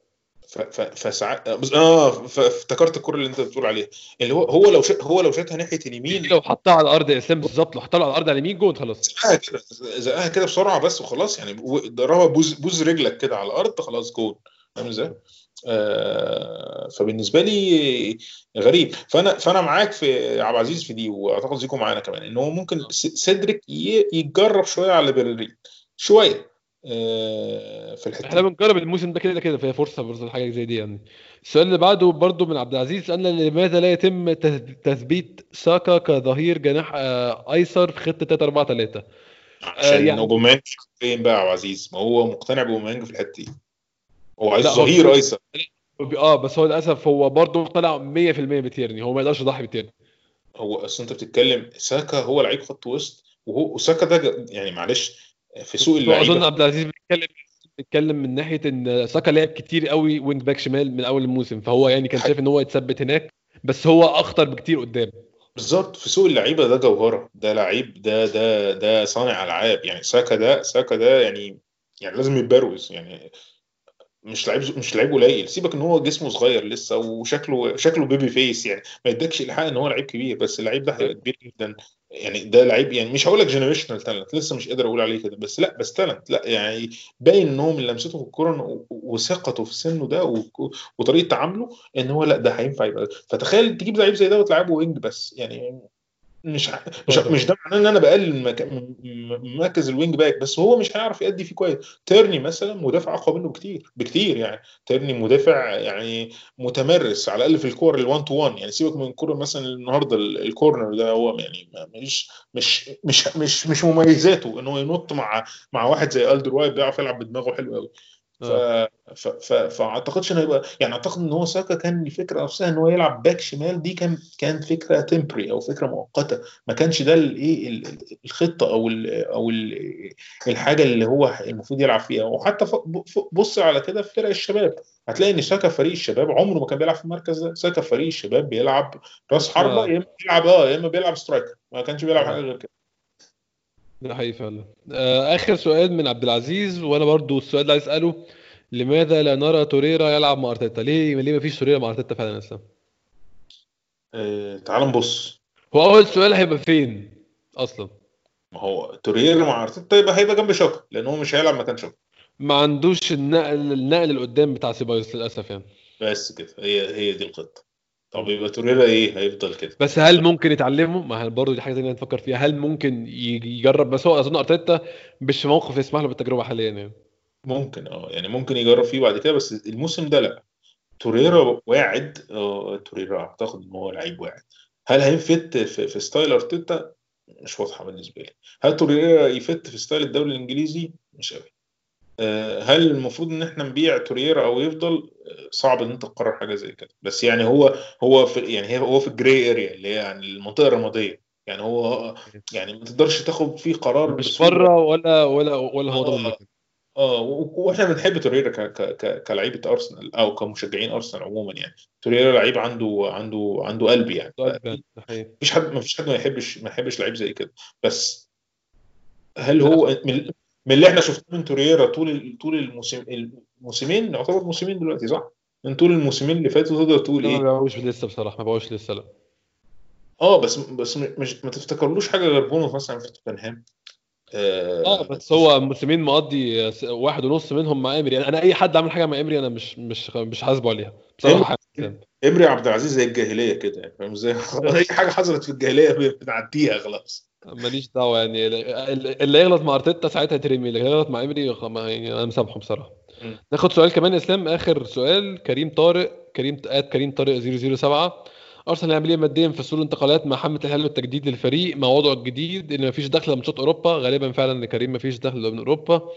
فساعات آه افتكرت الكره اللي أنت بتقول عليها. اللي هو هو لو شا... هو لو شاتها ناحية اليمين لو حطها على الأرض يا اسلام بالظبط لو حطها على الأرض على اليمين جول خلاص. زقها كده زقها كده بسرعة بس وخلاص يعني ضربها بوز بوز رجلك كده على الأرض خلاص جول فاهم إزاي؟ آه فبالنسبة لي غريب. فأنا فأنا معاك في عبد العزيز في دي وأعتقد زيكو معانا كمان إن هو ممكن سيدريك يتجرب شوية على بيرلين شوية. في الحتة إحنا. بنجرب الموسم ده كده كده فهي فرصة فرصه حاجة زي دي يعني. السؤال اللي بعده برضه من عبد العزيز سالنا لماذا لا يتم تث- تثبيت ساكا كظهير جناح آه، أيسر في خطة 3 4 3 عشان يعني- اوباميانج فين بقى يا عبد العزيز. ما هو مقتنع باوباميانج في الحتة دي. هو عايز ظهير أيسر. آه بس هو للأسف هو برضه طلع 100% بتيرني. هو ما يقدرش يضحي بتيرني. هو أصل أنت بتتكلم ساكا هو لعيب خط وسط وهو وساكا ده يعني معلش في سوق اظن اللعيبة. عبد العزيز بيتكلم بيتكلم من ناحية إن ساكا لعب كتير قوي wing back شمال من أول الموسم فهو يعني كان. شايف إن هو يتثبت هناك بس هو أخطر بكتير قدام. بالظبط في سوق اللعيبة ده جوهرة ده لعيب ده ده ده صانع ألعاب يعني ساكا ده ساكا ده يعني يعني لازم يتبروز يعني مش لعيب مش لعيب قليل سيبك إن هو جسمه صغير لسه وشكله شكله baby face يعني ما يدكش الحق إن هو لعيب كبير بس اللعيب ده هيبقى كبير جدا. يعني ده لعيب يعني مش هقول لك generational talent لسه مش قادر أقول عليه كده بس لا بس talent لا يعني باين ان هو من لمسته في الكورة وثقته في سنه ده وطريقة تعامله إن هو لا ده هينفع يبقى فتخيل تجيب لعيب زي ده وتلعبه wing بس يعني مش مش مش ده معناه إن أنا بقلل من مك- مركز ال wing back بس هو مش هيعرف يأدي فيه كويس. تيرني مثلا مدافع أقوى منه بكتير بكتير يعني. تيرني مدافع يعني متمرس على الأقل في الكور ال 1 to 1 يعني سيبك من الكورة مثلا النهارده ال- ال corner ده هو يعني مش مش مش مش مش مميزاته إن هو ينط مع مع واحد زي الدرويرلد بيعرف يلعب بدماغه حلو قوي. فأعتقدش إنه هيبقى يعني أعتقد إن هو ساكا كان الفكرة نفسها إن هو يلعب باك شمال دي كان كان فكرة temporary أو فكرة مؤقتة. ما كانش ده الايه ال- ال- الخطة أو ال أو ال الحاجة اللي هو المفروض يلعب فيها. وحتى بص على كده في فرق الشباب. هتلاقي إن ساكا فريق الشباب عمره ما كان بيلعب في المركز ده. ساكا فريق الشباب بيلعب راس حربة آه. يا إما بيلعب آه يا إما بيلعب سترايكر ما كانش بيلعب حاجة غير كده. ده حقيقي فعلا. آه، آخر سؤال من عبد العزيز وأنا برضو السؤال اللي عايز أسأله لماذا لا نرى توريرا يلعب مع أرتيتا؟ ليه ليه ما فيش توريرا مع أرتيتا فعلا يا اسلام آه تعال نبص. هو أول سؤال هيبقى فين أصلا؟ ما هو تورييرا مع أرتيتا يبقى هيبقى جنب شاكا لأن هو مش هيلعب مكان شاكا ما عندوش النقل النقل اللي قدام بتاع سيبايوس للأسف يعني. بس كده هي هي دي الخطه طب يبقى توريرا إيه؟ هيفضل كده. بس هل ممكن يتعلموا ما هل برضه دي حاجة ثانية نفكر فيها. هل ممكن يجرب؟ بس هو أظن أرتيتا مش موقف يسمح له بالتجربة حاليا يعني. ممكن آه يعني ممكن يجرب فيه بعد كده بس الموسم ده لا. توريرا واعد آه توريرا أعتقد إن هو لعيب واعد. هل هي fit في, في ستايل أرتيتا؟ مش واضحة بالنسبة لي. هل توريرا ي fit في style الدوري الإنجليزي؟ مش قوي. آه، هل المفروض إن إحنا نبيع توريرا أو يفضل؟ صعب إن أنت تقرر حاجة زي كده. بس يعني هو هو في يعني هو في الجراي اريا اللي هي يعني المنطقة الرمادية. يعني هو يعني ما تقدرش تاخد فيه قرار مش. بره ولا ولا ولا هو ضامن آه. آه وإحنا بنحب توريرا ك- ك- كلعيبه أرسنال أو كمشجعين أرسنال عموما يعني. توريرا لعيب عنده عنده عنده قلب يعني. حقيقي. مفيش حد مفيش حد ما يحبش ما يحبش لعيب زي كده. بس هل هو من من اللي إحنا شفناه من توريرا طول طول الموسم الموسمين يعتبر موسمين دلوقتي صح؟ من طول الموسمين اللي فاتوا تقدر تقول ما إيه؟ بقوش لسه بصراحة ما بقوش لسه لا آه بس بس مش ما تفتكرلوش حاجة غير بونو مثلا في توتنهام آه بس هو موسمين مقضي واحد ونص منهم مع امري أنا أي حد عمل حاجة مع امري أنا مش مش مش حاسبه عليها بصراحة. امري عبد العزيز زي الجاهلية كده يعني فاهم إزاي؟ أي حاجة حصلت في الجاهلية بنعديها خلاص ماليش دعوة يعني ال- اللي يغلط مع أرتيتا ساعتها يترمي اللي يغلط مع إمري يعني أنا مسامحه بصراحة. ناخد سؤال كمان إسلام آخر سؤال كريم طارق كريم at كريم طارق 007 أرسنال يعمل إيه ماديا في سوق الانتقالات مع حملة الحل والتجديد للفريق مع وضعه الجديد إن مفيش دخل لماتشات أوروبا؟ غالبا فعلا إن كريم مفيش دخل من أوروبا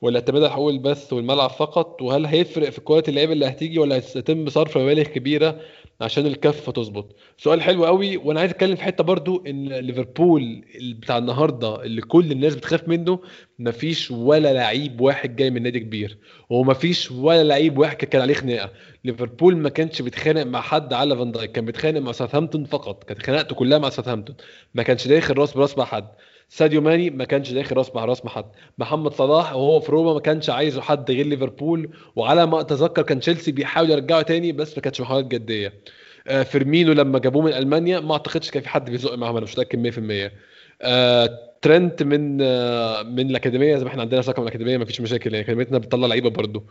والاعتماد على حقوق البث والملعب فقط. وهل هيفرق في quality اللعيبة اللي هتيجي ولا هيتم صرف مبالغ كبيرة عشان الكفه تظبط. سؤال حلو قوي وأنا عايز أتكلم في حتة برضو إن ليفربول بتاع النهارده اللي كل الناس بتخاف منه مفيش ولا لعيب واحد جاي من نادي كبير ومفيش ولا لعيب واحد كان عليه خناقة. ليفربول ما كانش بيتخانق مع حد على فان دايك كان بيتخانق مع ساوثهامبتون فقط كانت خناقته كلها مع ساوثهامبتون ما كانش داخل راس براس مع حد. ساديو ماني ما كانش داخل راس مع راس مع حد. محمد صلاح وهو في روما ما كانش عايزه حد غير ليفربول وعلى ما أتذكر كان تشيلسي بيحاول يرجعه تاني بس ما كانتش محاولات جدية. آه فيرمينو لما جابوه من ألمانيا ما أعتقدش كان في حد بيزق معاهم أنا مش متأكد 100% آه ترنت من آه من الأكاديمية زي ما إحنا عندنا ثقه من الأكاديمية ما فيش مشاكل يعني أكاديميتنا بتطلع لعيبة برضه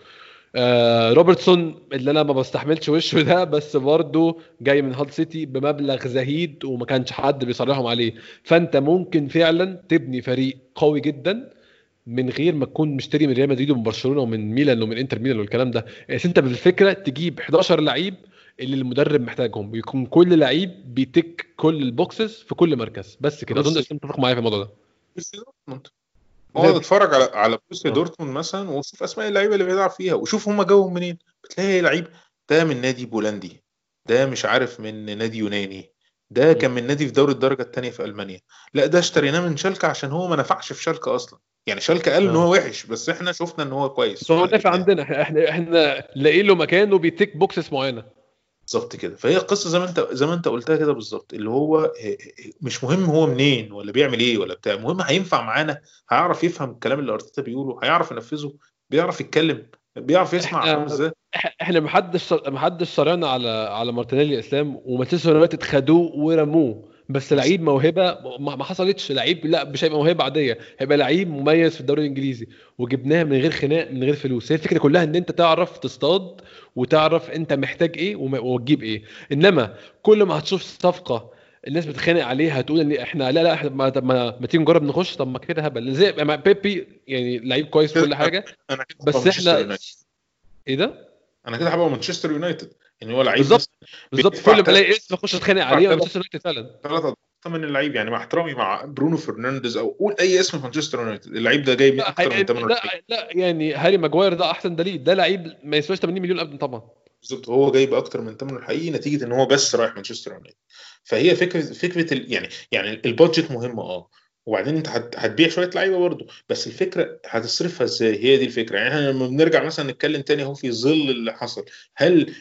آه روبرتسون اللي أنا ما بستحملش وشه ده بس برضه جاي من هال سيتي بمبلغ زهيد وما كانش حد بيصارعهم عليه. فأنت ممكن فعلا تبني فريق قوي جدا من غير ما تكون مشتري من ريال مدريد ومن برشلونة ومن ميلان ومن إنتر ميلان والكلام ده. بس أنت بالفكرة تجيب 11 لعيب اللي المدرب محتاجهم ويكون كل لعيب بي tick كل ال boxes في كل مركز. بس كده. أظن انت متفق معايا في الموضوع ده. اقعد اتفرج على على بروسيا دورتموند مثلا وشوف أسماء اللعيبة اللي بيلعب فيها وشوف هم جاوهم منين. بتلاقي لعيب ده من نادي بولندي ده مش عارف من نادي يوناني ده كان من نادي في دوري الدرجة الثانية في ألمانيا. لا ده اشتريناه من شالكة عشان هو ما نفعش في شالكة أصلا. يعني شالكة قال إن هو وحش بس إحنا شفنا إن هو كويس. هو نافع عندنا. إحنا إحنا لاقيين له مكان وبي tick boxes معينة. بالظبط كده. فهي القصة زي ما انت زي ما انت قلتها كده بالظبط اللي هو مش مهم هو منين ولا بيعمل إيه ولا بتاع المهم هينفع معانا هيعرف يفهم الكلام اللي أرتيتا بيقوله هيعرف ينفذه بيعرف يتكلم بيعرف يسمع إحنا إزاي. إحنا ما حدش ما حدش صارعنا على على مارتينيلي اسلام ومانشستر يونايتد خدوه ورموه. بس لعيب موهبة ما حصلتش لعيب لا مش هيبقى موهبة عادية هيبقى لعيب مميز في الدوري الإنجليزي. وجبناه من غير خناق من غير فلوس. هي الفكرة كلها إن أنت تعرف تصطاد وتعرف أنت محتاج إيه وتجيب إيه. إنما كل ما هتشوف صفقة الناس بتتخانق عليها هتقول إن إحنا لا لا إحنا ما, ما, ما تيجي نجرب نخش. طب ما كده هبل. زي مع بيبي يعني لعيب كويس كل حاجة بس إحنا إيه ده؟ أنا كده هبقى مانشستر يونايتد. يعني هو لعيب بالظبط بالظبط كل ما الاقي اسم اخش اتخانق عليه مانشستر يونايتد فعلا. ثلاث من اللعيب. يعني مع احترامي مع برونو فرنانديز أو قول أي اسم في مانشستر يونايتد. اللعيب ده جاي من أكتر من 8 لا لا يعني هاري ماجواير ده أحسن دليل. ده لعيب ما يسواش 80 مليون ابدا طبعا. بالظبط هو جاي بأكتر من ثمنه الحقيقي نتيجة إن هو بس رايح مانشستر يونايتد. فهي فكره فكرة يعني يعني ال budget مهمة آه. وبعدين انت هتبيع شوية لعيبة برضه. بس الفكرة هتصرفها إزاي؟ هي دي الفكرة. يعني إحنا لما بنرجع مثلا نتكلم تاني اهو في ظل اللي حصل. هل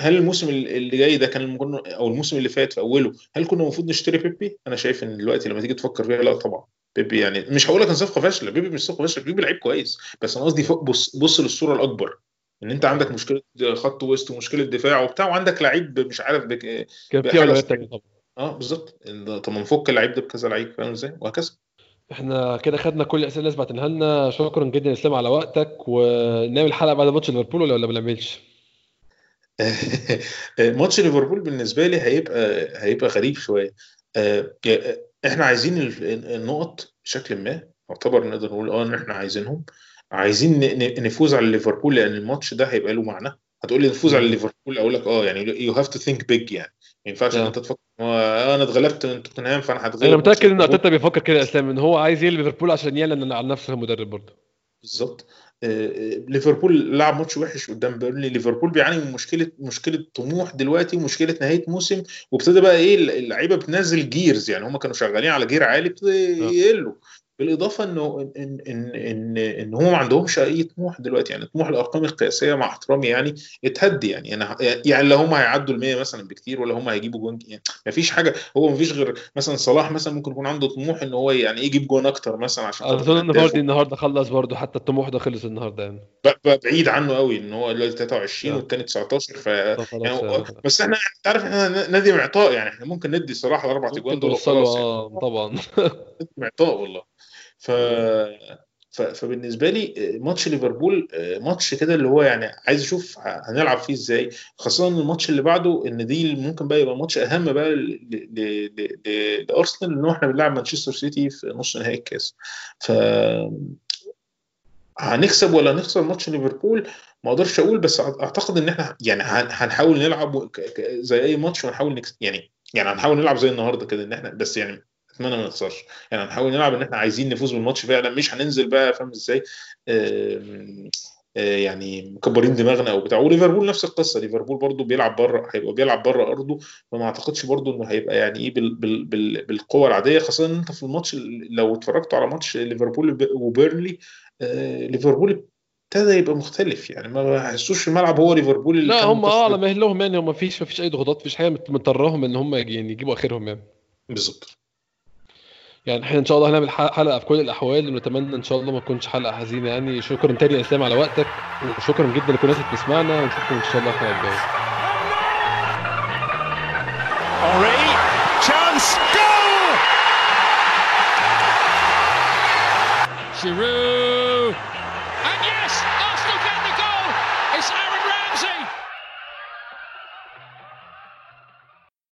هل الموسم اللي جاي ده كان أو الموسم اللي فات في أوله هل كنا المفروض نشتري بيبي؟ أنا شايف إن دلوقتي لما تيجي تفكر فيها لا طبعا. بيبي يعني مش هقول لك إن صفقة فاشلة بيبي مش صفقة فاشلة بيبي لعيب كويس. بس أنا قصدي بص بص للصورة الأكبر. إن أنت عندك مشكلة خط وسط ومشكلة دفاع وبتاع وعندك لعيب مش عارف بك... كان في اولويات طبعا. آه بالظبط. طب ما نفك اللعيب ده بكذا لعيب فاهم إزاي؟ وهكذا. إحنا كده خدنا كل الأسئلة اللي بعتناها لنا. شكرا جدا إسلام على وقتك. ونعمل حلقة بعد ماتش ليفربول ولا ما نعملش؟ ماتش ليفربول بالنسبة لي هيبقى هيبقى غريب شوية. إحنا عايزين النقط بشكل ما يعتبر نقدر نقول آه إن إحنا عايزينهم. عايزين نفوز على ليفربول لأن الماتش ده هيبقى له معنى. هتقول لي نفوز على ليفربول أقول لك آه يعني you have to think big يعني. ما ينفعش إن أنت تفكر آه أنا اتغلبت من توتنهام فأنا هتغلب. أنا متأكد إن أرتيتا بيفكر كده يا أسلام إن هو عايز يغلب ليفربول عشان يعلن على نفسه المدرب برضه. بالظبط. ليفربول لعب ماتش وحش قدام بيرنلي ليفربول بيعاني من مشكلة مشكلة طموح دلوقتي ومشكله نهاية موسم وابتدى بقى إيه اللعيبة بتنزل gears يعني. هم كانوا شغالين على gear عالي ابتدى يقلوا. بالإضافة إنه ان ان ان ان هم ما عندهمش أي طموح دلوقتي. يعني طموح الأرقام القياسية مع احترامي يعني اتهدي يعني. أنا يعني لا هم هيعدوا ال 100 مثلا بكتير ولا هم هيجيبوا جون يعني ما فيش حاجة. هو ما فيش غير مثلا صلاح مثلا ممكن يكون عنده طموح إن هو يعني يجيب جون أكتر مثلا عشان أظن إن فاردي النهارده خلص برضه. حتى الطموح ده خلص النهارده يعني. بعيد عنه قوي إن هو دلوقتي 23 والثاني 19 ف يعني بس إحنا انت عارف إحنا نادي معطاء يعني. إحنا ممكن ندي صلاح الأربع اجوان دول خلاص يعني. طبعا. معطاء والله. ف... فبالنسبة لي ماتش ليفربول ماتش كده اللي هو يعني عايز أشوف هنلعب فيه إزاي خاصة الماتش اللي بعده إن دي ممكن بقى يبقى ماتش أهم بقى. لأرسنال إن إحنا بنلعب مانشستر سيتي في نص نهائي الكاس ف هنكسب ولا نخسر ماتش ليفربول ما أقدرش أقول بس أعتقد إن إحنا يعني هنحاول نلعب زي أي ماتش ونحاول نكسب يعني يعني هنحاول نلعب زي النهارده كده إن إحنا بس يعني اتمنى ما نخسرش يعني هنحاول نلعب إن إحنا عايزين نفوز بالماتش فعلا مش هننزل بقى فاهم إزاي؟ آه، يعني مكبرين دماغنا أو بتاع. وليفربول نفس القصة. ليفربول برضو بيلعب بره هيبقى بيلعب بره أرضه. فما أعتقدش برضو إنه هيبقى يعني إيه بال بال بال بالقوة العادية. خاصة إن أنت في الماتش لو اتفرجتوا على ماتش ليفربول وبيرنلي آه، ليفربول ابتدى يبقى مختلف. يعني ما بحسوش الملعب هو ليفربول اللي لا هم آه على مهلهم يعني. هم مفيش مفيش أي ضغوطات مفيش حاجة مت- مضطرهم إن هم يعني يجيبوا آخرهم يعني. بالظبط. يعني إحنا إن شاء الله هنعمل حلقة في كل الأحوال ونتمنى إن شاء الله ما تكونش حلقة حزينة يعني. شكرا تاني يا إسلام على وقتك وشكرا جدا لكل الناس اللي بتسمعنا ونشوفكم إن شاء الله الحلقة الجاية! Giroud!